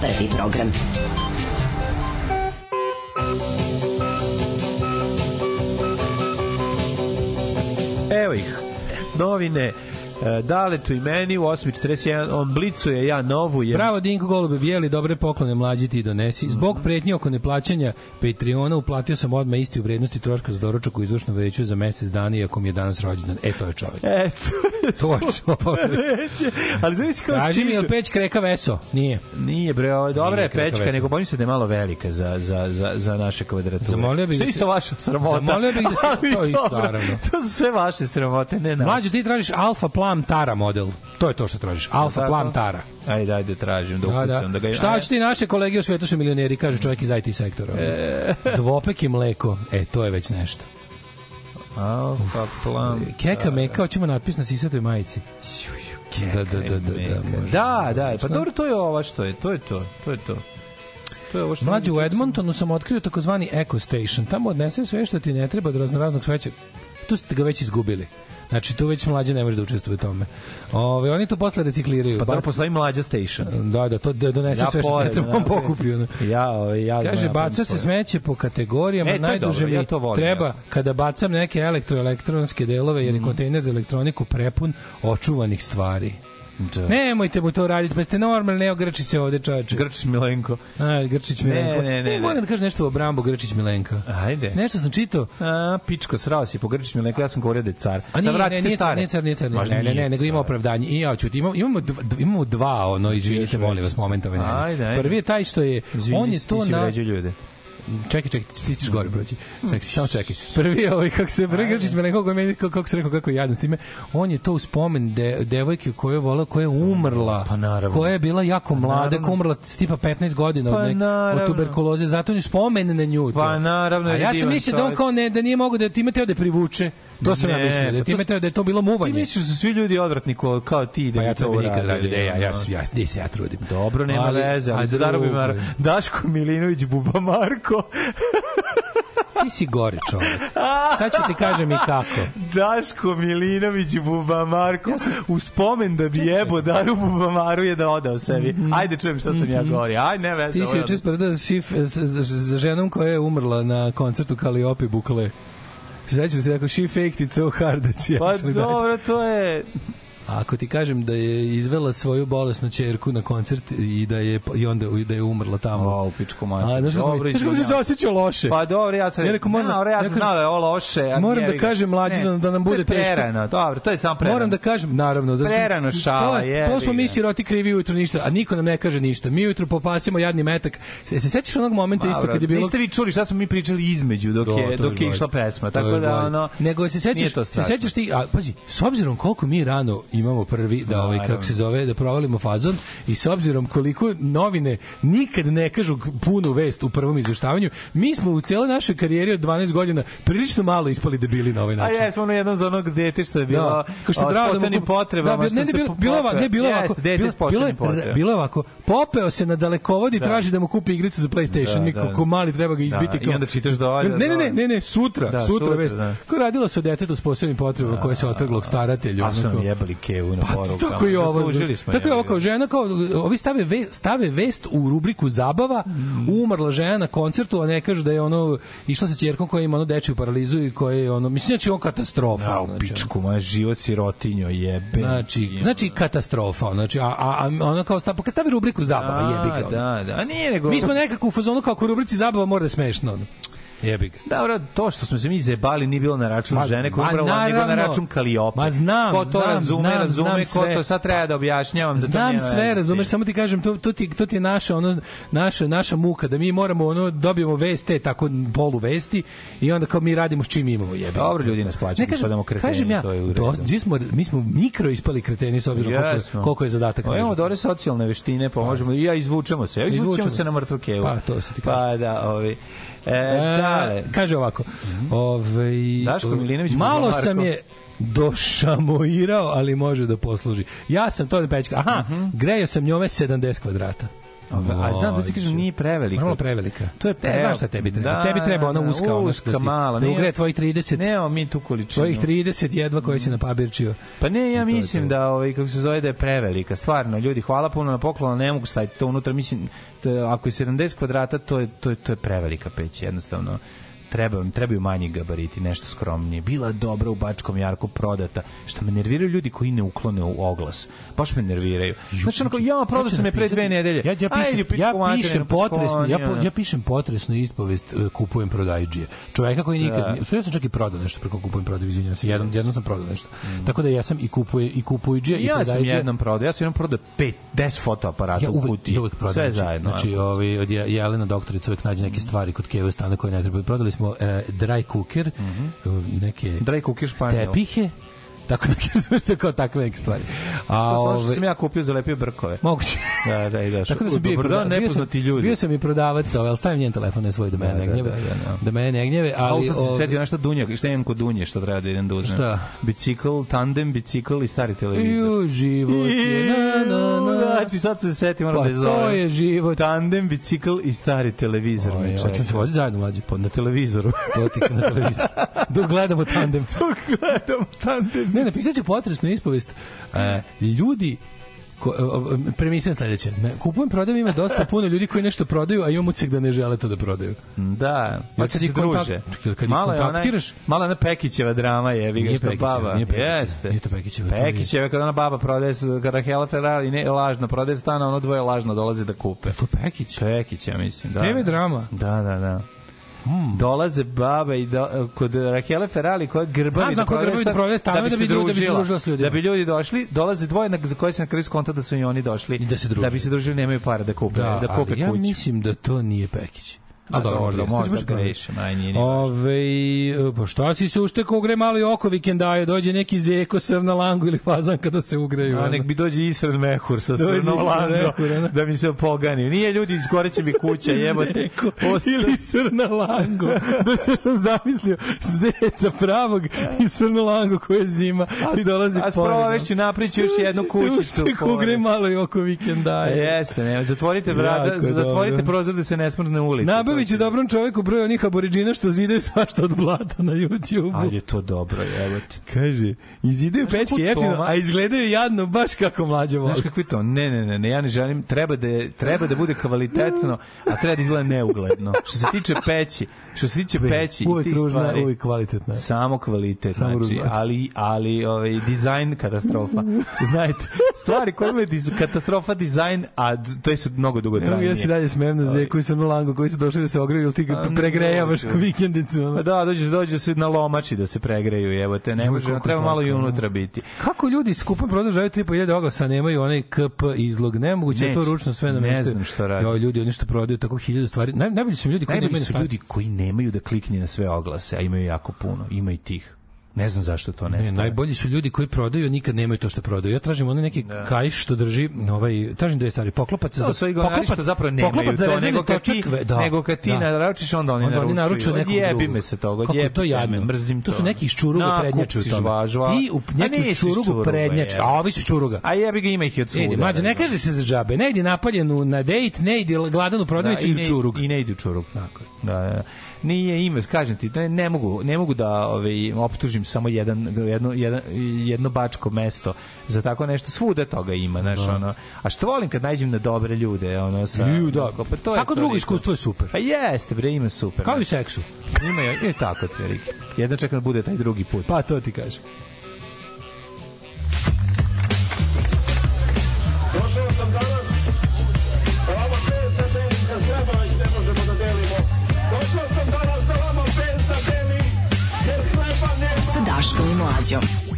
Prvi program. Evo ih, novine, e, Daletu i meni u 8.41, on blicuje ja novu. Je... Bravo Dinko Golube, bijeli dobre poklone mlađi ti donesi. Zbog pretnje oko neplaćanja Patreona uplatio sam odmah isti u vrednosti troška za doručak u izvršnom veću za mesec dana iako mi je danas rođendan. E, to je čovjek. Eto, To je čovjek. ali zavisi kao Kaži mi, je stižu. li peć kreka veso? Nije. Nije bre, ovo je dobra Nije je pečka, veza. nego bojim se da je malo velika za, za, za, za naše kvadrature. Zamolio bih Što da isto vaša sramota. Zamolio bih da se- Ali to isto, naravno. To su sve vaše sramote, ne naše. Mlađo, ti tražiš Alfa Plam Tara model. To je to što tražiš. Alfa Tako? Plam Tara. Ajde, ajde, tražim da Da, ukucam. da. Da, ga... Šta hoćete i naše kolege u svetu su milioneri, kaže čovjek iz IT sektora. E. Dvopek i mleko. E, to je već nešto. Alfa plan. Keka meka, hoćemo natpis na sisatoj majici. Da, da, da, da, da. Da, da, pa dobro, to je ova što je, to je to, to je to. To je ovo što Mlađe, u Edmontonu sam otkrio takozvani Eco Station. Tamo odnese sve što ti ne treba od raznoraznog sveća. Tu ste ga već izgubili. Znači, tu već mlađe ne može da učestvuje u tome. Ove, oni to posle recikliraju. Pa Bar- dobro, postoji mlađa station. Da, da, to da donese Ja sve što treba, on napravim. pokupi. Ono. Ja, ovaj, ja Kaže, ja baca se smeće po kategorijama, E, je najduže mi ja to volim, treba jako. kada bacam neke elektroelektronske delove, jer je kontejner za elektroniku prepun očuvanih stvari. Da. Nemojte mu to raditi, pa ste normalni, evo Grčić se ovde čoveče. Grčić Milenko. A, Grčić Ne, Milenko. ne, ne, E, ne. Moram da kažem nešto o Brambo Grčić Milenka. Ajde. Nešto sam čitao. A, pičko, srao si po Grčić Milenko, ja sam govorio da je car. A nije, Sad ne, nije, car, nije car, nije car, ne, ne, ne, ne, nego ima opravdanje. I ja ću imamo, imamo, dva, imamo dva, ono, izvinite, molim vas, momentove. Ne, Ajde, ajde. Prvi je taj što je, Izvini, on je to na... ljude. Čekaj, čekaj, ti, ćeš gore proći. Čekaj, samo čekaj. Prvi je ovaj, kako se, prvi Grčić me nekako, meni, kako, kako se rekao, kako je jadno s time, on je to u spomen de, devojke koju je volao, koja je umrla, Pa naravno. koja je bila jako mlada, naravno. koja je umrla s tipa 15 godina Pa od, nek, od tuberkuloze, zato on je spomen na nju. Pa naravno, A ja sam mislio da on kao ne, da nije mogo da time teo da privuče. To sam ja Ne, mislio, da pa s- teo da je to bilo muvanje. Ti misliš da su svi ljudi odvratni ko, kao ti da Pa ja to bi nikad radio, ne, ja, ja, ja, ja, se ja trudim. Dobro, nema Ali- veze, ali a za darovi drugo mar... Daško Milinović, Buba Marko. Ti si gore čovjek. Sad ću ti kažem i kako. Daško Milinović, Buba Marko, u spomen da bi jebo Daru Buba Maru je da odao sebi. Ajde, čujem šta sam ja govorio. Ajde, ne veze. Ti si juče spredao šif za, za, za ženom koja je umrla na koncertu Kaliopi Bukle. Sećaš se rekao she faked it so hard that she Pa dobro, to je... Ako ti kažem da je izvela svoju bolesnu ćerku na koncert i da je i onda da je umrla tamo. O, u pičku mater. A, znaš kako, znaš kako se osjećao loše? Pa dobro, ja sam... Ja rekao, moram- dobro, ja sam znao da je ovo loše. a Moram da kažem mlađi da, da nam bude teško. Prerano, dobro, to je samo prerano. Moram da kažem, naravno, zato Prerano šala, je- To smo mi siroti krivi ujutru ništa, a niko nam ne kaže ništa. Mi ujutru popasimo jadni metak. Se, se sećaš onog momenta isto kad je bilo Niste vi čuli šta smo mi pričali između dok Do, je dok je išla pesma. Tako da ono nego se sećaš se sećaš ti a pazi s obzirom koliko mi rano imamo prvi da ovaj kako se zove da provalimo fazon i s obzirom koliko novine nikad ne kažu punu vest u prvom izveštavanju mi smo u celoj našoj karijeri od 12 godina prilično malo ispali debili na ovaj A način jesmo ono jednom za onog dete što je bilo Da, kao što je o, s bravo da posebnim mogu- potrebama. Da, ne, ne, bilo, bilo, ovako, ne, bilo ovako. dete bilo, bilo, bilo ovako. Popeo se na dalekovod i Da. traži da mu kupi igricu za PlayStation. Da, Mi da. kako mali treba ga izbiti. Da, i kao- onda čitaš dolje, Ne, ne, ne, dolje. ne, ne, sutra, Da, sutra, sutra, vest. da. Ko radilo se o detetu s posebnim potrebama koje se otrglog staratelju. A su nam jebali kevu na Pa porukama. tako i ovo. Smo. Tako je ovo kao žena kao ovi stave ve, stave vest u rubriku zabava, Mm. umrla žena na koncertu, a ne kažu da je ono išla sa ćerkom koja ima ono dečiju paralizu i koja je ono mislim znači on katastrofa. Ja, u znači, pičku, moja život sirotinjo jebe. Znači, znači katastrofa, znači a a, a ono kao stavi, kad stavi rubriku zabava, jebi ga. Da, da. A nije nego... Mi smo nekako u fazonu kako u rubrici zabava mora da je smešno. Ono. Jebi ga. Dobro, to što smo se mi zebali nije bilo na račun Ma- žene koja umrla, nego na račun Kaliope. Ma znam, Ko to znam, razume, znam, razume, znam ko sve. to sad treba da objašnjavam. Da to Znam nema sve, razumeš, samo ti kažem, to, to, ti, to ti je naša, ono, naša, naša muka, da mi moramo, ono, dobijemo veste, tako polu vesti, i onda kao mi radimo s čim imamo, jebi. Dobro, ljudi nas plaćaju, Ne kažem, kreteni, kažem ja, to je u redu. mi, smo, mi smo mikro ispali kreteni s obzirom koliko, Jesmo. koliko je zadatak. Pa imamo dobre socijalne veštine, pomožemo i ja izvučemo se. Ja izvučemo, Izvučemo se na mrtvu kevu. Pa, to se ti Pa da, ovi. E, dale. Kaže ovako. Ovaj Daško Milinović, Malo sam je došamoirao, ali može da posluži. Ja sam to da pečka. Aha, Mhm. grejao sam njome 70 kvadrata. A znam da ti kažem nije prevelika. Malo prevelika. To je Ne, pre... znaš šta tebi treba? Tebi treba ona uska, ona uska ti- mala. da ne- ugre tvojih 30. Nemamo mi tu količinu. Tvojih 30 jedva koje si napabirčio. Pa ne, ja mislim da ovaj kako se zove da je prevelika. Stvarno, ljudi, hvala puno na poklonu, ne mogu staviti to unutra. Mislim ako je 70 kvadrata, to je to je to je prevelika peć, jednostavno. Treba, trebaju manji gabariti, nešto skromnije. Bila je dobra u Bačkom Jarku prodata. Što me nerviraju ljudi koji ne uklone u oglas. Baš me nerviraju. Znači, onako, ja, prodao sam je pre dve nedelje. Ja, ja Ajde, pišem, pičku ja pišem potresno, ja, po, ja pišem potresnu ispovest e, kupujem prodajđije. Čoveka koji nikad, Da. ja sam čak i prodao nešto preko kupujem prodaju, izvinjavam se, jednom, jednom sam prodao nešto. Tako da ja sam i kupuje i kupujđije i Ja sam prodajđije. jednom prodao, ja sam jednom prodao 5, 10 fotoaparata ja u kutiji. ja uvek. Sve zajedno. Znači, ovaj, od Je- Jelena doktorica uvek nađe neke stvari kod Keva stana koje ne trebaju. Prodali smo e, dry cooker, e, neke Mhm. Dry cooker španjol. tepihe, tako da to kao takve neke stvari. A, To ove, što sam ja kupio za lepio brkove. Moguće. Da, da, i da. Tako da sam bio, i Dobar dan, proda- bio sam, nepoznati ljudi. bio sam i prodavac, ovaj, ali stavim njen telefon ne svoj da mene Da, ne da, gnjeve. da, da, da. Da mene ne gnjeve, Ali ali sad se ovaj, setio nešto Dunja, šta imam kod Dunje što treba da idem da uzmem. Šta? Bicikl, tandem, bicikl i stari televizor. Ju, život je, na, na, na. Znači, sad se setim, moram Pa da je to zovem. je život. Tandem, bicikl i stari televizor. Oj, hoćemo se voziti zajedno mlađe. Pa na televizoru. To ti na televiziji. Dok gledamo tandem. Dok gledam tandem. Ne, napisat ću potresnu ispovest. E, ljudi e, premisa sledeća. Kupujem, prodajem, ima dosta puno ljudi koji nešto prodaju, a imam ucek da ne žele to da prodaju. Da, pa kad se druže. kad ih Malo je mala ona Pekićeva drama je, vi ga što baba. nije Pekićeva, Jeste. nije to Pekićeva, Pekićeva, kada ona baba prodaje, s- kada Hela Ferrari ne, lažno prodaje stana, ono dvoje lažno dolaze da kupe. To Pekić. Pekić, ja mislim. Da, TV drama. Da, da, da. Hmm. Dolaze baba i do, kod Rahele Ferrari koja grbavi Znam, koja grbavi da prodaje stanove da bi ljudi- da bi se družila s ljudima. Da bi ljudi došli, dolaze dvoje na, za koje se na kraju skonta da su i oni došli. I da se druže. Da bi se družili, nemaju para da kupe, da, Da, kupe ali ja kuću. mislim da to nije Pekić. A dobro, možda će baš grešim, aj nije. Ove, pa šta si se uštekao, ugre malo i oko vikendaje, dođe neki zeko srv na langu ili fazan kada se ugreju. A nek bi dođe Israel Mehur sa srnom lango da mi se pogani. Nije ljudi, izgoreće mi kuća, jebote. Zeko Osta- ili srna lango. da se sam zamislio zeca pravog i srnu lango koja je zima i dolazi A pored. sprovešću napriču još jednu kućicu. Se uštekao, ugre malo i oko vikendaje. Jeste, ne, zatvorite vrata, zatvorite prozor da se ne smrzne ulica. Nabavit ću dobrom čoveku broj onih aboriđina što zidaju svašta od blata na YouTube-u. Ajde, to dobro, jebote. Kaže, izidaju Znaš pečke kako jeftino, a izgledaju jadno baš kako mlađe voli. Znaš kakvi to? Ne, ne, ne, ne, ja ne želim, treba da, je, treba da bude kvalitetno, a treba da izgleda neugledno. Što se tiče peći, što se tiče peći uvek ružna, stvari, uvek kvalitetna. Samo kvalitet, Samo znači, ali, ali ovaj, dizajn katastrofa. Znajte, stvari koje imaju diz, katastrofa dizajn, a to su mnogo dugo Evo ja se dalje smem na Zeku i Srnu Lango koji su došli da se ogreju, ili ti ga pregrejavaš vikendicu. ono. Pa da, dođe, dođe se na lomači da se pregreju, evo te, ne može, treba malo i unutra biti. Kako ljudi skupom prodaju 3.500 oglasa, nemaju onaj KP izlog, nemoguće to ručno sve Ne nameštaju. znam šta radi. Jo, ljudi, oni što prodaju tako hiljadu stvari. Naj, najbolji su ljudi koji nemaju ljudi koji nemaju da klikne na sve oglase, a imaju jako puno. Ima i tih. Ne znam zašto to ne, Ne, najbolji su ljudi koji prodaju, nikad nemaju to što prodaju. Ja tražim onaj neki kajš što drži, ovaj, tražim dve stvari, poklopac za i govnari što zapravo nemaju poklopac za to, nego kad ti, da, nego kad ti da. naručiš, onda oni Onda oni naručuju. naručuju nekog drugog. me se toga, Kako je odjebi to jadno? me, mrzim to. To su neki iz Čuruga Nakup prednjače u tome. Ti u neki u nisi iz Čurugu Čuruga, prednjače, je. a ovi su iz Čuruga. A jebi ga ima ih i od svuda. Idi, mlađe, ne da. kaže se za džabe, ne idi napaljen u- na dejt, ne idi gladan u prodavnicu i i ne- u Čurug. I ne ide u čurug. Tako. Da, da, da. Nije ime, kažem ti, ne, ne mogu, ne mogu da ovaj optužim samo jedan jedno jedno jedno bačko mesto za tako nešto. Svuda toga ima, znaš, ono. A što volim kad nađem na dobre ljude, ono sa Ju, da. onako, pa to je Svako to drugo iskustvo je super. Pa jeste, bre, ima super. Kao i seksu. Ima je, je tako otprilike. Jedan čeka da bude taj drugi put. Pa to ti kažem. Došao Daškom i Mlađom.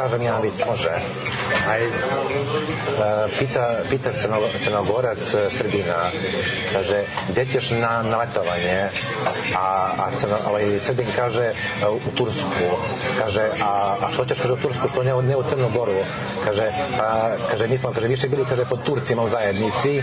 kažem ja vic, može. Aj, e, pita, pita crno, crnogorac e, Srbina, kaže, gde ćeš na, na letovanje? A, a crno, ovaj, Srbin kaže, e, u Tursku. Kaže, a, a što ćeš, kaže, u Tursku, što ne, ne u Crnogoru? Kaže, a, kaže, nismo, kaže, više bili, kaže, pod Turcima u zajednici,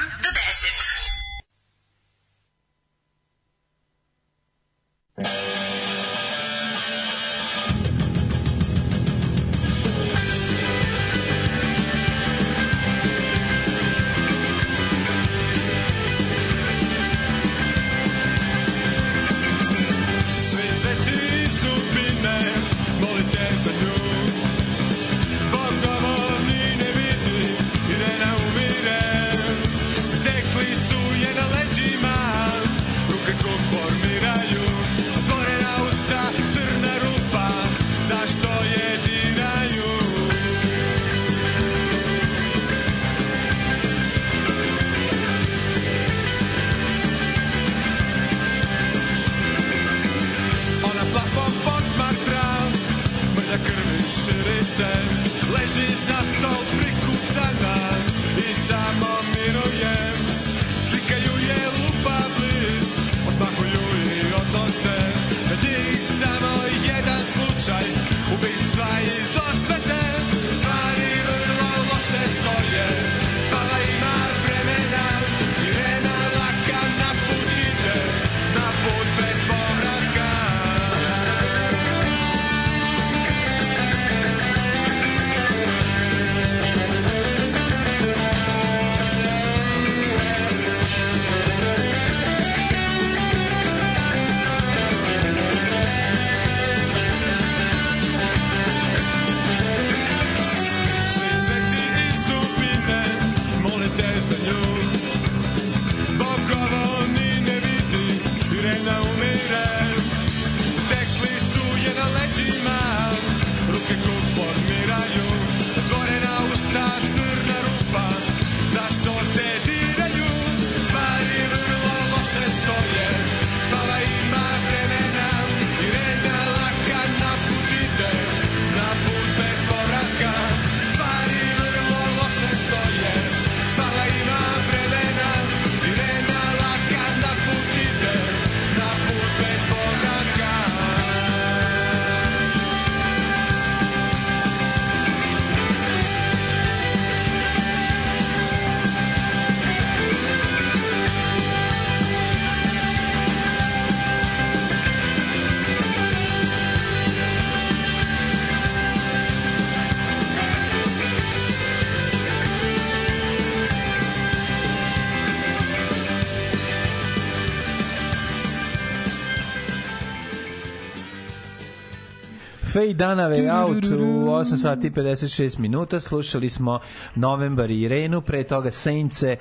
Fade Danave out u 8 sati i 56 minuta. Slušali smo Novembar i Irenu, pre toga Sejnce.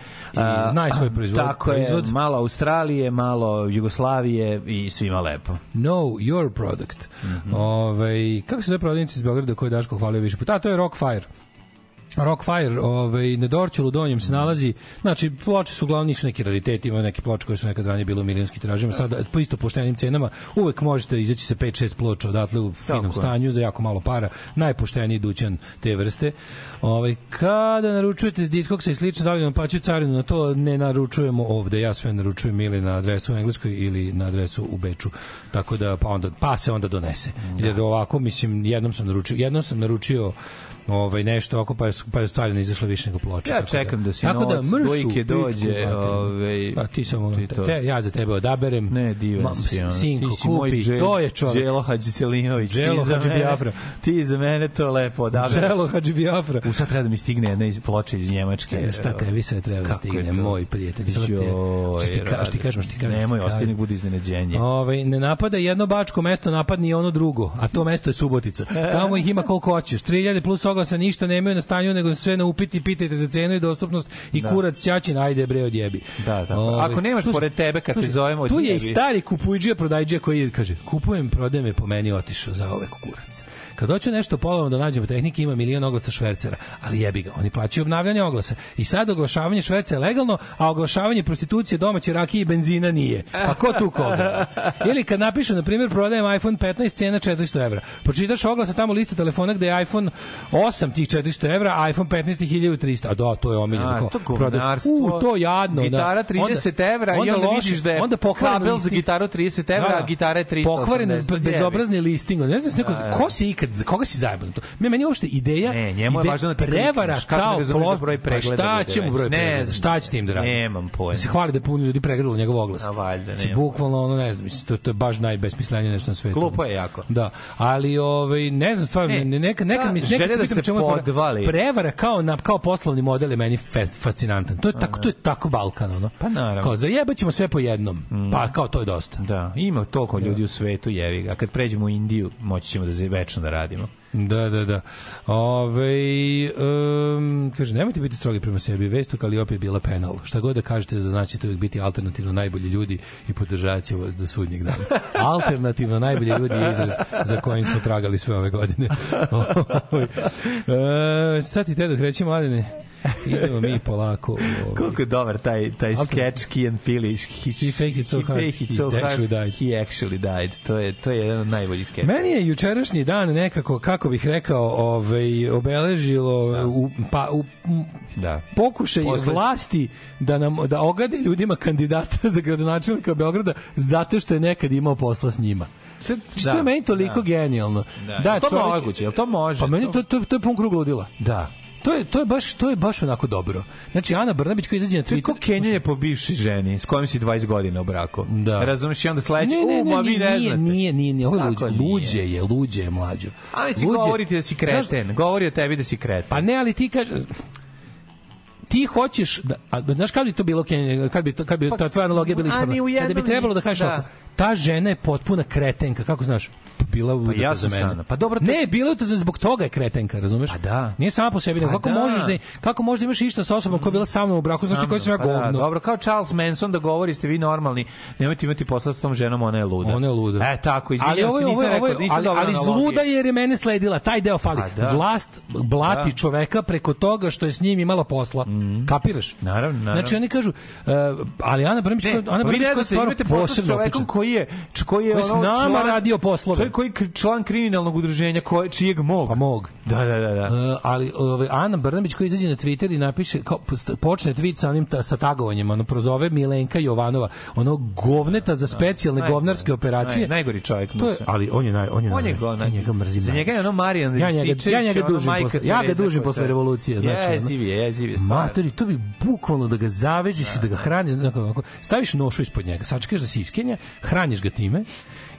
znaj svoj proizvod- Tako je, malo Australije, malo Jugoslavije i svima lepo. Know your product. Mhm. Ovaj kako se zove prodavnica iz Beograda koju je Daško hvalio više puta? A, to je Rockfire. Rockfire, ovaj, na Dorčelu Donjem se nalazi, znači ploče su uglavnom nisu neki rariteti, ima neke ploče koje su nekad ranije bile u milionskim tiražima, sada po isto poštenim cenama, uvek možete izaći sa 5-6 ploča odatle u finom Tako je. stanju za jako malo para, najpošteniji dućan te vrste. Ovaj, kada naručujete diskoksa i slično, da li vam plaćaju carinu na to, ne naručujemo ovde, ja sve naručujem ili na adresu u Engleskoj ili na adresu u Beču, tako da pa, onda, pa se onda donese. Jer ovako, mislim, jednom sam naručio, jednom sam naručio ovaj nešto oko pa pa je carina izašla više nego ploča. Ja tako čekam da si tako da mršu pitku, dođe, ovaj, pa ti samo ti te, to. te, ja za tebe odaberem. Ne, divan Ma, si. ono. Sinko, Ti si moj kupi, Dže- to je čovjek. Đelo Hadži Selimović. Đelo Ti za Hadži Biafra. Ti za mene to lepo odabereš. Želo Hadži Biafra. U sad treba da mi stigne jedna iz ploče iz Njemačke. E, šta tebi sve treba da stigne, moj prijatelj. Samo ti, što ti, ka, što ti kažem. Nemoj, nek bude iznenađenje. Ovaj ne napada jedno bačko mesto, napadni i ono drugo, a to mesto je Subotica. Tamo ih ima koliko hoćeš. 3000 plus oglasa ništa nemaju na stanju, nego sve na upiti, pitajte za cenu i dostupnost i Da. kurac ćaćin, ajde bre odjebi. Da, da. Ovaj, Ako nemaš slušaj, pored tebe kad te slušaj, zovemo, Tu je i odjebi. stari kupujđija prodajđija koji kaže, kupujem, prodajem je po meni otišao za ove kurac. Kad hoću nešto polovno da nađemo tehnike, ima milion oglasa švercera, ali jebi ga, oni plaćaju obnavljanje oglasa. I sad oglašavanje šverca je legalno, a oglašavanje prostitucije domaće rakije i benzina nije. Pa ko tu koga? Ili kad napišu, na primjer, prodajem iPhone 15, cena 400 evra. Pročitaš oglasa tamo lista telefona gde je iPhone 8 tih 400 evra, a iPhone 15 tih 1300. A da, to je omiljeno. To govnarstvo. U, to jadno. Gitara da. 30 evra i onda loše- vidiš da je onda kabel za gitaru 30 evra, a gitara je 380. Pokvaren, bezobrazni listing. Ne znam, neko, Da, da. ko si ikad, koga si zajebano to? Me, meni uopšte ideja, Ne, njemu je ide- važno da ti prevara klikneš. Kao ne razumeš da plot- broj Pa pregleda šta bude će mu broj Ne pregleda? znam. Šta će tim da radi? Nemam pojma. Da se hvali da puno ljudi pregledalo njegov oglas. A valjda, nema. bukvalno ono ne znam, mislim to, to je baš najbesmislenije nešto na svetu. Glupo je jako. Da, ali ovaj ne znam stvarno Ne, ne, neka neka ta mi nekad da se čemu podvali. prevara kao na kao poslovni model je meni fas- fascinantan. To je tako to je tako Balkan ono. Pa naravno. Kao zajebaćemo sve po jednom. Pa kao to je dosta. Da, ima toliko ljudi u svetu, jevi ga. Kad pređemo u Indiju, moći ćemo da večno da radimo. Da, da, da. Ove, um, kaže, nemojte biti strogi prema sebi. Vest o Kaliopiji je bila penal. Šta god da kažete, za znači ćete uvijek biti alternativno najbolji ljudi i podržat će vas do sudnjeg dana. alternativno najbolji ljudi je izraz za kojim smo tragali sve ove godine. E, sad ti te dok reći, mladine, idemo mi polako. Ovaj. Koliko je dobar taj, taj sketch Key and Peele. He, He faked it so he hard, faked it he so hard, actually died. He actually died. To je, to je jedan od najboljih sketcha. Meni je jučerašnji dan nekako, kako bih rekao, ovaj, obeležilo u, pa, u, Da. pokušaj Posle- vlasti da nam da ogade ljudima kandidata za gradonačelnika Beograda zato što je nekad imao posla s njima. Što je meni toliko genijalno. Da, je to moguće, jel to može? Pa meni to, to, to je pun krug ludila. Da. To je, to je baš to je baš onako dobro. Znači Ana Brnabić koja izađe na To je ko Twitter. Kenjanje po bivšoj ženi s kojom si 20 godina u braku. Da. Razumeš i onda sledeće, Ne, ne, u, ne, ma vi ne nije, znate. nije, nije, nije, ovo je Kako luđe, je, luđe je mlađo. Ali si Luđe- govori ti da si kreten. Znaš- Govori o tebi da si kreten. Pa ne, ali ti kaže ti hoćeš da a znaš kako bi to bilo Kenja, kad bi kad bi Pa, ta tvoja analogija bila ispravna u kada bi trebalo da kažeš da. ovako, ta žena je potpuna kretenka kako znaš Pa bila udata ja za sam mene. Pa dobro, to- Ne, bila je udata zbog toga je kretenka, razumeš? Pa da. Nije sama po sebi, nego Pa kako da. možeš da kako možeš da imaš išta sa osobom koja je bila sa mnom u braku, znaš ti koji sam ja Pa da, govno. dobro, kao Charles Manson da govori ste vi normalni, nemojte imati posla s tom ženom, ona je luda. Ona je luda. E, tako, ali izvinjam ovo se, nisam ovo rekao, nisam ali, ali zluda jer je mene sledila, taj deo fali. Pa da. Vlast blati Da. čoveka preko toga što je s njim imala posla. Kapiraš? Naravno, naravno. Znači oni kažu, uh, ali Ana koja- Ana pa ne koja je stvarno posebno čovekom koji je, koji je Koji je s nama radio poslove. Koji član kriminalnog udruženja koje, čijeg mog. Pa mog. Da, da, da. da. Uh, ali ovaj Ana Brnabić koja izađe na Twitter i napiše kao počne tweet sa onim ta, sa tagovanjem, ono prozove Milenka Jovanova, ono govneta za specijalne najgori, govnarske operacije. naj- najgori čovjek To je, ali on je naj on je, On je naj- go, njega mrzim. Za njega je ono Marijan ja njega, ja njega dužim posle, ja ga dužim posle revolucije, znači. je, jeziv je. Matori, to bi bukvalno da ga zavežeš i da ga hraniš, staviš nošu ispod njega, sačekaš da se iskenja, hraniš ga time,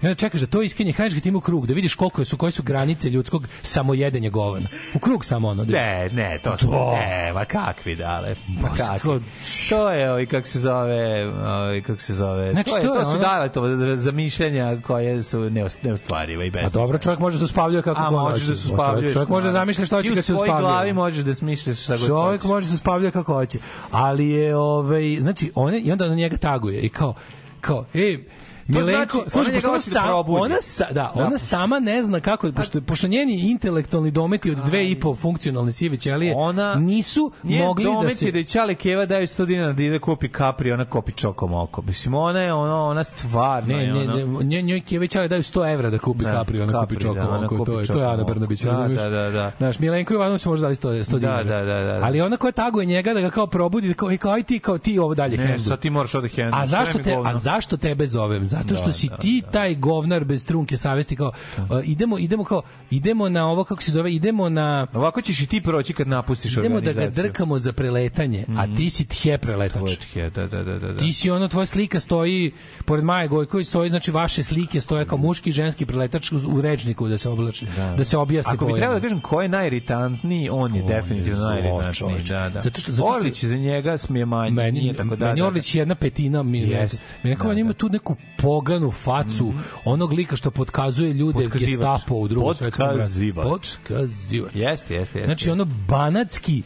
i onda čekaš da to iskenje, hraniš ga time u krug, da vidiš koliko su, koje su granice ljudskog samojedenja govana. U krug samo ono. Ne, ne, to su, To. ne, ma kakvi dale, ma kakvi. To je, ovaj, kako se zove, ovaj, kako se zove, Znači, to, je, to je to su ono- dale to zamišljanja koje su neos- neostvarive i A besmislene. dobro, čovjek može da se uspavljuje kako A god možeš hoće. da se uspavljuješ. Čovjek može da zamišlja šta Ti će u kad se svojoj uspavljuje. glavi možeš da smišljaš šta god Čovjek može da se spavlja kako hoće. Ali je, ovaj, znači, one, i onda na njega taguje i kao, kao, ej, Milenko, znači, slušaj, ona ona, da sam, probudi. ona, sa, da, Da. ona sama ne zna kako, pošto, pošto njeni intelektualni dometi od dve i po funkcionalne sive ćelije Ona- nisu Njen mogli da se... je da je Keva daju 100 dinara da ide kupi kapri, ona kopi čokom oko. Mislim, ona je ono, ona stvarno Ne, ne, ono... ne, njoj, Kjeveć ali daju 100 evra da kupi Da, kapri, ona kupi kapri, da, čokom ona oko, to je, to je Ana. Brnabić, Da, razumiješ? da, da, da. Znaš, Milenko Ivanović može dali 100, 100 Da, dinara. da, da, da. Ali ona koja taguje njega da ga kao probudi, kao, i kao, aj ti, kao ti ovo dalje Ne, hendluj. sad ti moraš ovde hendlu. A zašto, te, a zašto tebe zovem? Zato što Da, si da, ti taj govnar bez trunke savesti kao uh, idemo idemo kao idemo na ovo kako se zove idemo na Ovako ćeš i ti proći kad napustiš idemo da ga drkamo za preletanje a ti si tje preletač tje, da, da, da, da. da. ti si ono tvoja slika stoji pored Maje Gojković stoji znači vaše slike stoje kao muški i ženski preletač u, u rečniku da se oblači da, se objasni Ako bi trebalo da kažem ko je najiritantniji, on je definitivno zlo, najiritantniji. Da, da. Zato što- zato što- Orlić za njega smije manje, meni, nije tako da. meni da, Orlić je jedna petina mi Jest. mi nekako on ima tu neku poganu facu onog lika što potkazuje ljude gestapo u drugom svetskom ratu. Potkazivač. Jeste, jeste, jeste. Znači ono banatski,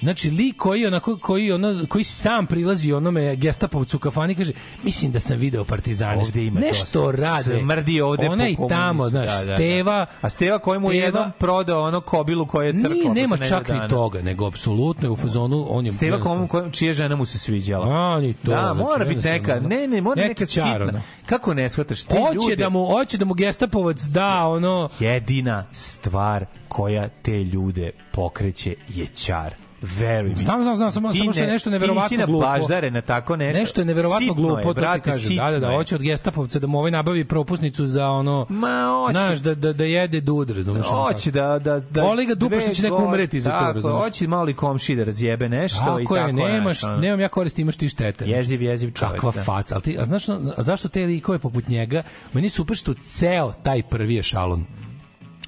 znači lik koji onako koji ono koji sam prilazi onome gestapovcu u kafani kaže mislim da sam video partizane. Ovde ima nešto to. rade. Smrdi ovde Ona po i tamo, komunistu. znaš, Da, da, da. Steva. A Steva koji mu je Steva- jednom prodao ono kobilu koja je crkla. Nije, nema čak ni toga, nego apsolutno je u fazonu, on je Steva komu, čija žena mu se sviđala. A, ni to, Da, znači, mora biti neka, ne, ne, mora neka sitna. Kako ne shvataš? Te Hoće ljude, da mu hoće da mu gestapovac da ono jedina stvar koja te ljude pokreće je čar. Veruj mi. Znam, znam, znam, samo, Ti samo što je ne- nešto ti neverovatno nisi na glupo. baždare na tako nešto. Nešto je neverovatno glupo, je, to ti brate, kažem. Da, da, da, je. hoće od gestapovca da mu ovaj nabavi propusnicu za ono, Ma, hoće. znaš, da, da, da jede dud, razumiješ? Hoće da da da Boli ga dupe što će neko umreti za to, tako, razumeš? Hoće mali komši da razjebe nešto i Tako tako. je, nemaš, ono. nemam ja koristi, imaš ti štete. Jeziv, jeziv čovjek. Kakva da. faca, ali ti, a znaš, a zašto te likove poput njega, meni super što ceo taj prvi ešalon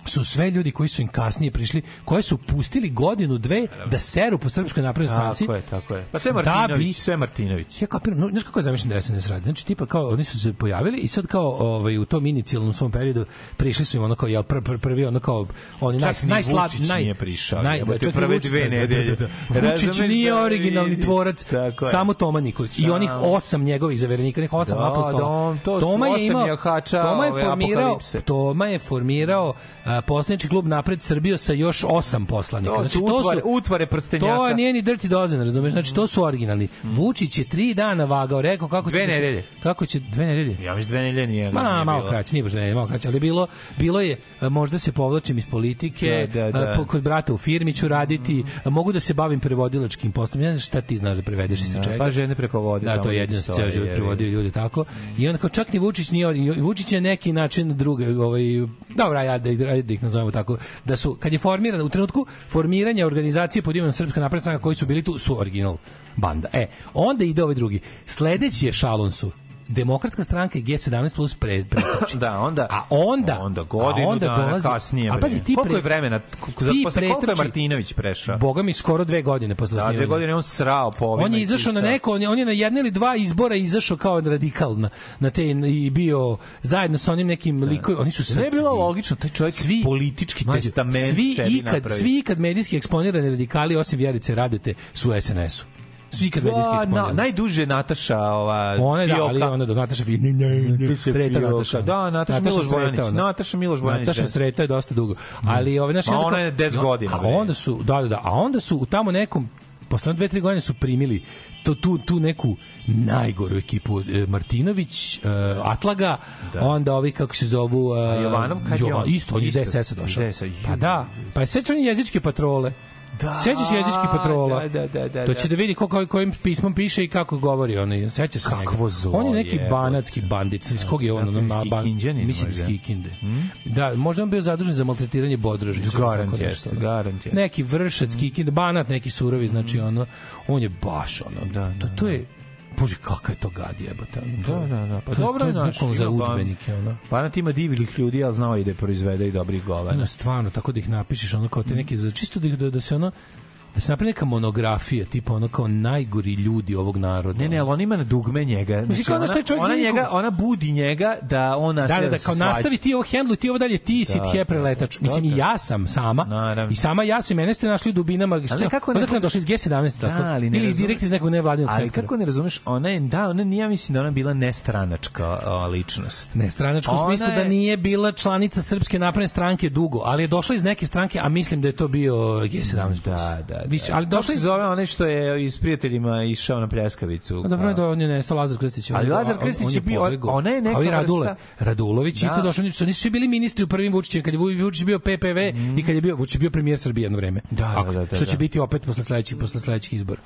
su sve ljudi koji su im kasnije prišli, koje su pustili godinu, dve da seru po srpskoj naprednoj stranci. Tako je, tako je. Pa sve Da bi- Martinović, sve Martinović. Ja kapiram, no, znaš kako je zamišljeno da SNS radi? Znači, tipa kao, oni su se pojavili i sad kao ovaj, u tom inicijalnom svom periodu prišli su im ono kao, jel, pr, pr, prvi ono kao, oni naj, najslab, Vučić naj, nije prišao, Naj, jebote, čak prve Vučić, dve da, da, da, nedelje. da, da. Vučić Razumeš nije da originalni tvorac, Tako je. samo Toma Nikolić. I onih osam njegovih zaverenika, onih osam Da, apostola. da, on- to Toma je imao, Toma je formirao. Toma je formirao poslanički klub Napred Srbiju sa još osam poslanika. To su utvare- utvare prstenjaka. To nije ni Dirty Dozen, razumeš? Znači, to su originalni. Vučić je tri dana vagao, rekao kako će... Dve da se- nedelje. Kako će... Dve nedelje? Ja mislim dve nedelje nije. Ma, nije malo bilo. kraće, nije baš dve nedelje, malo kraće, ali bilo, bilo je, možda se povlačim iz politike, Da, da, da. po- kod brata u firmi ću raditi, a, mogu da se bavim prevodilačkim poslom. Ne znam šta ti znaš da prevedeš i sa Da, čega. pa žene preko vode Da, to je jedino stoje, ceo život prevodio ljude tako. I onda kao čak ni Vučić nije, Vučić je neki način druge, ovaj, dobro, ja da, da ih nazovemo tako, da su, kad je formiran, u trenutku formiranja organizacije pod imenom Srpska napredna koji su bili tu, su original banda. E, onda ide ovaj drugi. Sledeći je šalon su Demokratska stranka i G17 plus pre, pretači. Da, onda A onda, onda godinu a onda dana dolazi, kasnije. A pazi, ti koliko pre- je vremena? Za, posle koliko je Martinović prešao? Boga mi skoro dve godine posle Da, dve osnivanja. godine on srao po ovima On je izašao na neko, on je, on je na jedne ili dva izbora izašao kao radikal na, na te i bio zajedno sa onim nekim likovima. Oni su Ne je bilo logično, taj čovjek svi politički Mlađe, testament svi sebi ikad, napravi. svi ikad medijski eksponirani radikali osim Vjerice Radete su u SNS-u. Svi ikad medijski Da, na, eksponirani. najduže Nataša ova Ona je da, ali ona do Nataša Fi, ne, ne, ne, Sreta. Nataša. Da, Nataša Miloš Bojanić. Nataša Miloš Bojanić, Nataša da. Sreta je dosta dugo. Ali ove naše Ma ona je 10 godina, A onda su da da da, a onda su u tamo nekom posle dve tri godine su primili to, tu, tu neku najgoru ekipu e, Martinović, e, Atlaga, onda ovi kako se zovu A Jovanov, kad je Jovan- on? isto, on iz. DSS-a došao. Iz DSS-a, Pa da, pa je oni jezičke patrole. Da, Sećaš jezički patrola? da, da, da, da, to da. će da vidi ko, ko, kojim pismom piše i kako govori. On, sećaš se Kakvo zlo On je neki jebote. banatski bandit. Iz kog je on? Ma, ban, Kikinđanin mislim iz. Kikinde. Da, možda je on bio zadužen za maltretiranje Bodrožića. Garant jeste, nešto, ono. garant jeste. Neki vršac Kikinde, banat neki surovi, znači ono, on je baš ono, Da, to, to je bože, kakav je to gad jebote. Da, da, da. Pa to- dobro je naš. za udžbenike, ono. Pa ima divnih ljudi, ali znao i da proizvede i dobrih golena. Stvarno tako da ih napišeš ono kao te neki za čisto da da, da se ono da se napravi neka monografija tipa ono kao najgori ljudi ovog naroda. Ne, ne, ali on ima na dugme njega. Znači, ona, čovjek ona, nije njega, nikom- ona budi njega da on Da, da, da, kao nastavi ti ovo hendlu, ti ovo dalje, ti si Da, tje da, preletač. da, Mislim, da. i ja sam sama. Naravno. I sama ja sam, mene ste našli u dubinama. Šta, kako ne- odakle došli iz G17, tako? Da, ali ne Ili direkt iz nekog nevladinog Ali sektora. kako ne razumeš, ona je, da, ona nije, ja mislim da ona bila nestranačka a, ličnost. Ne, stranačko u Ona smislu da je- nije bila članica Srpske napredne stranke dugo, ali je došla iz neke stranke, a mislim da je to bio G17+. Da, da, da. Više, ali došla se zove onaj što je iz prijateljima išao na pljeskavicu. A Dobro je da on je nestao Lazar Krstić. Ali Lazar Krstić je bio- ona je neka Radule, Radulović isto Da. došao, oni su nisu svi bili ministri u prvim Vučićem, kad je Vu- Vučić bio PPV i kad je bio Vučić bio premijer Srbije jedno vreme. Da, da, Ako- da, da, Što će da. biti opet posle sledećih posle sledećih izbora.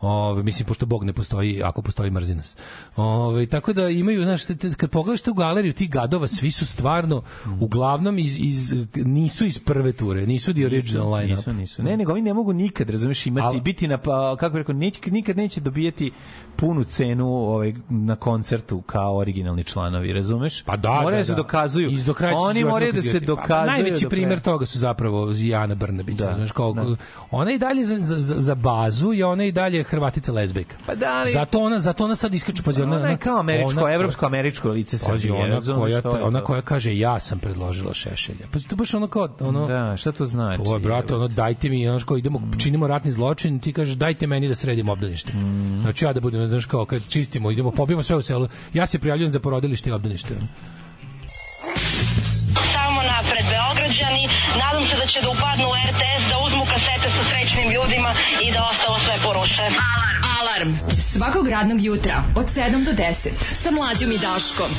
Ove, mislim, pošto Bog ne postoji, ako postoji mrzi nas. Ove, tako da imaju, znaš, te- te- kad pogledaš tu galeriju tih gadova, svi su stvarno, uglavnom, iz, iz, nisu iz prve ture, nisu the original line-up. Nisu, nisu. Ne, nego oni ne mogu nikad, razumeš, imati, Ali- biti na, pa, kako bih rekao, nikad neće dobijeti punu cenu ovaj, na koncertu kao originalni članovi, razumeš? Pa da, Moraju da, da se da. dokazuju. Iz do kraja Oni moraju da se. Pa, dokazuju. najveći do primer toga su zapravo Jana Brnabić. Da, Znaš, kao, da. Ona i dalje za, za, za bazu je ona i dalje Hrvatica lezbejka. Pa da, ali- Zato ona, zato ona sad iskače. Pazi, ona, Ona je kao američko, ona- evropsko-američko lice Pazi, Srbije. ona koja, ona koja kaže ja sam predložila Šešelja. Pa to baš ono kao ono Da, šta to znači? Ovo, brate, ono, dajte mi, ono, kao idemo, činimo ratni zločin, ti kažeš, dajte meni da sredim obdanište. Mm. Znači, ja da budem, znaš, kao, kad čistimo, idemo, pobijemo sve u selu, ja se prijavljujem za porodilište i obdanište. ono. Samo napred Beograđani, nadam se da će da upadnu u RTS, da uzmu kasete sa srećnim ljudima i da ostalo sve poruše. Alarm. Alarm. Svakog radnog jutra od 7 do 10. Sa mlađom i Daškom.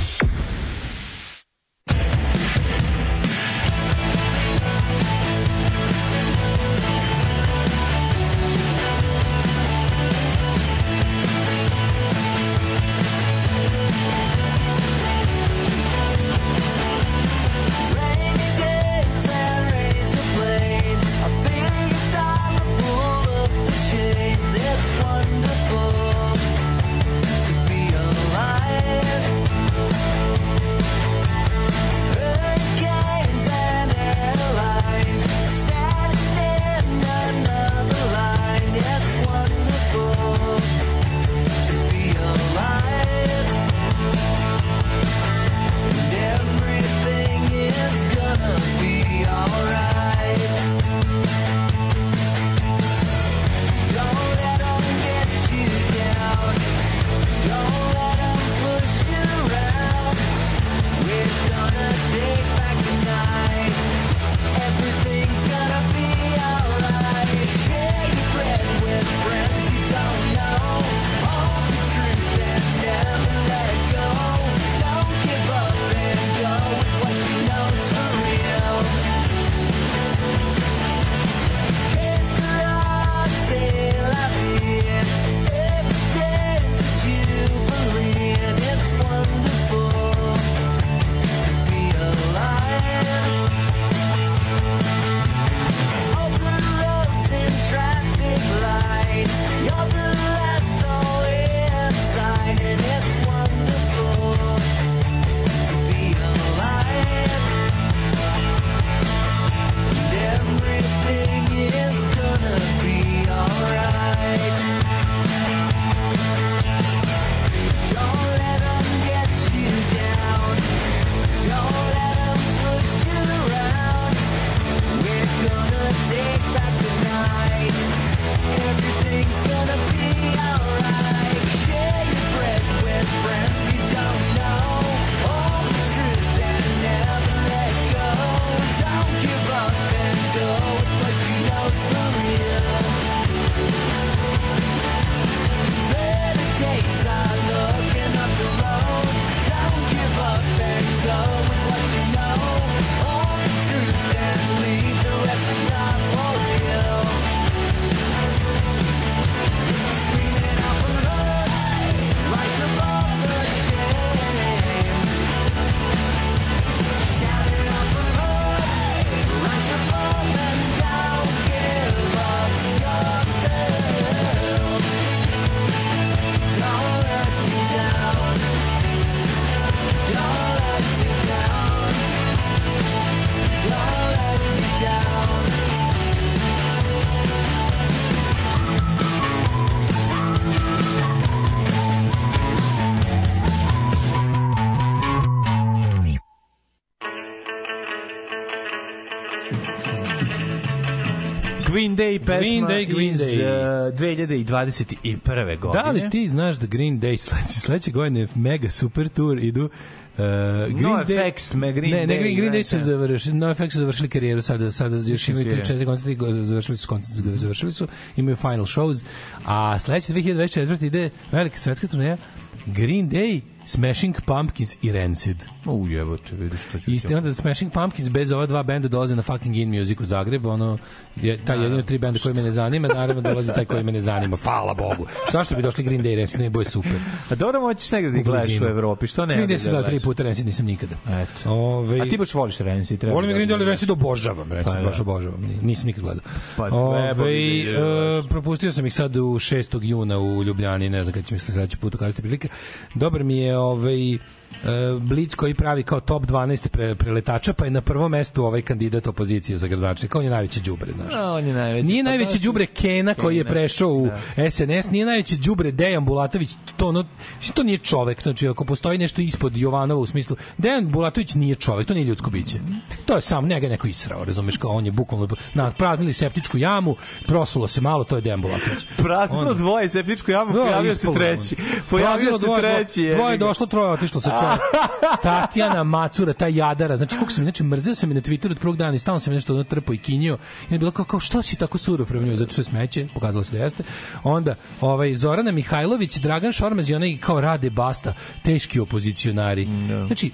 Day pesma Green Day, Green iz Day. uh, 2021. godine. Da li ti znaš da Green Day sledeće, sledeće godine mega super tour idu Uh, Green NoFX, me Green ne, ne, Day, Green, Green Day su završili, NoFX su završili karijeru sada, sada još imaju svira. 3-4 koncerti, go- završili su koncert, završili su, imaju final shows, a sledeće 2024. ide velika svetska turneja Green Day, Smashing Pumpkins i Rancid. U jebote, vidiš što ću. Isti onda Smashing Pumpkins bez ova dva benda dolaze na fucking In Music u Zagreb, ono je taj jedino tri benda koji me ne zanima, naravno dolazi taj koji me ne zanima. Hvala Bogu. Šta što bi došli Green Day i Rancid, ne boje super. A dobro moćeš negde da gledaš u Evropi, što ne? Da Day sam gledao tri puta, Rancid nisam nikada. Eto. Ove, A ti baš voliš Renzi, treba. Volim da- Green Day, ali Rancid obožavam, Rancid Pa da. baš obožavam. Ni- Nisam nikad gledao. Pa Ove, bi da e, propustio sam ih sad u 6. juna u Ljubljani, ne znam kad će mi se sledeći put ukazati prilike. Dobar mi je ovaj e, Blic koji pravi kao top 12 pre, preletača, pa je na prvom mestu ovaj kandidat opozicije za gradonačelnika. On je najveći đubre, znaš. A, on je najveći. Nije Pa najveći đubre Kena koji je prešao u SNS, nije najveći đubre Dejan Bulatović, to ono, to nije čovek, znači ako postoji nešto ispod Jovanova u smislu, Dejan Bulatović nije čovek, to nije ljudsko biće. To je sam njega je neko israo, razumeš, kao on je bukvalno na praznili septičku jamu, prosulo se malo, to je Dejan Bulatović. Praznilo dvoje septičku jamu, Da, pojavio se treći. Pojavio se dvoje, treći. Dvoje, dvoje došlo, troje otišlo sa čovjek. Tatjana Macura, ta jadara, znači kako sam znači mrzeo sam je na Twitteru od prvog dana i stalno sam je nešto ono trpo i kinjio. I je bilo kao, kao što si tako surov prema njoj, zato što je smeće, pokazalo se da jeste. Onda ovaj Zorana Mihajlović, Dragan Šormaz i onaj kao Rade Basta, teški opozicionari. Znači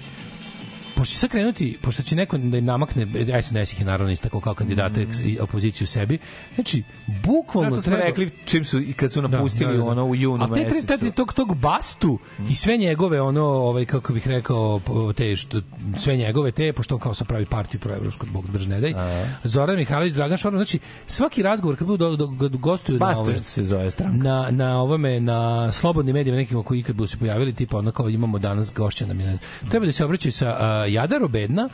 pošto će sad krenuti, pošto će neko da im namakne, SNS ih je naravno istakao kao kandidate i opoziciju sebi, znači, bukvalno Kako smo treba... rekli čim su kad su napustili ono u junu A te, mesecu. tog, tog bastu i sve njegove, ono, ovaj, kako bih rekao, te, što, sve njegove te, pošto on kao sam pravi partiju proevropskog, bog drž ne daj, Zoran Mihajlović, Dragan Šormaz, znači, svaki razgovor kad budu do, do, do, gostuju na, Bastards se zove stranka. na, na ovome, na slobodnim medijima nekima koji ikad budu se pojavili, tipa ono kao imamo danas gošća nam je, treba da se obraćaju sa Jadaro Bedna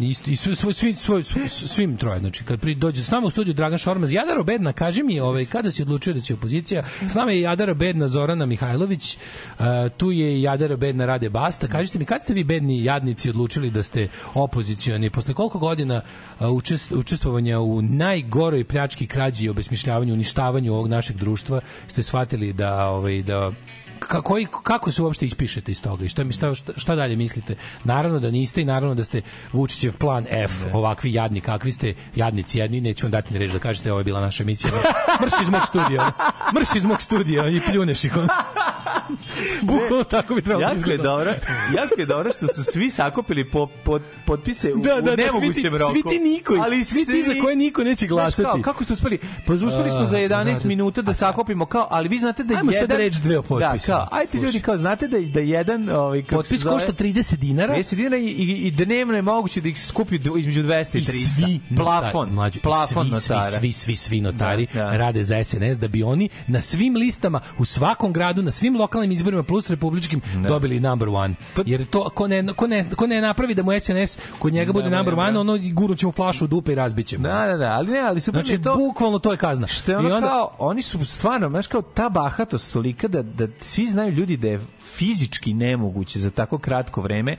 i, i svoj, svoj, svoj, svoj, svim troje, znači kad pri, dođe s nama u studiju Dragan Šormaz, Jadaro Bedna, kaži mi ovaj, kada si odlučio da si opozicija, s nama je Jadara Bedna Zorana Mihajlović, uh, tu je i Jadara Bedna Rade Basta, kažite mi kad ste vi bedni jadnici odlučili da ste opozicioni, posle koliko godina uh, učest, učestvovanja u najgoroj pljački, krađi i obesmišljavanju, uništavanju ovog našeg društva ste shvatili da ovaj da ka- koji, kako se uopšte ispišete iz toga i šta, mi, šta, šta, dalje mislite? Naravno da niste i naravno da ste Vučićev plan F, ovakvi jadni kakvi ste, jadnici jedni, neću vam dati ni reći da kažete ovo je bila naša emisija. Mrš, mrš iz mog studija. Mrš iz mog studija i pljuneš ih. Bukvalno tako bi trebalo da Jako je dobro, jako je dobro što su svi sakupili po, po, potpise u, Da, u da, da, svi nemogućem roku. svi ti niko, ali svi ti za koje niko neće glasati. Kao, kako ste uspeli? Pa uspeli smo za 11 da, da. minuta da A sad- sakupimo kao, ali vi znate da Ajmo jedan... sad reći dve o. Da, kao, ajte ljudi, Slušaj. kao, znate da, da jedan... Ovaj, kako Potpis zove, košta 30 dinara. 30 dinara i, i, i dnevno je moguće da ih skupi između 200 i I 300. svi plafon, notari, mlađe, i plafon svi, notara. Svi, svi, svi, svi notari Da, da. rade za SNS da bi oni na svim listama, u svakom gradu, na svim lokalnim izborima plus republičkim dobili number one. Jer to, ko ne, ko ne, ko ne napravi da mu SNS kod njega bude Da, number da, one, da. ono i gurnut ćemo flašu u dupe i razbit ćemo. Da, da, da, ali ne, ali super mi Znači, to... bukvalno to je kazna. Što je I ono onda- kao, oni su stvarno, znaš kao ta bahatost tolika da, da svi znaju ljudi da je fizički nemoguće za tako kratko vreme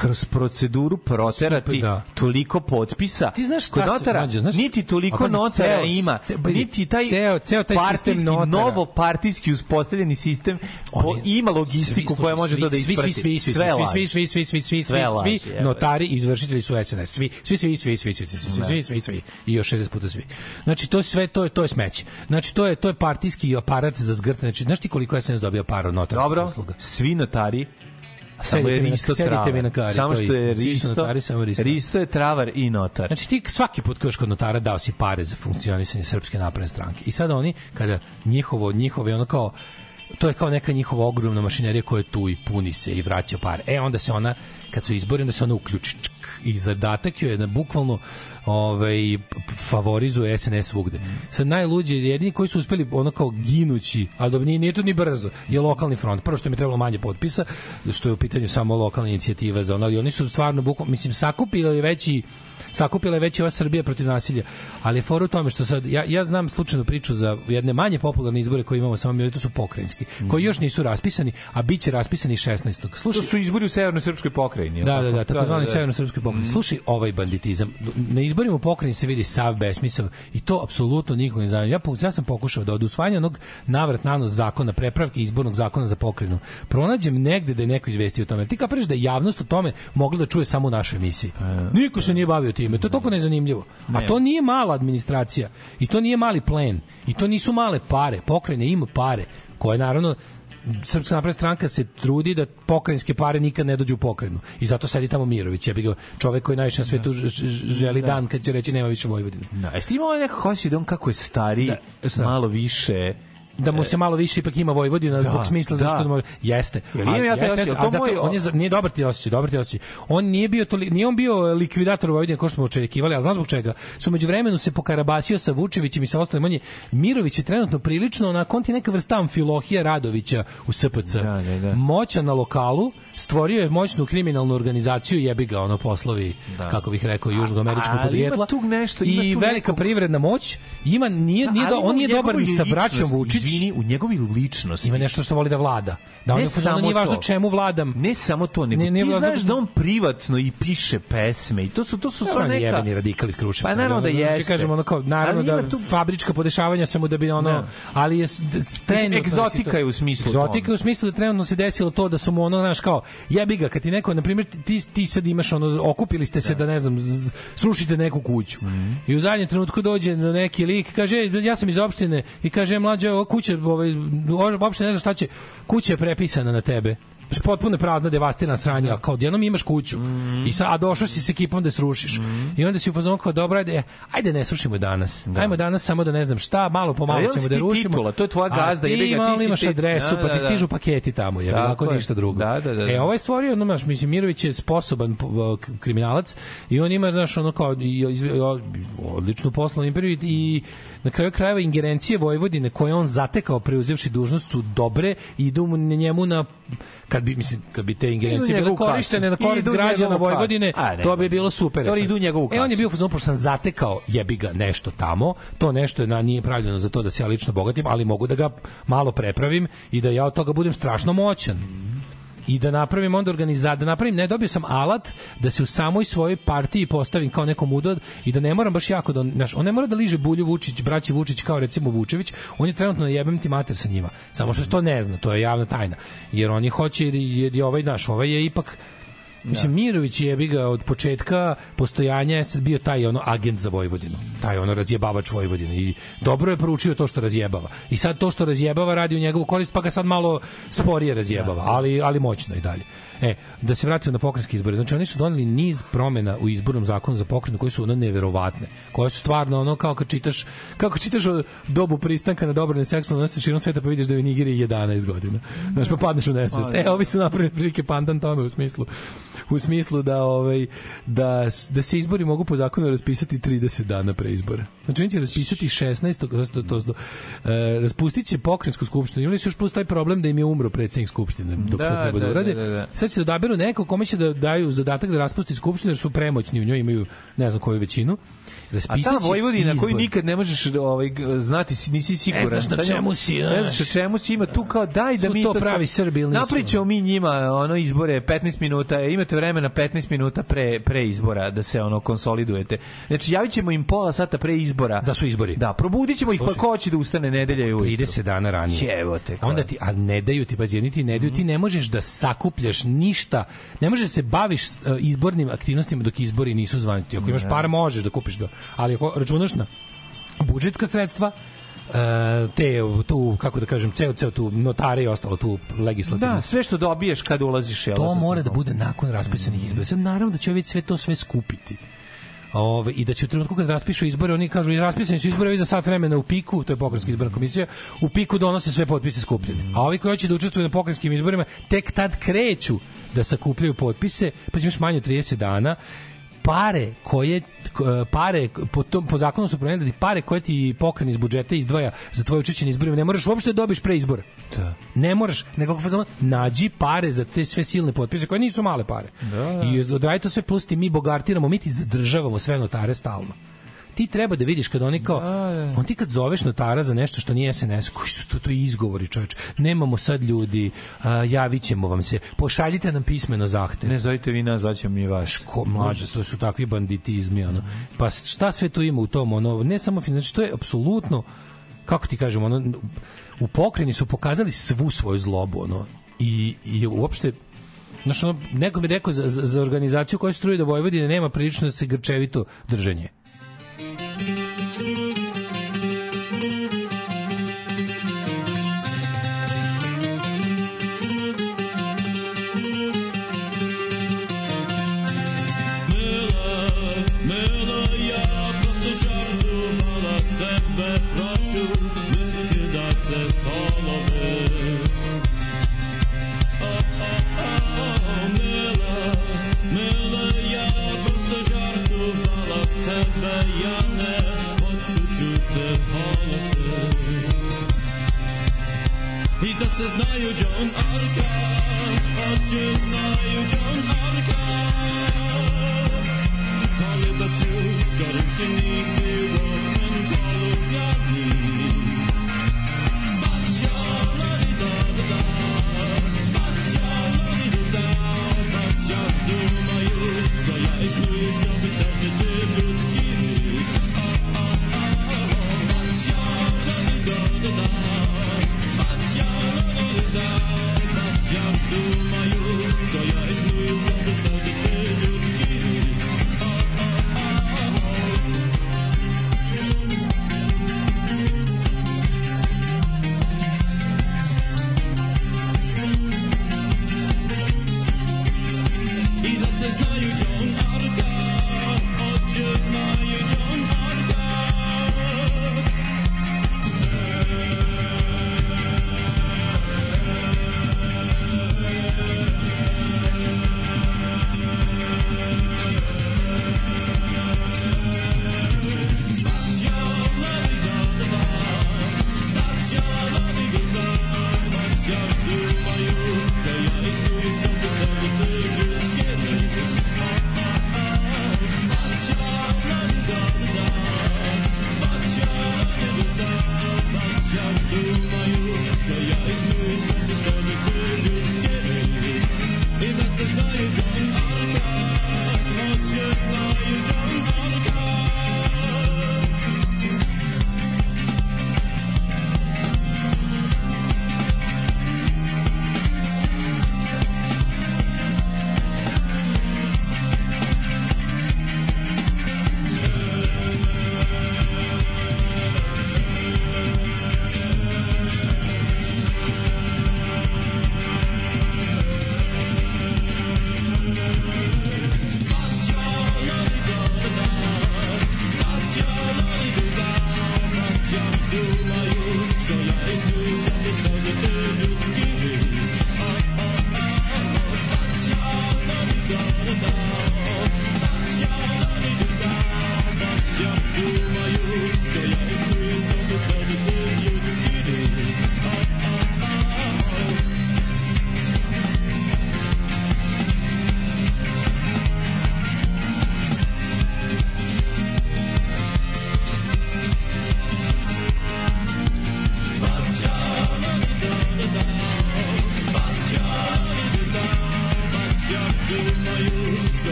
kroz proceduru proterati Super, da. toliko potpisa. Ti znaš Kod notara, mlađe, znaš- niti toliko notara ceo- ima, ce- niti taj ceo- ceo taj sistem partijski, notara. novo partijski uspostavljeni sistem po, Oni- ima logistiku svi, koja može svi, to da isprati. Svi, svi, svi, Sve svi, svi, svi, svi, svi, svi, svi, svi, notari izvršitelji su SNS. Svi, svi, svi, svi, svi, svi, svi, svi, svi, svi, svi, i još 60 puta svi. Znači, to sve, to je, to je smeće. Znači, to je, to je partijski aparat za zgrtanje. Znači, znaš ti koliko SNS dobija para od notarskih Dobro, svi notari samo je Risto travar. mi na kari, samo što je Risto, notari, samo Risto. Risto je travar i notar. Znači ti svaki put kažeš kod notara dao si pare za funkcionisanje srpske napredne stranke. I sada oni kada njihovo njihove ono kao to je kao neka njihova ogromna mašinerija koja je tu i puni se i vraća pare. E onda se ona kad su izbori onda se ona uključi čk, i zadatak joj je da bukvalno ovaj favorizuje SNS svugde. Sad najluđi jedini koji su uspeli ono kao ginući, a dobro nije, nije to ni brzo, je lokalni front. Prvo što im je trebalo manje potpisa, što je u pitanju samo lokalna inicijativa za ono, ali oni su stvarno bukvalno mislim sakupili veći sakupila je već ova Srbija protiv nasilja. Ali je fora u tome što sad, ja, ja znam slučajnu priču za jedne manje popularne izbore koje imamo samo mi, to su pokrajinski, koji još nisu raspisani, a bit će raspisani 16. To Slušaj, su izbori u Severnoj Srpskoj pokrajini. li da, da, tako? da, takozvani severnoj srpskoj Srpskoj pokrajini, slušaj ovaj banditizam. Na izborima u pokrajini se vidi sav besmisao i to apsolutno niko ne zanima. Ja, ja sam pokušao da od usvajanja onog navrat nanos zakona, prepravke izbornog zakona za pokrajinu, pronađem negde da je neko izvestio o tome. Ti kapiraš da javnost o tome mogla da čuje samo u našoj emisiji. Niko se nije bavio time. To je toliko nezanimljivo. A to nije mala administracija i to nije mali plen i to nisu male pare. Pokrajina ima pare koje naravno Srpska napredna stranka se trudi da pokrajinske pare nikad ne dođu u pokrajinu. I zato sedi tamo Mirović, ja bih ga čovek koji najviše na svetu želi dan kad će reći nema više Vojvodine. Da, jesi ti imao nekako hoće da on kako je stari, malo više da mu se malo više ipak ima Vojvodina Da, zbog smisla da. zašto da. može jeste. Jel imam ja jeste, osjećaj, a to zato moj- on je nije dobar ti osjećaj dobar ti osjećaj. On nije bio to nije on bio likvidator Vojvodine kao što smo očekivali a znaš zbog čega? Su međuvremenu se pokarabasio sa Vučevićem i sa ostalim. On je Mirović je trenutno prilično na konti neka vrsta amfilohija Radovića u SPC moćan na lokalu stvorio je moćnu kriminalnu organizaciju jebi ga ono poslovi Da. kako bih rekao južnoameričkog Ali ima podrijetla. tu nešto, ima i tu velika privredna moć. Ima nije nije Ali do, on nije dobar ni sa braćom Vučić Izvini, u njegovoj ličnosti. Ima nešto što voli da vlada. Da on ne fazonu, samo nije važno to. čemu vladam. Ne samo to, nego Ne, nije ti znaš da- da on privatno i piše pesme i to su to su sva on neka jebeni radikal iz Kruševca. Pa naravno da Ono, znači, jeste. Kažemo ono kao, naravno da tu- fabrička podešavanja samo da bi ono, Da. ali je trenutno egzotika je u smislu Egzotika je u smislu da trenutno se desilo to da su mu ono, znaš, kao, jebi ga, kad ti neko, na primjer, ti, ti sad imaš ono, okupili ste se da, ne znam, srušite neku kuću. Mhm. I u zadnjem trenutku dođe do neki lik, kaže, "Ej, ja sam iz opštine, i kaže, mlađe, kuća, ovaj, uopšte ne zna šta će, kuća je prepisana na tebe potpuno prazna, devastirana sranja, kao odjednom imaš kuću. Mhm. I sa, a došao si s ekipom da srušiš. I onda si u fazonu kao, dobro, ajde, ajde ne srušimo danas. Ajmo danas samo da ne znam šta, malo po malo ćemo da rušimo. titula, to je tvoja gazda, A ti ga, ti si imaš adresu, Da, pa da, ti da. stižu paketi tamo, je ako ništa drugo. Da, da, da, E, da. ovaj stvorio, ono, znaš, mislim, Mirović je sposoban kriminalac i on ima, znaš, ono kao, odličnu poslovnu imperiju i na kraju krajeva ingerencije Vojvodine koje on zatekao preuzevši dužnost su dobre i idu njemu na kad bi mislim kad bi te ingerencije bile kasu. korištene na korist građana kasu. Vojvodine A, ne, to bi bilo super Dobro, sad. idu njegovu e on je kasu. bio pošto sam zatekao jebi ga nešto tamo to nešto je na nije pravljeno za to da se ja lično bogatim ali mogu da ga malo prepravim i da ja od toga budem strašno moćan i da napravim onda organiza da napravim ne dobio sam alat da se u samoj svojoj partiji postavim kao nekom udod i da ne moram baš jako da znaš, on ne mora da liže Bulju Vučić braći Vučić kao recimo Vučević on je trenutno na jebem ti mater sa njima samo što to ne zna to je javna tajna jer oni hoće jer, jer je ovaj naš ovaj je ipak Mislim, Mirović je ga od početka postojanja bio taj ono agent za Vojvodinu. Taj ono razjebavač Vojvodine. I dobro je proučio to što razjebava. I sad to što razjebava radi u njegovu korist, pa ga sad malo sporije razjebava, ali, ali moćno i dalje. E, da se vratimo na pokrenjske izbore. Znači, oni su doneli niz promena u izbornom zakonu za pokrenju koji su ono neverovatne. Koje su stvarno ono kao kad čitaš, kako čitaš o dobu pristanka na dobrovoljne seksualne odnose širom sveta pa vidiš da je u Nigeriji 11 godina. Znaš, pa padneš u nesvest. E, ovi su napravili prilike pandan tome u smislu u smislu da ovaj da da se izbori mogu po zakonu raspisati 30 dana pre izbora. Znači oni će raspisati 16. to, to, to, e, raspustit će pokrajinsku skupštinu. Imali su još plus taj problem da im je umro predsjednik skupštine dok Da, to treba da, da, urade. da, da, da. Sad će da odaberu neko kome će da daju zadatak da raspusti skupštinu jer su premoćni u njoj imaju ne znam koju većinu. A Raspisat ta će Vojvodina koju izbor. nikad ne možeš ovaj, znati, si- nisi siguran. Ne znaš na čemu si, Ne znaš na čemu si, ima tu kao daj da mi to pravi Srbi ili? Napričamo mi njima ono izbore 15 minuta, imate vremena 15 minuta pre, pre izbora da se ono konsolidujete. Znači javit ćemo im pola sata pre izbora. Da su izbori. Da, probudit ćemo ih pa Slušaj. ko će da ustane nedelja i ujutru. 30 dana ranije. Evo te. A onda ti, a ne daju ti, pazi, jedni ti ne daju, ti ne možeš da sakupljaš ništa, ne možeš da se baviš e, izbornim aktivnostima dok izbori nisu zvani. Ti ako imaš para možeš da kupiš ga, ali ako računaš na budžetska sredstva, e, te tu kako da kažem ceo ceo tu notare i ostalo tu legislativno Da, sve što dobiješ kad ulaziš jel, to mora da bude nakon raspisanih izbora. Sad naravno da će ovi sve to sve skupiti. Ove, I da će u trenutku kad raspišu izbore, oni kažu i raspisani su izbore ovi za sat vremena u piku, to je pokrajinska izborna komisija, u piku donose sve potpise skupljene. A ovi koji hoće da učestvuju na pokrajinskim izborima, tek tad kreću da sakupljaju potpise, pa imaš manje od 30 dana, pare koje k- pare po tom po zakonu su promenili pare koje ti pokren iz budžeta izdvaja za tvoje učešće na izborima ne moraš uopšte da dobiš pre izbora. Da. Ne moraš, nego kako fazon, nađi pare za te sve silne potpise koje nisu male pare. Da, da. I odradi to sve plus ti mi bogartiramo, mi ti zadržavamo sve notare stalno. Ti treba da vidiš kad oni kao, on ti kad zoveš notara za nešto što nije SNS, koji su to, to izgovori čoveč, nemamo sad ljudi, a, javit ćemo vam se, pošaljite nam pismeno zahtev. Ne zovite vi nas, zvaćemo mi vaš. Ko, mlađe, to su takvi banditizmi, ono. Pa šta sve to ima u tom, ono, ne samo, znači, to je apsolutno, kako ti kažemo, ono, u pokreni su pokazali svu svoju zlobu, ono, i, i uopšte, Znaš, ono, neko mi rekao za, za, za organizaciju koja struje da Vojvodine nema prilično da se grčevito držanje. I da se znaju John Arka, oči znaju John Arka. Kali da ću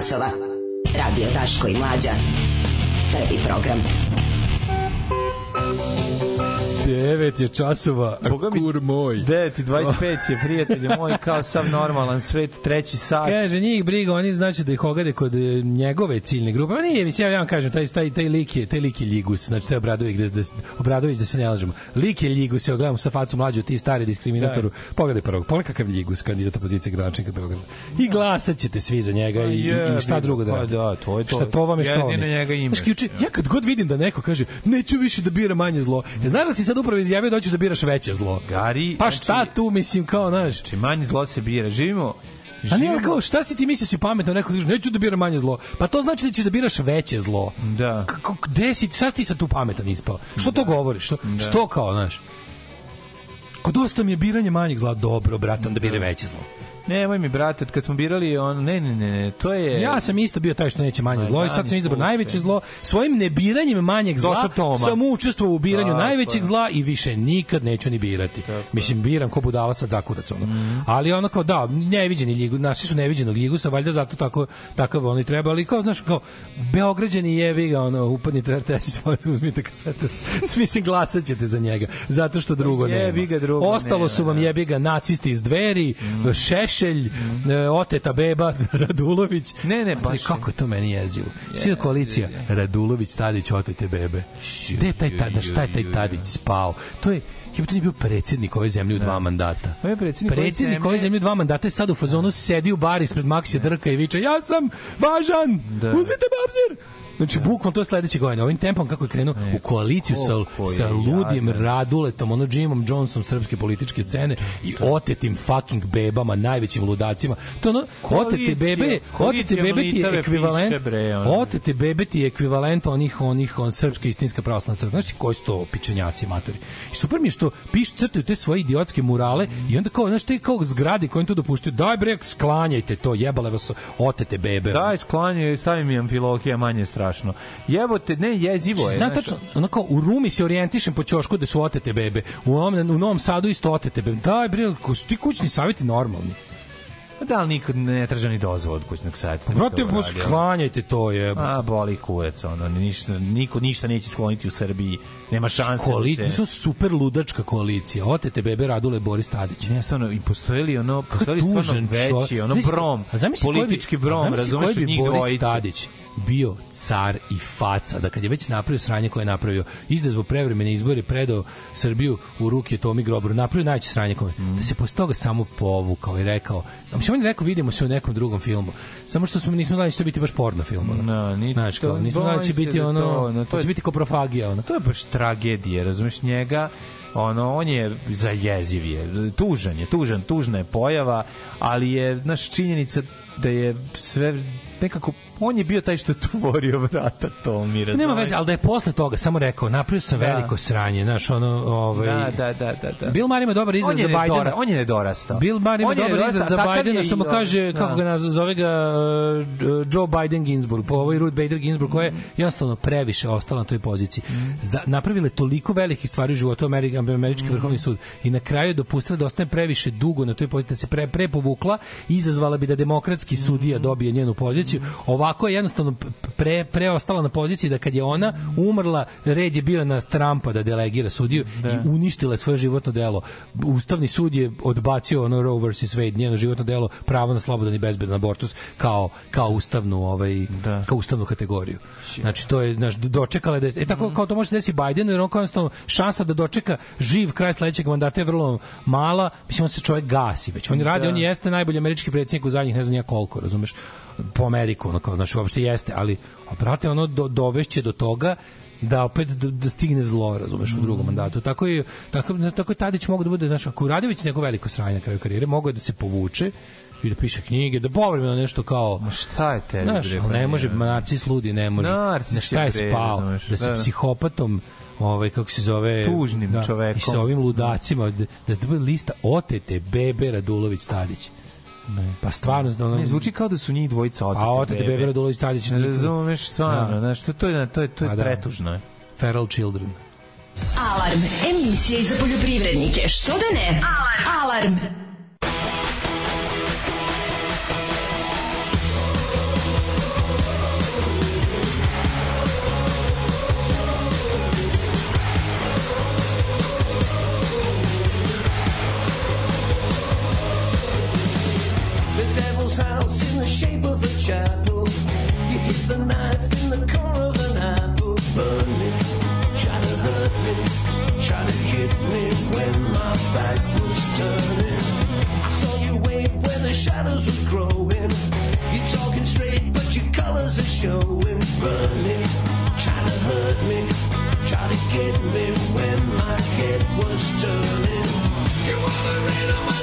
časova. Je časova, kur moj. 9 i 25 je, prijatelji moj, kao sav normalan svet, treći sat. Kaže, njih briga, oni znači da ih ogade kod e, njegove ciljne grupe. Ma nije, mislim, ja vam kažem, taj, taj, taj lik je, taj lik je Ljigus, znači taj Obradović, da, da, Obradović, da se ne lažemo. Lik je Ljigus, ja gledam sa facu mlađu, ti stari diskriminatoru. Pogledaj prvog, pogledaj kakav Ljigus, kandidat opozicije gradonačnika Beograda. I glasat ćete svi za njega i, i, i šta drugo da Pa radite. da, to je to. Šta to vam je što Jedino je. njega imaš. Ja kad god vidim da neko kaže, neću više da bira manje zlo. Ja, znaš da si sad upravo izjavio da hoćeš da biraš veće zlo. Gari, Pa šta tu, mislim, kao, znaš. Znači, manje zlo se bira. Živimo, A ne, ali kao, šta si ti mislio si pametno, neko kaže, neću da biram manje zlo. Pa to znači da ćeš da biraš veće zlo. Da. Kako, gde si, šta si ti sad tu pametan ispao? Što to govoriš? Što, Da. što kao, znaš? Kod dosta mi je biranje manjeg zla dobro, brate, onda bire veće zlo. Nemoj mi, brate, kad smo birali on, ne, ne, ne, ne, to je... Ja sam isto bio taj što neće manje zlo i sad sam izabrao najveće zlo. Svojim nebiranjem manjeg zla sam učestvovao u biranju najvećeg zla i više nikad neću ni birati. Mislim, biram ko budala sad zakurac. Ono. Mhm. Ali ono kao, da, neviđeni ligu, naši su neviđenog ligusa, valjda zato tako, takav oni treba, ali kao, znaš, kao, Beograđani jevi ga, ono, upadnite u RTS svojte, uzmite kasete, mislim, glasat ćete za njega, zato što drugo nema. Jebi ga, drugo Ostalo nema, su vam da. jebi ga nacisti iz dveri, Šešelj, e, oteta beba, Radulović. Ne, ne, baš je. kako je to meni jezivo. Svi koalicija, Radulović, Tadić, otete bebe. Gde je taj Tadić, šta je taj Tadić spao? To je Jebote, on je bio predsjednik ove zemlje u dva mandata. On je predsjednik ove Predsjednik zemlje. ove zemlje u dva mandata je sad u fazonu sedi u bar ispred Maksija Drka i viče ja sam važan, Da. uzmite me obzir. Znači, bukvalno to je sledeće godine. Ovim tempom kako je krenuo u koaliciju sa, sa ludim jadan. Raduletom, ono Jimom Johnsonom srpske političke scene i otetim fucking bebama, najvećim ludacima. To ono, otete bebe, otete bebe ti je ekvivalent, otete bebe ti je ekvivalent onih, onih, on srpska istinska pravoslavna crkva. Znaš ti koji su to pičenjaci, matori? I super mi je što piš crtaju te svoje idiotske murale i onda kao, znaš, te kao zgradi koji im to dopuštaju, daj bre, sklanjajte to, jebale vas otete bebe. Daj, sklanje, stavi mi amfilohija, manje strašno. Jebote, ne, jezivo je. Zna znaš, tačno, ono kao u Rumi se orijentišem po ćošku da su otete bebe. U Novom, u Novom Sadu isto otete bebe. Daj bre, ko su ti kućni savjeti normalni? Da li nikad ne traža ni dozvol od kućnog sajta? Brate, pa sklanjajte to je. A, boli kurac, ono, ništa, niko ništa neće skloniti u Srbiji. Nema šanse. da Koalicija, se- su super ludačka koalicija. Otete bebe Radule Boris Tadić. Ne, stvarno, i postoji li ono, postoji li stvarno veći, ono brom, a zamisli bi- politički a brom, razumeš, koji bi njih Boris dvojice. Tadić bio car i faca, da kad je već napravio sranje koje je napravio, izazvao prevremene izbore, predao Srbiju u ruke Tomi Grobru, napravio najveće sranje koje, Mm. da se posle toga samo povukao i rekao, a mislim on je rekao vidimo se u nekom drugom filmu, samo što smo nismo znali da će biti baš porno film. ono. No, ni, Znaš, kao, nismo znali da će se biti da ono, to, no, to da je- će biti koprofagija. Ono. To je baš tragedija, razumeš njega, ono, on je za jeziv je, tužan je, tužan, tužna je pojava, ali je, znaš, činjenica da je sve nekako, on je bio taj što je tvorio vrata to mi razumeš. Nema veze, ali da je posle toga samo rekao, napravio sam Da. veliko sranje, znaš, ono, ovaj... Da, da, da, da, da. Bill Maher ima dobar izraz za Bajdena. nedora- on je nedorastao. Bill Maher ima dobar izraz za Bajdena, što mu on. kaže, Da. kako ga nazove, zove ga uh, Joe Biden Ginsburg, po ovoj Ruth Bader Ginsburg, koja je jednostavno previše ostala na toj poziciji. Za, napravila je toliko velikih stvari u životu Amerika, američki vrhovni sud i na kraju je dopustila da ostane previše dugo na toj poziciji, da se pre, prepovukla, izazvala bi da demokratski sudija dobije njenu poziciju. Ovako je jednostavno pre, preostala na poziciji da kad je ona umrla, red je bio na Trumpa da delegira sudiju i uništila je svoje životno delo. Ustavni sud je odbacio ono Roe vs. Wade, njeno životno delo, pravo na slobodan i bezbedan abortus kao, kao ustavnu ovaj kao ustavnu kategoriju. Znači to je znaš, dočekala da je, e tako kao to može se desiti Bidenu jer on kao jednostavno šansa da dočeka živ kraj sledećeg mandata je vrlo mala. Mislim on se čovjek gasi već. On radi, Da. on jeste najbolji američki predsjednik u zadnjih ne znam ja koliko, razumeš? Po Ameriku, ono kao, znači uopšte jeste, ali a brate, ono do, dovešće do toga da opet da, da stigne zlo, razumeš, u drugom mandatu. Tako je, tako, tako je Tadić mogu da bude, znaš, ako Radović neko veliko sranje na kraju karijere, mogu je da se povuče i da piše knjige, da povremeno nešto kao... Ma šta je tebi, Znaš, bre, ne može, narcis ludi ne može. Narcis Na šta je bre, spao? Da se da, da. psihopatom ovaj kako se zove Tužnim čovekom. i sa ovim ludacima da, da bude lista otete bebe Radulović Tadić Ne. pa stvarno da ono Ne, zvuči kao da su njih dvojica otete a otete bebe Radulović Tadić Ne razumeš, stvarno, Da. znaš, to, to je, to je, to je A da. pretužno. Feral Children Alarm. Emisija i za poljoprivrednike. Što da ne? Alarm. Alarm. Get me try to hurt me, try to hit me when my head was turning. You my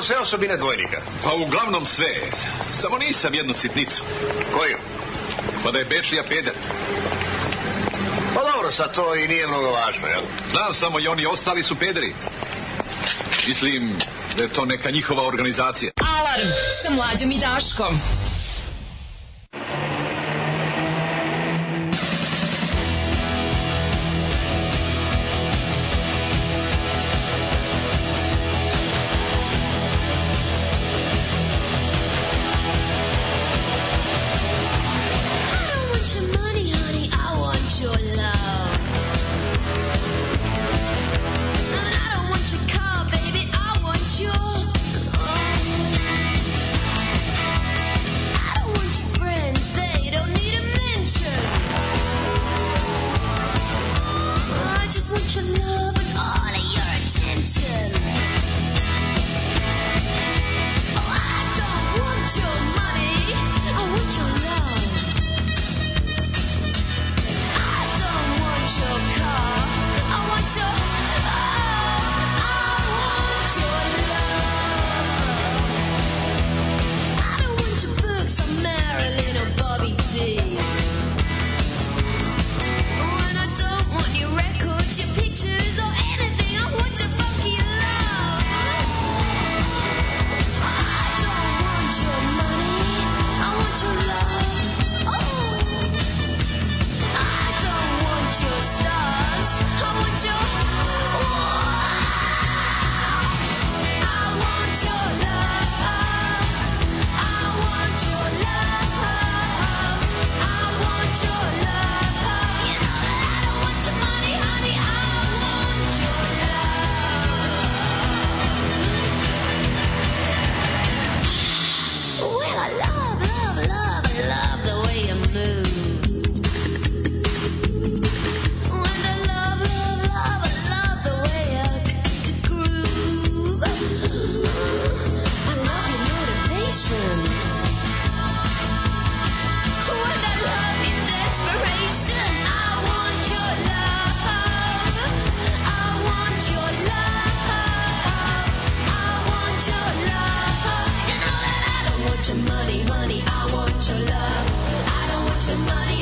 skoro sve osobine dvojnika. Pa uglavnom sve. Samo nisam jednu sitnicu. Koju? Pa da je Bečlija pedat. Pa dobro, sad to i nije mnogo važno, jel? Znam samo i oni ostali su pederi. Mislim da je to neka njihova organizacija. Alarm sa mlađom i Daškom.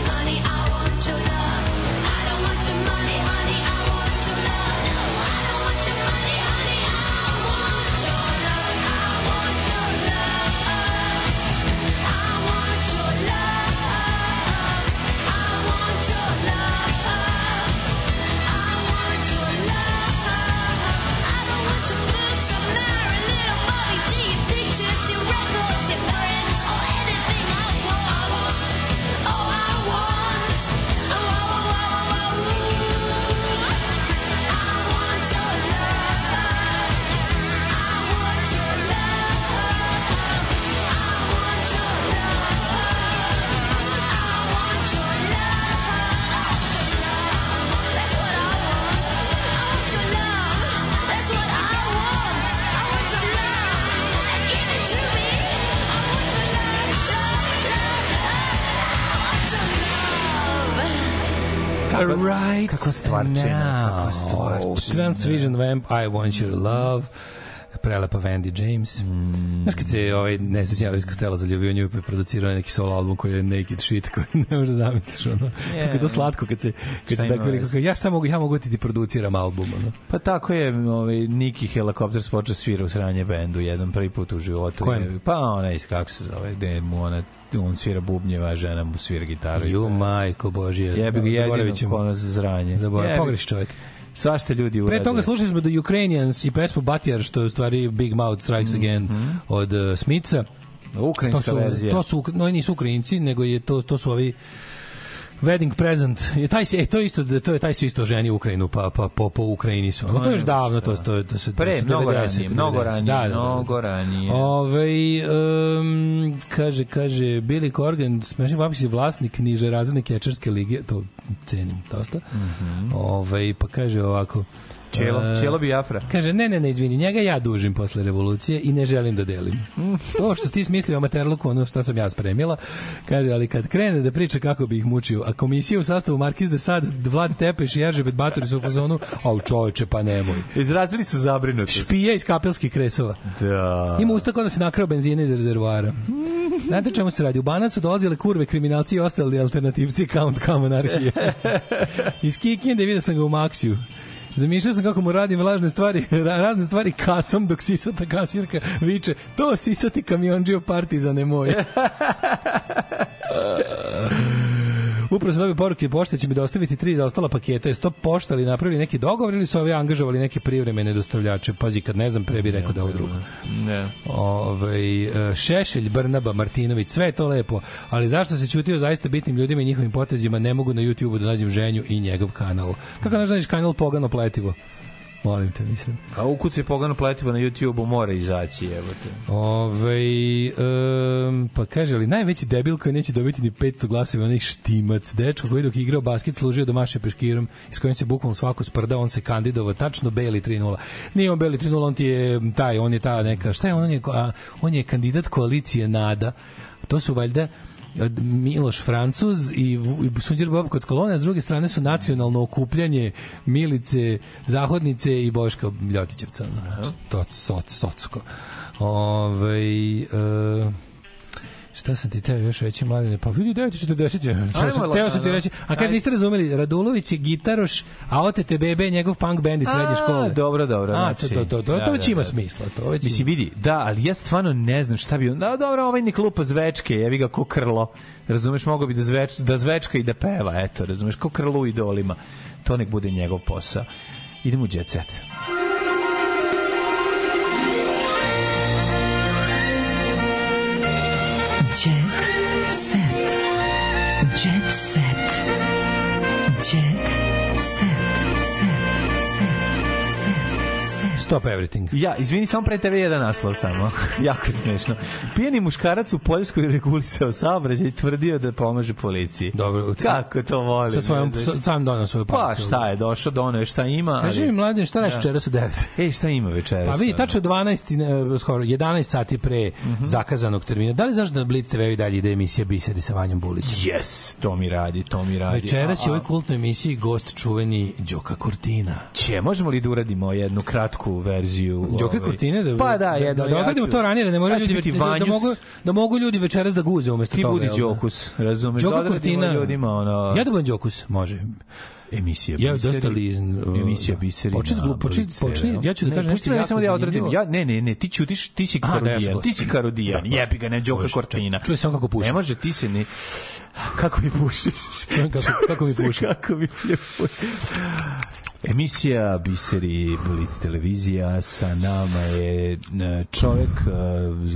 Honey, I stvarčina, kakva stvarčina. Transvision Vamp, I Want Your Love, prelepa Vandy James. Mm. Znaš kad se ovaj nesrećni Elvis Costello zaljubio nju pa je producirao neki solo album koji je naked shit koji ne može zamisliš ono. Je. Kako je to slatko kad se kad Šta se tako rekao ja šta mogu ja mogu ti ti produciram album ono. Pa tako je ovaj, Niki Helicopters počeo svira u sranje bendu jedan prvi put u životu. Kojem? Pa onaj, kako se zove, gde mu ona on svira bubnjeva, žena mu svira gitaru. Ju majko božje. Jebi ga Zaboravit jedino ćemo. ono za zranje. Zaborav, pogreši čovjek. Svašta ljudi urade. Pre toga slušali smo The Ukrainians i pesmu Batjar, što je u stvari Big Mouth Strikes Again od uh, Smica. Ukrajinska to su, verzija. To su, no, nisu Ukrajinci, nego je to, to su ovi wedding present. Je taj se e, to isto to je taj se isto ženi u Ukrajinu pa pa po, po Ukrajini su. No, to je još davno to to je to se Pre, mnogo 90, ranije, mnogo 90. ranije, Da, da, da, da. mnogo ranije. Ovaj um, kaže kaže Billy Corgan, smešni babis je vlasnik niže razredne kečarske lige, to cenim dosta. Ovaj pa kaže ovako Čelo, e, Čelo Biafra. Kaže, ne, ne, ne, izvini, njega ja dužim posle revolucije i ne želim da delim. To što ti smislio o materluku, ono što sam ja spremila, kaže, ali kad krene da priča kako bi ih mučio, a komisija u sastavu Markiz de Sad, Vlad Tepeš i Eržebet Batori su u fazonu, au čoveče, pa nemoj. Izrazili su zabrinutost. Špija iz kapelskih kresova. Da. Ima usta kao da se nakrao benzina iz rezervoara. Znate čemu se radi? U Banac su dolazile kurve, kriminalci i ostali alternativci Count Come anarhije. iz Kikinde vidio sam ga u Maksiju. Zamišljao sam kako mu radim lažne stvari, ra- razne stvari kasom dok sisata kasirka viče to sisati kamionđio partizane moj. Upravo sam dobio poruke pošte će mi dostaviti tri zaostala paketa. Jeste to pošta ili napravili neki dogovor ili su ovi angažovali neke privremene dostavljače? Pazi, kad ne znam, pre bi rekao da ovo drugo. Ne. Ovaj e, Šešelj, Brnaba, Martinović, sve je to lepo, ali zašto se ćutio o zaista bitnim ljudima i njihovim potezima, ne mogu na YouTubeu da nađem ženju i njegov kanal. Kako znaš da kanal Pogano pletivo? Molim te, mislim. A ukuci pogano pletivo na YouTube-u mora izaći, evo te. Ove, um, pa kaže, ali najveći debil koji neće dobiti ni 500 glasova je onaj štimac, dečko koji dok je igrao basket služio domaše peškirom i s kojim se bukvalno svako sprda, on se kandidovao tačno Beli 3-0. Nije on Beli 3-0, on ti je taj, on je ta neka, šta je on, on je, a, on je kandidat koalicije NADA. To su valjda Miloš Francuz i, Sunđer Bob Kockolone, a s druge strane su nacionalno okupljanje Milice, Zahodnice i Boška Ljotićevca. Znači, to soc, socko. Ove, e, Šta sam ti teo još reći, mladine? Pa vidi, 940 je. Teo sam, teo sam ti lagano. reći. A kad niste razumeli, Radulović je gitaroš, a OTTBB je njegov punk band iz srednje A, škole. Dobro, dobro. A, znači, to, to, to, da, to već da, ima da. smisla. To već Mislim, vidi, da, ali ja stvarno ne znam šta bi. Da, dobro, ovaj nek lupa zvečke, jevi ga ko krlo. Razumeš, mogo bi da, zveč, da zvečka i da peva, eto, razumeš, ko krlo u idolima. To nek bude njegov posao. Idemo u jet set. Jet set. Jet set. Stop everything. Ja, izvini, samo pre tebe jedan naslov samo. jako je smešno. Pijani muškarac u Poljskoj regulisao saobraćaj i tvrdio da pomaže policiji. Dobro. Kako to volim. Sa svojom, sa, znaš. sam donao svoju Pa parcelu. šta je, došao, donio je šta ima. Kaži mi, mladen, šta radiš večeras u 9? Ej, šta ima večeras? Pa vidi, tačno 12, ne, skoro 11 sati pre Mhm. zakazanog termina. Da li znaš da Blitz TV i dalje ide emisija Biseri sa Vanjom Bulićem? Yes, to mi radi, to mi radi. Večeras je u ovoj kultnoj emisiji gost čuveni Đoka Kurtina. Će, možemo li da uradimo jednu kratku verziju. Đoka ovaj. Kurtine da Pa da, da, jedno, da, da odradimo ću- to ranije da ne moraju ljudi biti da, da, mogu da mogu ljudi večeras da guze umesto Ti toga. budi jel da? Đokus, razumeš? Đoka Da Kurtina. ljudima, ono... Ja da budem Đokus, može. Emisija Ja Biseri. dosta li Emisija Biseri. Počet na glup, počet, Blicu počni, TV. ja ću da Ne, kažem nešto ja samo da ja. Ja, ne, ne, ne, ti ćutiš, ti si A, da, ja karodijan, sam ti si karodijan, Da, da. jebi ga, ne Đoka Kortina. čuje samo kako puši. Ne može, ti se ni... Kako mi pušiš? kako- kako mi puši. Kako mi puši. Emisija Biseri Blic televizija sa nama je e, čovek e,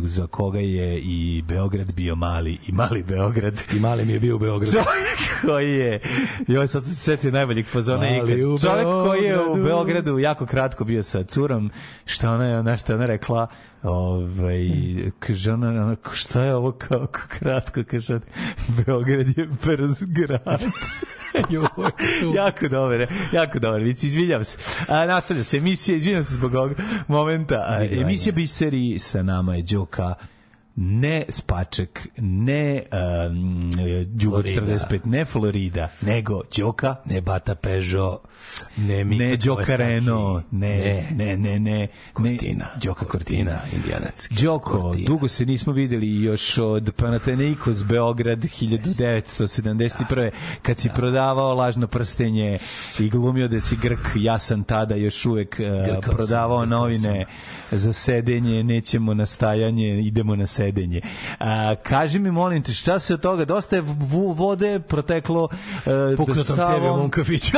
za koga je i Beograd bio mali i mali Beograd. I mali mi je bio u Beogradu. Čovjek koji je, joj sad se setio najboljeg fazona ikad. u Čovjek koji je u Beogradu. Jako kratko bio sa curom, šta ona je, ona šta ona rekla, ovaj, kaže ona, ona, šta je ovo kao kratko, kaže, Beograd je brz grad. jako dobar, jako dobar. Vici, izvinjam se. A, nastavlja se emisija, izvinjam se zbog ovog momenta. A, emisija Biseri sa nama je Đoka ne Spaček, ne um, Đugo Florida. 45, ne Florida, nego Đoka, Ne Bata Peugeot, ne Mika ne Đoka Reno, ne, ne, ne, ne, ne, Cortina. ne, Đoka Cortina. Indijanac. Đoko, Cortina. dugo se nismo videli još od Panathinaikos Beograd 1971. kad si prodavao lažno prstenje i glumio da si Grk, ja sam tada još uvek uh, prodavao novine za sedenje, nećemo na stajanje, idemo na sedenje. A, kaži mi, molim te, šta se od toga, dosta je vode proteklo uh, Puknutom u mom kafiću.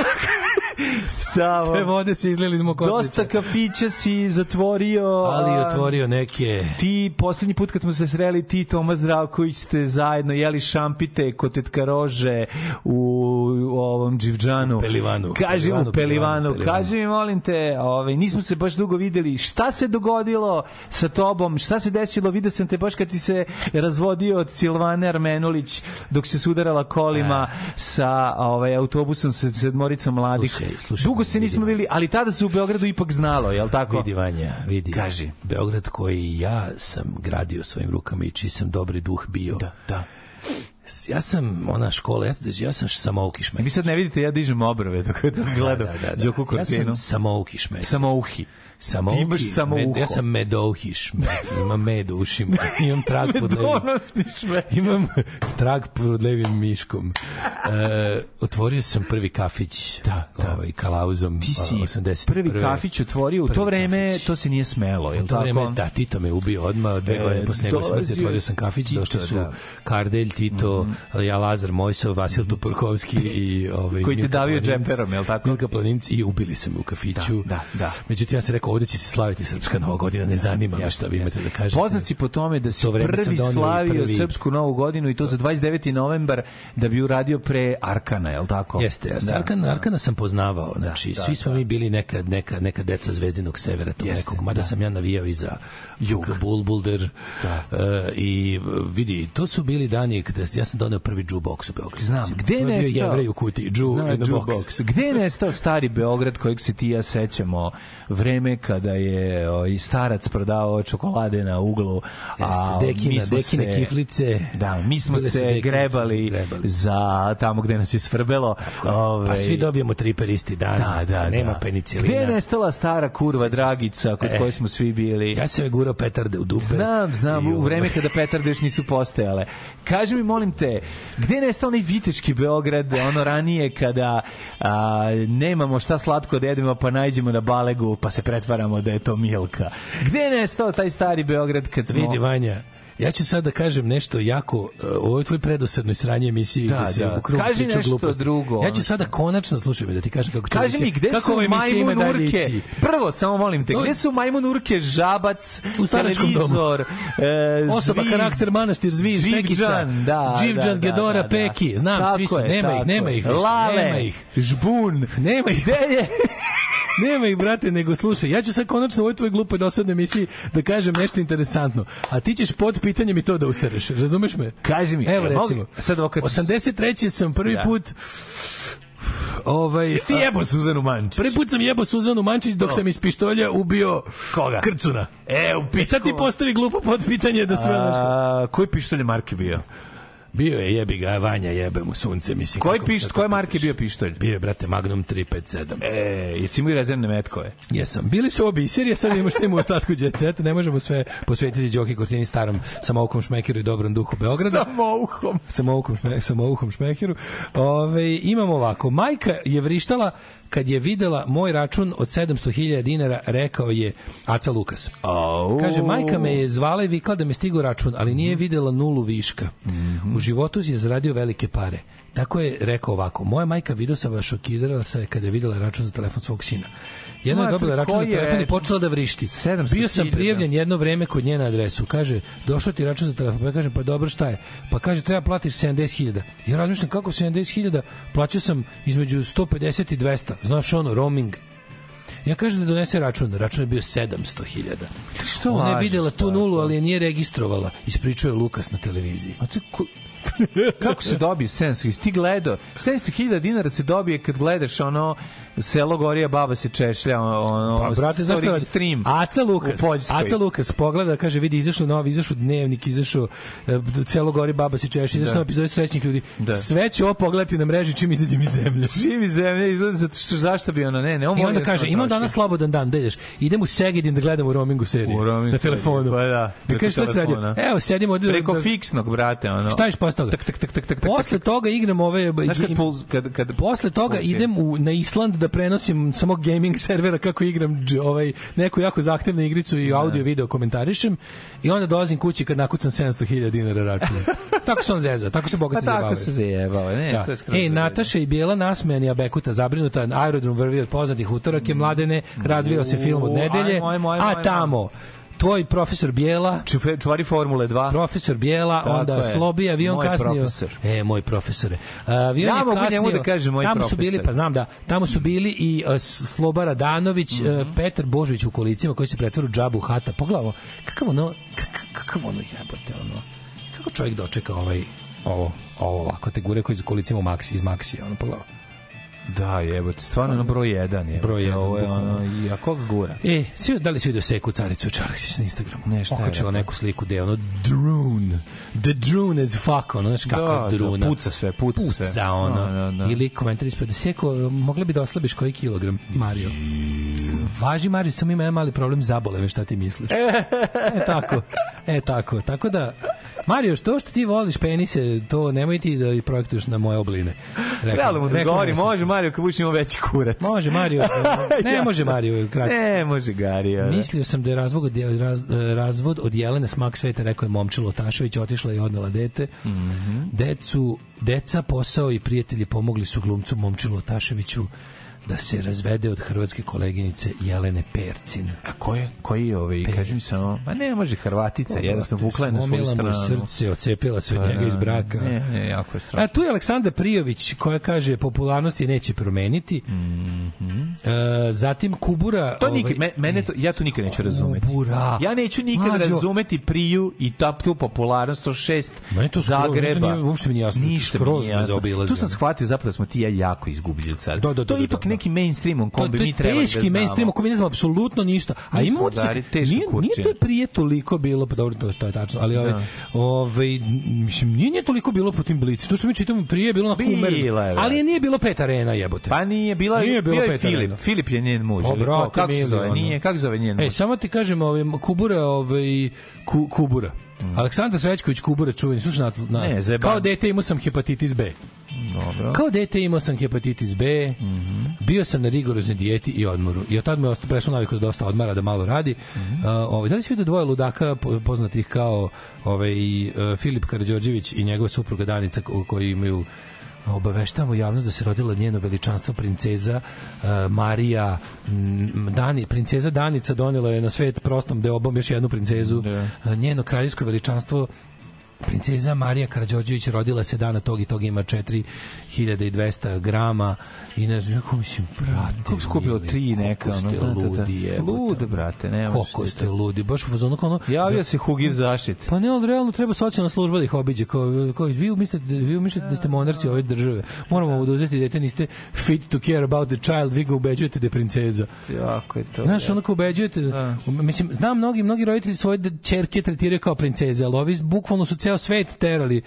Te vode se izlili iz mog. Dosta kafića si zatvorio. Ali otvorio neke... Ti, poslednji put kad smo se sreli, ti Toma Zdravković ste zajedno jeli šampite kod tetka Rože u, u ovom Dživđanu. U Pelivanu. Kaži Pelivanu, u Pelivanu. Pelivanu. Kaži mi, molim te, ovaj, nismo se baš dugo videli. Šta se dogodilo sa tobom? Šta se desilo? Vidio sam te baš kad si se razvodio od Silvane Armenulić dok se sudarala kolima sa ovaj, autobusom sa sedmoricom mladih. Slušaj, slušaj, dugo se nismo bili, ali tada se u Beogradu ipak znalo, jel tako? Vidi Vanja, vidi. Kaži. Beograd koji ja sam gradio svojim rukama i čiji sam dobri duh bio. Da, da. Ja sam ona škola, ja, ja sam samoukišme. Vi sad ne vidite, ja dižem obrove dok, dok gledam da, da, da. Đoku Ja sam samoukišme. Samouhi. Samouhi, Ti imaš samouho. med, ja sam medouhiš, med, imam med u ušima, imam trag pod levim, imam trag pod levim miškom. E, otvorio sam prvi kafić Da, da. ovaj, kalauzom Ti si 81. prvi kafić otvorio, u to vreme kafić. to se nije smelo, je li tako? vreme, da, Tito me ubio odmah, dve E, godine posle njegove smrti otvorio sam kafić, Tito, došli su da. Kardelj, Tito, ja Lazar Mojsov, Vasil Tupurkovski i ovaj, Koji te Milka davio džemperom, je li tako? Milka Planinc i ubili su me u kafiću. Da, da, da. Međutim, ja sam rekao, ovdje će se slaviti Srpska nova godina, ne zanima me šta vi imate da kažete. Poznat si po tome da si To prvi slavio prvi- Srpsku novu godinu i to za 29. novembar da bi uradio pre Arkana, je li tako? Jeste, ja Da, Arkana, da. Arkana sam poznavao, znači da, svi smo da. mi bili neka, neka, neka deca zvezdinog severa tog Jeste, nekog, mada da. sam ja navijao i za Jug Bulbulder Da. e, i vidi, to su bili dani kada ja sam doneo prvi jukebox u Beograd. Znam, gde To je nestao? jevrej u kutiji, Ju Zna, in a box. jukebox. Gde je nestao stari Beograd kojeg se ti ja sećamo vreme kada je o, i starac prodavao čokolade na uglu, a Jeste, mi smo dekine se, kiflice. Da, mi smo se dekine, grebali, grebali. za tamo gde nas je svrbelo. Ove, Pa svi dobijemo triper isti dan, da, da, nema da. penicilina. Gde je nestala stara kurva Dragica kod E. koje smo svi bili? Ja sam je gurao petarde u dupe. Znam, znam, u vreme kada petarde još nisu postojale. Kaži mi, molim te, gde je nestao onaj viteški Beograd, ono ranije kada a, nemamo šta slatko da jedemo, pa najđemo na balegu, pa se pretvaramo da je to Milka. Gde je nestao taj stari Beograd kad smo... Vidi Vanja, ja ću sad da kažem nešto jako, uh, ovo je tvoj predosadnoj sranje emisiji Da, gde se da. u Kaži nešto gluposti. drugo, Ja ću sada konačno, slušaj me da ti kažem kako će Kaži mi, gde kako su ova emisija ima majmun dalje urke? ići. Prvo, samo molim te, To- gde su majmun urke, žabac, U staračkom domu. televizor, e, Osoba, zviz, karakter, manastir, zviz, Dživđan, pekica, da, Dživđan, da, da, Gedora, da, da. Peki, znam, Tako svi su, je, nema ih, nema ih više, Lale, nema ih. žbun, Nema ih. gde je? Nema ih, brate, nego slušaj, ja ću sad konačno u ovoj tvojoj glupoj dosadnoj emisiji da kažem nešto interesantno, a ti ćeš pod pitanjem i to da usereš, razumeš me? Kaži mi, Evo e, recimo, sad ovo kad- 83. sam prvi Da. put ovaj, Jesi ti jebo Suzanu Mančić? Prvi put sam jebao Suzanu Mančić dok To. sam iz pištolja ubio Koga? Krcuna. E, u I sad ti pičku. postavi glupo pod pitanje da sve znaš. A, koji pištolj marke bio? Bio je jebi ga, Vanja jebe mu sunce, mislim. Koji pišt, koje marke bio pištolj? Bio je, brate, Magnum 357. E, jesi imao i rezervne metkove? Jesam. Bili su ovo biserije, sad imamo šta ima u ostatku Jet Seta, ne možemo sve posvetiti Đoki Kortini starom samoukom šmekeru i dobrom duhu Beograda. Samouhom. Samoukom, šme, samouhom šmekeru. Ove, imamo ovako, majka je vrištala kad je videla moj račun od 700.000 dinara, rekao je Aca Lukas. Au. Kaže, majka me je zvala i vikla da me stigu račun, ali nije videla nulu viška. U životu je zaradio velike pare. Tako je rekao ovako, moja majka Vidosava šokirala se kada je videla račun za telefon svog sina. Jedna je dobila račun za telefon i počela da vrišti. 700.000. Bio sam prijavljen jedno vreme kod njena adresu. Kaže, došao ti račun za telefon. Pa ja kažem, pa dobro, šta je? Pa kaže, treba platiš 70.000. Ja razmišljam, kako 70.000? Plaćao sam između 150 i 200. Znaš ono, roaming. Ja kažem da donese račun. Račun je bio 700.000. Što Ona je videla tu nulu, ali je nije registrovala. Ispričao je Lukas na televiziji. A ti ko... Kako se dobije 700? Ti gledao? 700.000 dinara se dobije kad gledaš ono selo Gorija, baba se češlja, ono, Pa, brate, zašto radi? stream. Aca Lukas. Aca Lukas pogleda, kaže, vidi, izašao novi, izašao dnevnik, izašao e, celo gori baba se češi, izašao Da. novi epizod srećnih ljudi. Da. Sve ću ovo pogledati na mreži čim izađem iz zemlje. Živ iz zemlje, izgleda zato što zašto bi ono, ne, ne, on I onda da kaže, imam danas slobodan dan, da ideš. Idem u Segedin da gledam u roamingu seriju. U roamingu na telefonu. pa da, I preko kaže, šta se radi? Evo, sedim ovde. Preko da- fiksnog, brate, ono. Šta iš posle toga? Tak, tak, tak, tak, tak, Posle toga igram ove... Znaš kad, kad, kad Posle toga je- idem u, na Island da prenosim samo gaming servera kako igram ovaj, neku jako zahtevnu igricu i audio video komentarišem i onda dolazim kući kad nakucam 700.000 dinara računa. tako se on zeza, tako se Pa bogati tako zabavaju. se zajebao, ne, Da. to je skroz zabavno. Nataša i Bijela nasmejani, a Bekuta zabrinuta, aerodrom vrvi od poznatih utorak je mladene, razvio se film od nedelje, a ajmo. Tamo tvoj profesor Bijela, Čufe- čuvari Formule 2. profesor Bijela, Tako onda je. Slobi avion Moj kasnio. profesor. E, moj profesore. Avion Ja je mogu kasnio. njemu da kažem moj tamo su profesor. bili, pa znam da, tamo su bili i uh, Sloba Radanović, Mhm. uh, Petar Božović u kolicima koji se pretvara u džabu hata. Pogledaj ovo, kakav ono, kakav, kakav ono jebote, ono, kako čovjek dočeka ovaj, ovo, ovo ovako, te gure koji iz kolicima u Maxi, iz Maxi, ono, pogledaj. Da, jebote, stvarno ono broj 1 je. Broj jedan, Ovo je bukvalno. ono, i a koga gura? E, svi, da li si vidio seku caricu Čarksić na Instagramu? Ne, šta je Okačila neku sliku gde je ono drune. The drune as fuck, ono, znaš Da, je druna. da, puca sve, puca sve. Puca, ono. Da, da, da. Ili komentar ispred, Seko, mogla bi da oslabiš koji kilogram, Mario? Važi, Mario, samo ima jedan mali problem, zabole me, šta ti misliš? e, tako. E, tako. Tako da, Mario, što što ti voliš penise, to nemoj ti da projektuješ na moje obline. Rekao- Trebalo mu da rekao govori, može Mario kad budeš imao veći kurac. Može, Mario. Ne može, Mario, kraće. Ne, može Gari. ono. Mislio sam da je razvod od, raz, razvod od Jelene smak sveta, rekao je Momčilo Tašević, otišla i odnela dete. Mhm. Decu, deca, posao i prijatelji pomogli su glumcu Momčilu Taševiću da se razvede od hrvatske koleginice Jelene Percin. A ko je, koji je ovaj, kaži mi samo, ma ne može Hrvatica, jednostavno vukla je na svoju Slomila mu stranu. srce, ocepila se od Pa njega da, iz braka. Ne, ne, jako je strašno. A tu je Aleksandra Prijović koja kaže popularnost je neće promeniti. E, zatim Kubura... To ovaj, nikad, me- mene to, ja to nikad neću razumeti. Kubura. Ja neću nikad Mlađo. razumeti Priju i top tu popularnost od šest to skroz- Zagreba. meni to nije- uopšte mi nije jasno, Ništa mi nije jasno. Tu sam shvatio zapravo da smo ti ja jako izgubljeni sad. Da, da, da, to je da, ipak da. Neki mainstream kom bi to mi je trebali da teški znamo. mainstream u kome ne znamo apsolutno ništa. A ima teške nije, nije to prije toliko bilo, pa dobro, to, je tačno, ali ovaj, Da. ovaj, mislim, nije, nije toliko bilo po tim blici. To što mi čitamo prije je bilo na Bila je, umereno. da. Ali je nije bilo pet arena, jebote. Pa nije, bila, Nije bilo bio je Filip. Filip je njen muž. O, ili ko? brate, kako se zove? Nije, kako se zove njen E, muž? samo ti kažem, ovaj, Kubura, ovaj, ku, Kubura. Aleksandar Srećković Kubura čuveni, slušaj na, na Ne, kao dete imao sam hepatitis B. Dobro. Kao dete imao sam hepatitis B, Mhm. bio sam na rigoroznoj dijeti i odmoru. I od tad me prešlo naviku da dosta odmara, da malo radi. Mhm. Uh, ovaj, da li si vidio dvoje ludaka po- poznatih kao ovaj, uh, Filip Karadžorđević i njegova supruga Danica ko- koji imaju obaveštavamo javnost da se rodila njeno veličanstvo princeza uh, Marija m, Dani, princeza Danica donela je na svet prostom deobom još jednu princezu Uh, njeno kraljevsko veličanstvo Princeza Marija Karađorđević rodila se dana tog i tog ima 4200 grama i ne znam, kako mislim, brate. Kako skupilo tri neka, ono, ste da, da, da. ludi, jebote. Lude, brate, ne ti ste ludi, baš u fazonu kao ono... Javio se Hugir zaštit. Pa ne, ali realno treba socijalna služba da ih obiđe. Kao, kao, vi, mislite, vi mislite da ste monarci ove države. Moramo oduzeti dete, niste fit to care about the child, vi ga ubeđujete da je princeza. Jako je to. Znaš, onako ubeđujete, mislim, znam mnogi, mnogi roditelji svoje ćerke tretiraju kao princeze, ali ovi bukvalno su ceo svet terali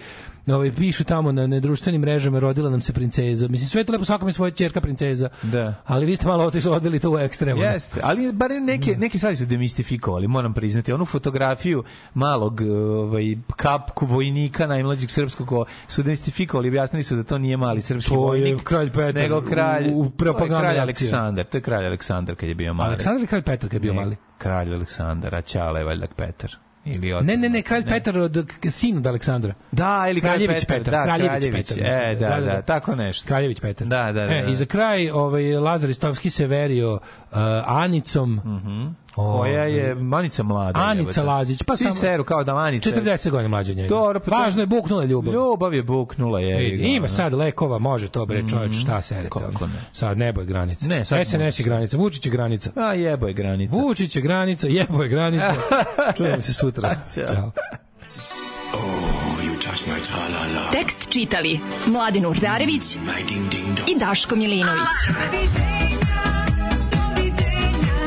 ovaj, pišu tamo na nedruštvenim mrežama rodila nam se princeza. Mislim, sve je to lepo, svakome svoja ćerka princeza. Da. Ali vi ste malo otišli, odveli to u ekstremu. Jeste, ali barem neke, neke stvari su demistifikovali, moram priznati. Onu fotografiju malog ovaj, kapku vojnika najmlađeg srpskog ko- su demistifikovali, objasnili su da to nije mali srpski To je vojnik, kralj Petar nego kralj, u- u to je propagandnoj kralj. Aleksandar, to je kralj Aleksandar kad je bio mali. Aleksandar ili kralj Petar kad je bio Ne, mali? Kralj Aleksandar, a Ćale je valjda Petar. Ili od... Ne, ne, ne, kralj Petar od sin od Aleksandra. Da, ili kralj Petar, Petar, da, Kraljević Kraljević, Petar, e, mislim, da, da, tako nešto. Kraljević Petar. Da, da, da, E, da. I za kraj ovaj, Lazar Istovski se verio uh, Anicom. Koja je Manica mlada. Anica. Lazić, pa Svi samo- seru kao da Manica. 40 godina mlađa njega. Dobro, pa Važno je buknula ljubav. Ljubav je buknula, je. Vidi, Ima sad lekova, može to bre, čovječ, šta serete. Kako ono? ne? Sad nebo je granica. Ne, sad SNS je granica, Vučić je granica. A jebo je granica. Vučić je granica, jebo je granica. Čujemo se sutra. Ćao. Ćao. Tekst čitali Mladin Urdarević i Daško Milinović.